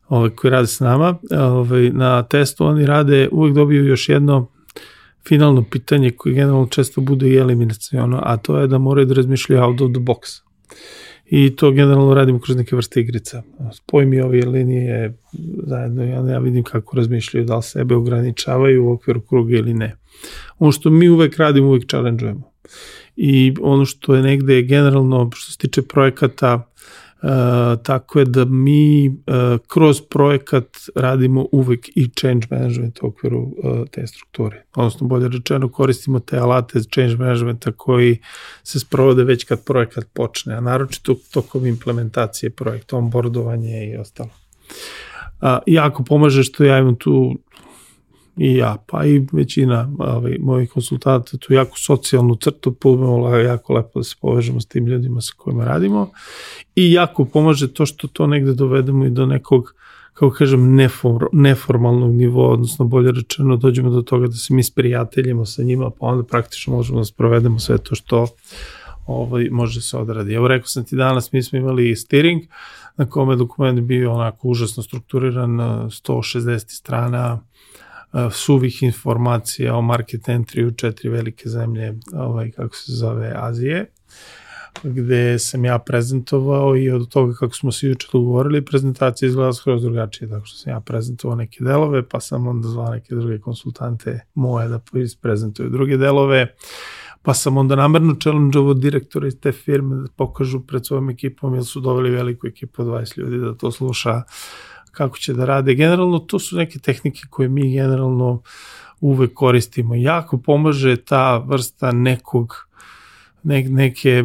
ovaj, koji rade s nama, ovaj, na testu oni rade, uvek dobiju još jedno finalno pitanje koje generalno često bude i eliminacijono, a to je da moraju da razmišljaju out of the box. I to generalno radimo kroz neke vrste igrica. Spoj mi ove linije zajedno i onda ja vidim kako razmišljaju, da li sebe ograničavaju u okviru kruga ili ne. Ono što mi uvek radimo, uvek challenge-ujemo. I ono što je negde generalno, što se tiče projekata, Uh, tako je da mi uh, kroz projekat radimo uvek i change management u okviru uh, te strukture. Odnosno, bolje rečeno, koristimo te alate change managementa koji se sprovode već kad projekat počne, a naročito tokom implementacije projekta, onboardovanje i ostalo. Uh, jako pomaže što ja imam tu i ja, pa i većina ovaj, mojih konsultanta tu jako socijalnu crtu, pomalo jako lepo da se povežemo s tim ljudima sa kojima radimo i jako pomaže to što to negde dovedemo i do nekog kako kažem, neform, neformalnog nivoa, odnosno bolje rečeno, dođemo do toga da se mi sprijateljimo sa njima, pa onda praktično možemo da sprovedemo sve to što ovaj, može se odradi. Evo rekao sam ti danas, mi smo imali steering, na kome dokument bio onako užasno strukturiran, 160 strana, suvih informacija o market entry u četiri velike zemlje, ovaj, kako se zove, Azije, gde sam ja prezentovao i od toga kako smo se juče dogovorili, prezentacija izgleda skroz drugačije, tako što sam ja prezentovao neke delove, pa sam onda zvao neke druge konsultante moje da prezentuju druge delove, pa sam onda namerno challenge-ovo direktora iz te firme da pokažu pred svojom ekipom, jer su doveli veliku ekipu od 20 ljudi da to sluša, kako će da rade. Generalno to su neke tehnike koje mi generalno uvek koristimo. Jako pomaže ta vrsta nekog ne, neke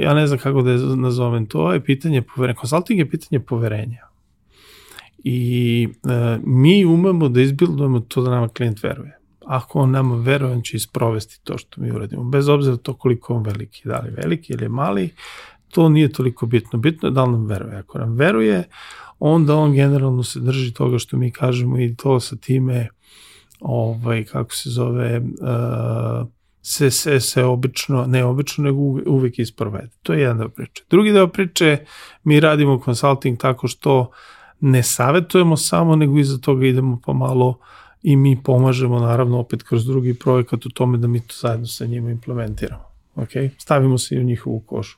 ja ne znam kako da je nazovem, to je pitanje poverenja. Konsulting je pitanje poverenja. I e, mi umemo da izbildujemo to da nama klijent veruje. Ako on nama veruje, on će isprovesti to što mi uradimo. Bez obzira to koliko on veliki, da li veliki ili mali, to nije toliko bitno. Bitno je da li nam veruje. Ako nam veruje, onda on generalno se drži toga što mi kažemo i to sa time ovaj, kako se zove, uh, se, se, se obično, ne obično, nego uvek isprovede. To je jedan deo priče. Drugi deo priče, mi radimo consulting tako što ne savetujemo samo, nego iza toga idemo pomalo i mi pomažemo naravno opet kroz drugi projekat u tome da mi to zajedno sa njima implementiramo. Okay? Stavimo se i u njihovu kožu.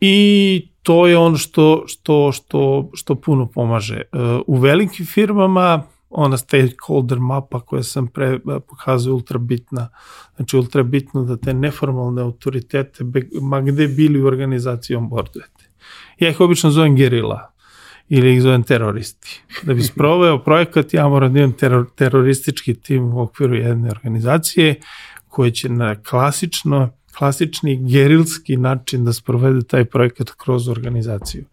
I to je ono što, što, što, što puno pomaže. U velikim firmama ona stakeholder mapa koja sam pre pokazao ultra bitna. Znači ultra bitno da te neformalne autoritete, ma gde bili u organizaciji onboardujete. Ja ih obično zovem gerila ili ih zovem teroristi. Da bi sproveo [LAUGHS] projekat, ja moram da imam teror, teroristički tim u okviru jedne organizacije koje će na klasično, klasični gerilski način da sprovede taj projekat kroz organizaciju.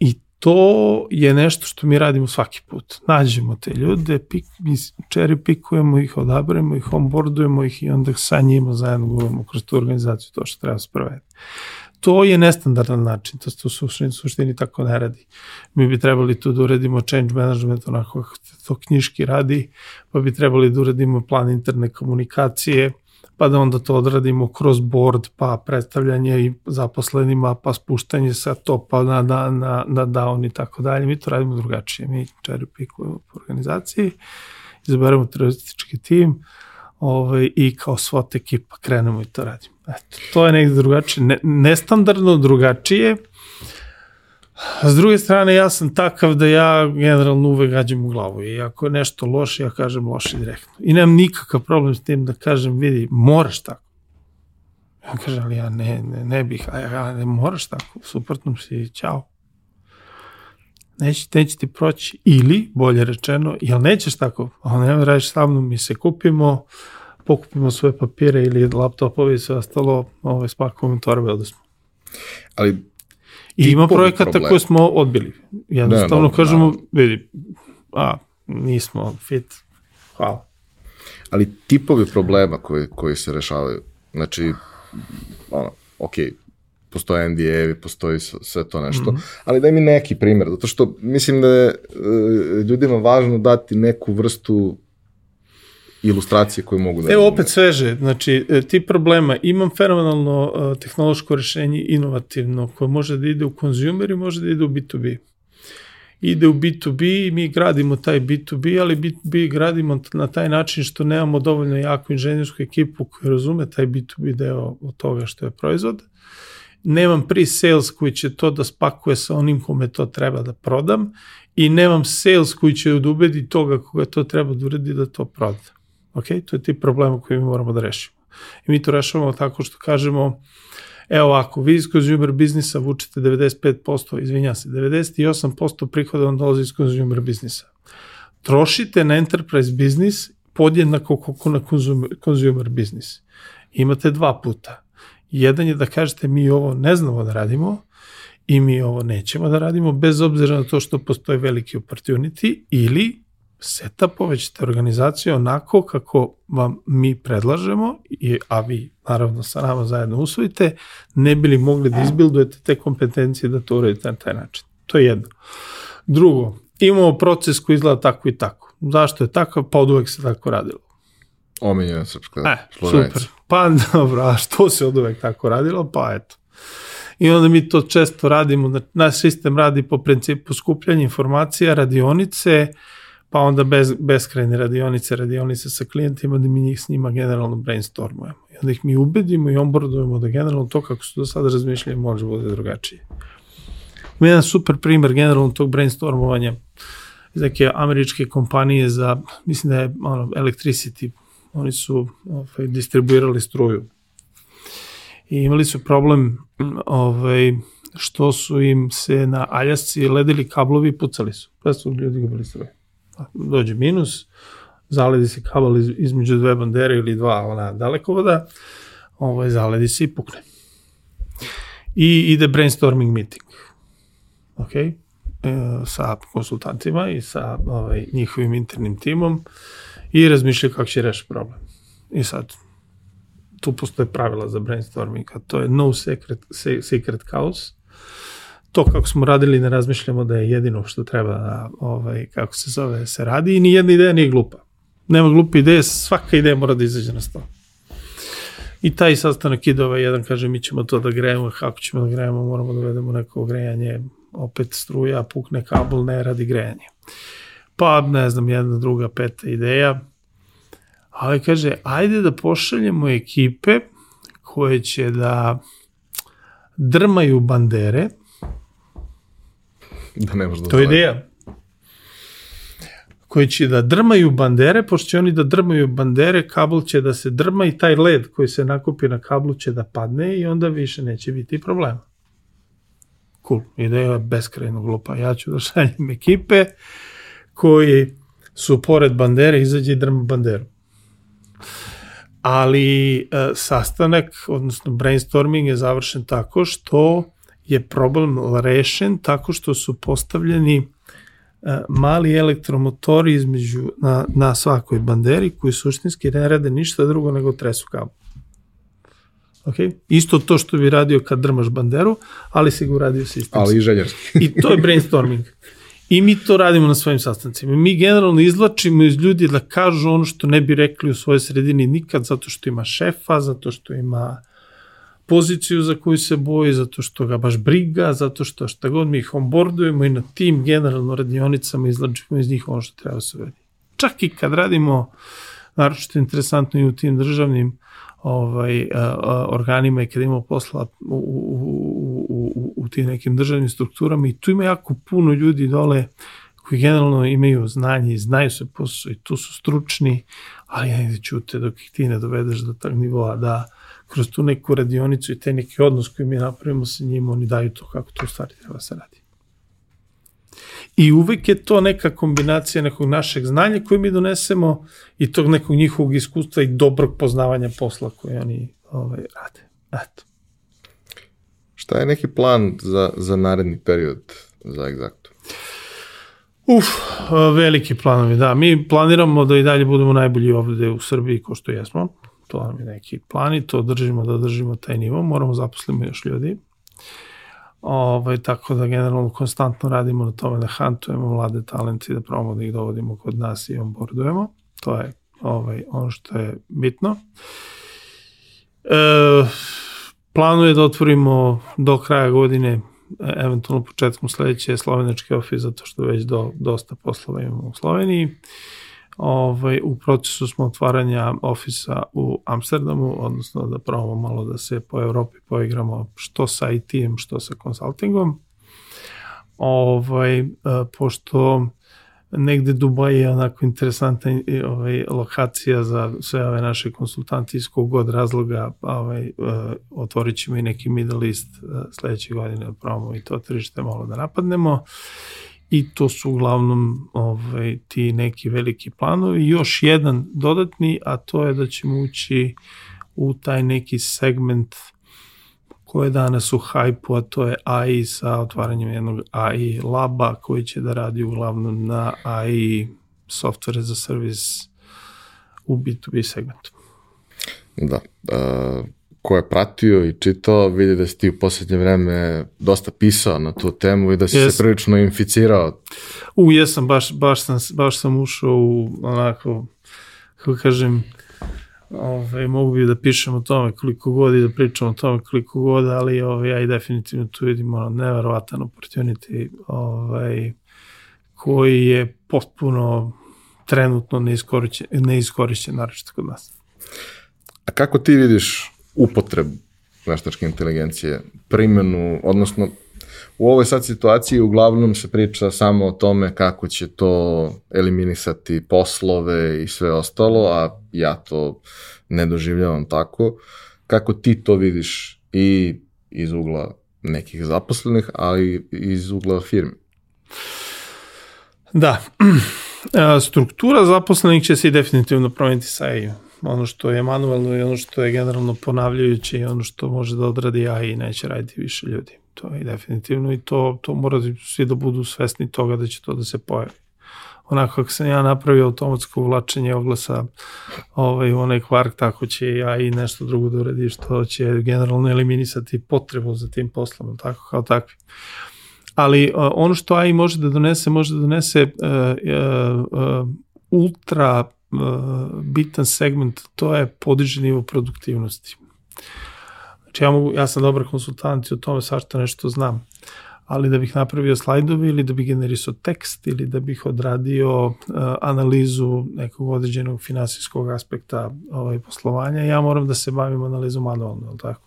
I to je nešto što mi radimo svaki put. Nađemo te ljude, pik, čeri pikujemo ih, odabremo ih, onboardujemo ih i onda sa njima zajedno govorimo kroz tu organizaciju to što treba sproveti. To je nestandardan način, to se u suštini, suštini tako ne radi. Mi bi trebali tu da uredimo change management onako kako to knjiški radi, pa bi trebali da uredimo plan interne komunikacije, pa da onda to odradimo kroz board, pa predstavljanje i zaposlenima, pa spuštanje sa topa na, na, na, na down i tako dalje. Mi to radimo drugačije. Mi cherry pickujemo po organizaciji, izaberemo teroristički tim ovaj, i kao SWOT ekipa krenemo i to radimo. Eto, to je negde drugačije, ne, nestandardno drugačije, s druge strane, ja sam takav da ja generalno uvek gađam u glavu i ako je nešto loše, ja kažem loše direktno. I nemam nikakav problem s tim da kažem, vidi, moraš tako. Ja kažem, ali ja ne, ne, ne bih, a ja ne moraš tako, suprotno si, ćao. Neće, neće ti proći, ili, bolje rečeno, jel nećeš tako, a ne radiš sa mnom, mi se kupimo, pokupimo svoje papire ili laptopovi i sve ostalo, ovaj, spakujemo torbe, odnosno. Ali I ima projekata problem. koje smo odbili. Jednostavno ne, no, kažemo, da. vidi, a, nismo fit, hvala. Ali tipovi problema koji, koji se rešavaju, znači, ono, ok, postoje NDA, postoji sve to nešto, mm -hmm. ali daj mi neki primer, zato što mislim da je uh, ljudima važno dati neku vrstu ilustracije koje mogu da... Evo opet sveže, znači e, ti problema, imam fenomenalno uh, tehnološko rešenje inovativno koje može da ide u konzumer i može da ide u B2B. Ide u B2B, mi gradimo taj B2B, ali B2B gradimo na taj način što nemamo dovoljno jaku inženjersku ekipu koja razume taj B2B deo od toga što je proizvod. Nemam pre-sales koji će to da spakuje sa onim kome to treba da prodam i nemam sales koji će da ubedi toga koga to treba da uredi da to proda. Ok, to je ti problema koji mi moramo da rešimo. I mi to rešavamo tako što kažemo, evo ovako, vi iz consumer biznisa vučete 95%, izvinja se, 98% prihoda vam dolazi iz consumer biznisa. Trošite na enterprise biznis podjednako kako na consumer, consumer biznis. Imate dva puta. Jedan je da kažete mi ovo ne znamo da radimo i mi ovo nećemo da radimo bez obzira na to što postoje veliki opportunity ili setupove ćete organizaciju onako kako vam mi predlažemo, i, a vi naravno sa nama zajedno usvojite, ne bili mogli da izbildujete te kompetencije da to uradite na taj način. To je jedno. Drugo, imamo proces koji izgleda tako i tako. Zašto je tako? Pa od uvek se tako radilo. Omiljena srpska e, super. Pa dobro, a što se od uvek tako radilo? Pa eto. I onda mi to često radimo, naš sistem radi po principu skupljanja informacija, radionice, pa onda bez, beskrajne radionice, radionice sa klijentima da mi njih s njima generalno brainstormujemo. I onda ih mi ubedimo i onboardujemo da generalno to kako su do sada razmišljali može bude drugačije. Ima jedan super primer generalno tog brainstormovanja iz neke američke kompanije za, mislim da je ono, Electricity, oni su ovaj, distribuirali struju. I imali su problem ovaj, što su im se na aljasci ledili kablovi i pucali su. Pa su ljudi gubili struje. Dođe minus, zaledi se kabel iz, između dve bandere ili dva ona dalekovoda, ovaj, zaledi se i pukne. I ide brainstorming meeting. Ok? E, sa konsultantima i sa ovaj, njihovim internim timom i razmišljaju kako će rešiti problem. I sad, tu postoje pravila za brainstorming, a to je no secret, secret chaos. To kako smo radili ne razmišljamo da je jedino što treba da, ovaj, kako se zove, se radi i ni jedna ideja nije glupa. Nema glupe ideje, svaka ideja mora da izađe na stol. I taj sastanak ide ovaj jedan, kaže mi ćemo to da grejemo, kako ćemo da grejemo, moramo da uvedemo neko grejanje, opet struja, pukne kabel, ne radi grejanje. Pa, ne znam, jedna, druga, peta ideja, ali kaže, ajde da pošaljemo ekipe koje će da drmaju bandere. Da ne možda To je ideja. Koji će da drmaju bandere, pošto će oni da drmaju bandere, kabel će da se drma i taj led koji se nakupi na kablu će da padne i onda više neće biti problema. Cool, ideja je beskrajno glupa. Ja ću da šaljem ekipe koji su pored bandere, izađe i drma banderu ali e, sastanak, odnosno brainstorming je završen tako što je problem rešen tako što su postavljeni e, mali elektromotori između na, na svakoj banderi koji suštinski ne rade ništa drugo nego tresu kabel. Okay? Isto to što bi radio kad drmaš banderu, ali si ga uradio sistemski. Ali i željarski. I to je brainstorming. I mi to radimo na svojim sastancima. Mi generalno izlačimo iz ljudi da kažu ono što ne bi rekli u svojoj sredini nikad, zato što ima šefa, zato što ima poziciju za koju se boji, zato što ga baš briga, zato što šta god mi ih onboardujemo i na tim generalno radionicama izlačimo iz njih ono što treba da se uradi. Čak i kad radimo, naročito interesantno i u tim državnim ovaj, a, a, organima i kad imamo posla u, u, u, u, u tim nekim državnim strukturama i tu ima jako puno ljudi dole koji generalno imaju znanje i znaju se posao i tu su stručni, ali negde ćute dok ih ti ne dovedeš do tog nivoa da kroz tu neku radionicu i te neki odnos koji mi napravimo sa njima, oni daju to kako to u stvari treba se radi. I uvek je to neka kombinacija nekog našeg znanja koje mi donesemo i tog nekog njihovog iskustva i dobrog poznavanja posla koje oni ovaj, rade. Eto. Šta je neki plan za, za naredni period za Exacto? Uf, veliki planovi, da. Mi planiramo da i dalje budemo najbolji ovde u Srbiji ko što jesmo. To nam je neki plan i to držimo da držimo taj nivo. Moramo zaposlimo još ljudi. Ovaj, tako da generalno konstantno radimo na tome da hantujemo mlade talente i da probamo da ih dovodimo kod nas i onboardujemo. To je ovaj, ono što je bitno. E, planuje da otvorimo do kraja godine eventualno početkom sledeće slovenački ofis, zato što već do, dosta poslova imamo u Sloveniji. Ovaj, u procesu smo otvaranja ofisa u Amsterdamu, odnosno da probamo malo da se po Evropi poigramo što sa IT-em, što sa konsultingom. Ovaj, pošto negde Dubaj je onako interesantna ovaj, lokacija za sve ove naše konsultanti iz kog god razloga ovaj, otvorit ćemo i neki Middle East sledeće godine da probamo i to tržište malo da napadnemo i to su uglavnom ovaj, ti neki veliki planovi. Još jedan dodatni, a to je da ćemo ući u taj neki segment koje je danas u hajpu, a to je AI sa otvaranjem jednog AI laba koji će da radi uglavnom na AI software za servis u B2B segmentu. Da. Uh, ko je pratio i čitao, vidi da si ti u poslednje vreme dosta pisao na tu temu i da si yes. se prilično inficirao. U, jesam, baš, baš, sam, baš sam ušao u onako, kako kažem, ove, mogu bi da pišem o tome koliko god i da pričam o tome koliko god, ali ove, ja i definitivno tu vidim ono, neverovatan opportunity ovaj, koji je potpuno trenutno neiskorišćen, neiskorišćen naročito kod nas. A kako ti vidiš upotrebu veštačke inteligencije, primjenu, odnosno u ovoj sad situaciji uglavnom se priča samo o tome kako će to eliminisati poslove i sve ostalo, a ja to ne doživljavam tako. Kako ti to vidiš i iz ugla nekih zaposlenih, ali iz ugla firme. Da, [CLEARS THROAT] struktura zaposlenih će se i definitivno promeniti sa AI. Ono što je manuelno i ono što je generalno ponavljajuće i ono što može da odradi AI neće raditi više ljudi. To je definitivno i to, to mora svi da budu svesni toga da će to da se pojavi onako kako sam ja napravio automatsko uvlačenje oglasa ovaj, u onaj kvark, tako će i nešto drugo da uredi što će generalno eliminisati potrebu za tim poslom, tako kao takvi. Ali uh, ono što AI može da donese, može da donese uh, uh, ultra bitan segment, to je podiže nivo produktivnosti. Znači ja, mogu, ja sam dobar konsultant i o tome svašta nešto znam ali da bih napravio slajdove ili da bih generisao tekst ili da bih odradio uh, analizu nekog određenog finansijskog aspekta ovaj, poslovanja, ja moram da se bavim analizom manualno, tako?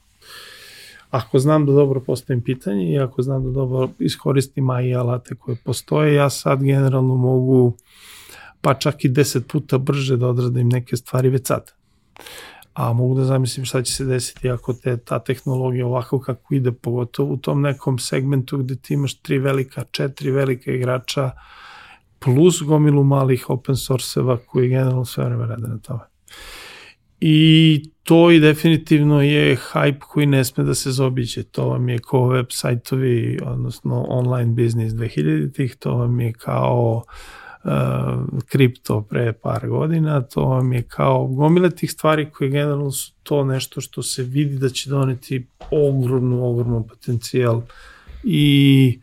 Ako znam da dobro postavim pitanje i ako znam da dobro iskoristim AI alate koje postoje, ja sad generalno mogu pa čak i 10 puta brže da odradim neke stvari već sad a mogu da zamislim šta će se desiti ako te, ta tehnologija ovako kako ide, pogotovo u tom nekom segmentu gde ti imaš tri velika, četiri velika igrača, plus gomilu malih open source-eva koji generalno sve vreme rade na tome. I to i definitivno je hype koji ne sme da se zobiće. To vam je kao web sajtovi, odnosno online business 2000-ih, to vam je kao uh, kripto pre par godina, to vam je kao gomile tih stvari koje generalno su to nešto što se vidi da će doneti ogromnu, ogromnu potencijal i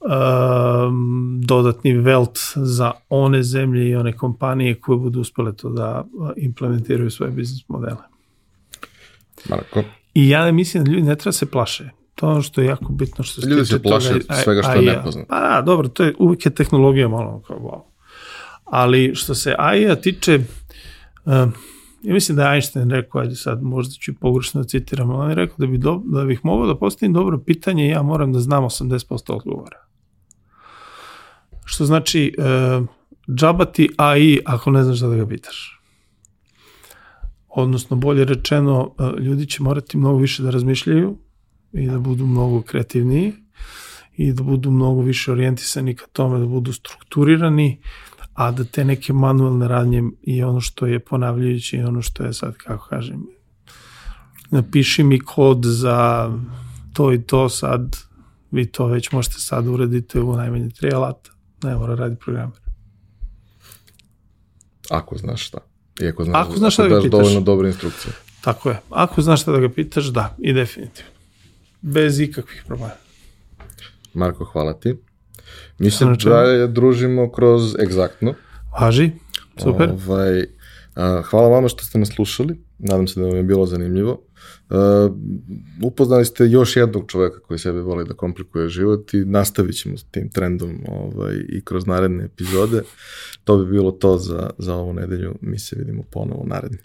um, dodatni velt za one zemlje i one kompanije koje budu uspele to da implementiraju svoje biznis modele. Marko. I ja ne mislim da ljudi ne treba se plaše. To ono što je jako bitno što se Ljudi se plaše toga, svega što je nepoznato. Pa da, dobro, to je uvijek je tehnologija malo kao wow. Ali što se AI-a tiče, uh, ja mislim da je Einstein rekao, ajde sad možda ću pogrešno da citiram, on je rekao da, bi do, da bih mogao da postavim dobro pitanje, ja moram da znam 80% odgovora. Što znači, uh, džaba ti AI ako ne znaš da ga pitaš. Odnosno, bolje rečeno, ljudi će morati mnogo više da razmišljaju, i da budu mnogo kreativniji i da budu mnogo više orijentisani ka tome, da budu strukturirani, a da te neke manualne radnje i ono što je ponavljajući i ono što je sad, kako kažem, napiši mi kod za to i to sad, vi to već možete sad uraditi u najmanje tri alata, ne mora raditi programer. Ako znaš šta. I ako znaš, ako znaš šta da ga pitaš. dovoljno dobre instrukcije. Tako je. Ako znaš šta da ga pitaš, da, i definitivno bez ikakvih problema. Marko, hvala ti. Mislim da je družimo kroz egzaktno. Važi, super. Ovaj, a, hvala vama što ste nas slušali. Nadam se da vam je bilo zanimljivo. Uh, upoznali ste još jednog čoveka koji sebe voli da komplikuje život i nastavit ćemo s tim trendom ovaj, i kroz naredne epizode. To bi bilo to za, za ovu nedelju. Mi se vidimo ponovo naredni.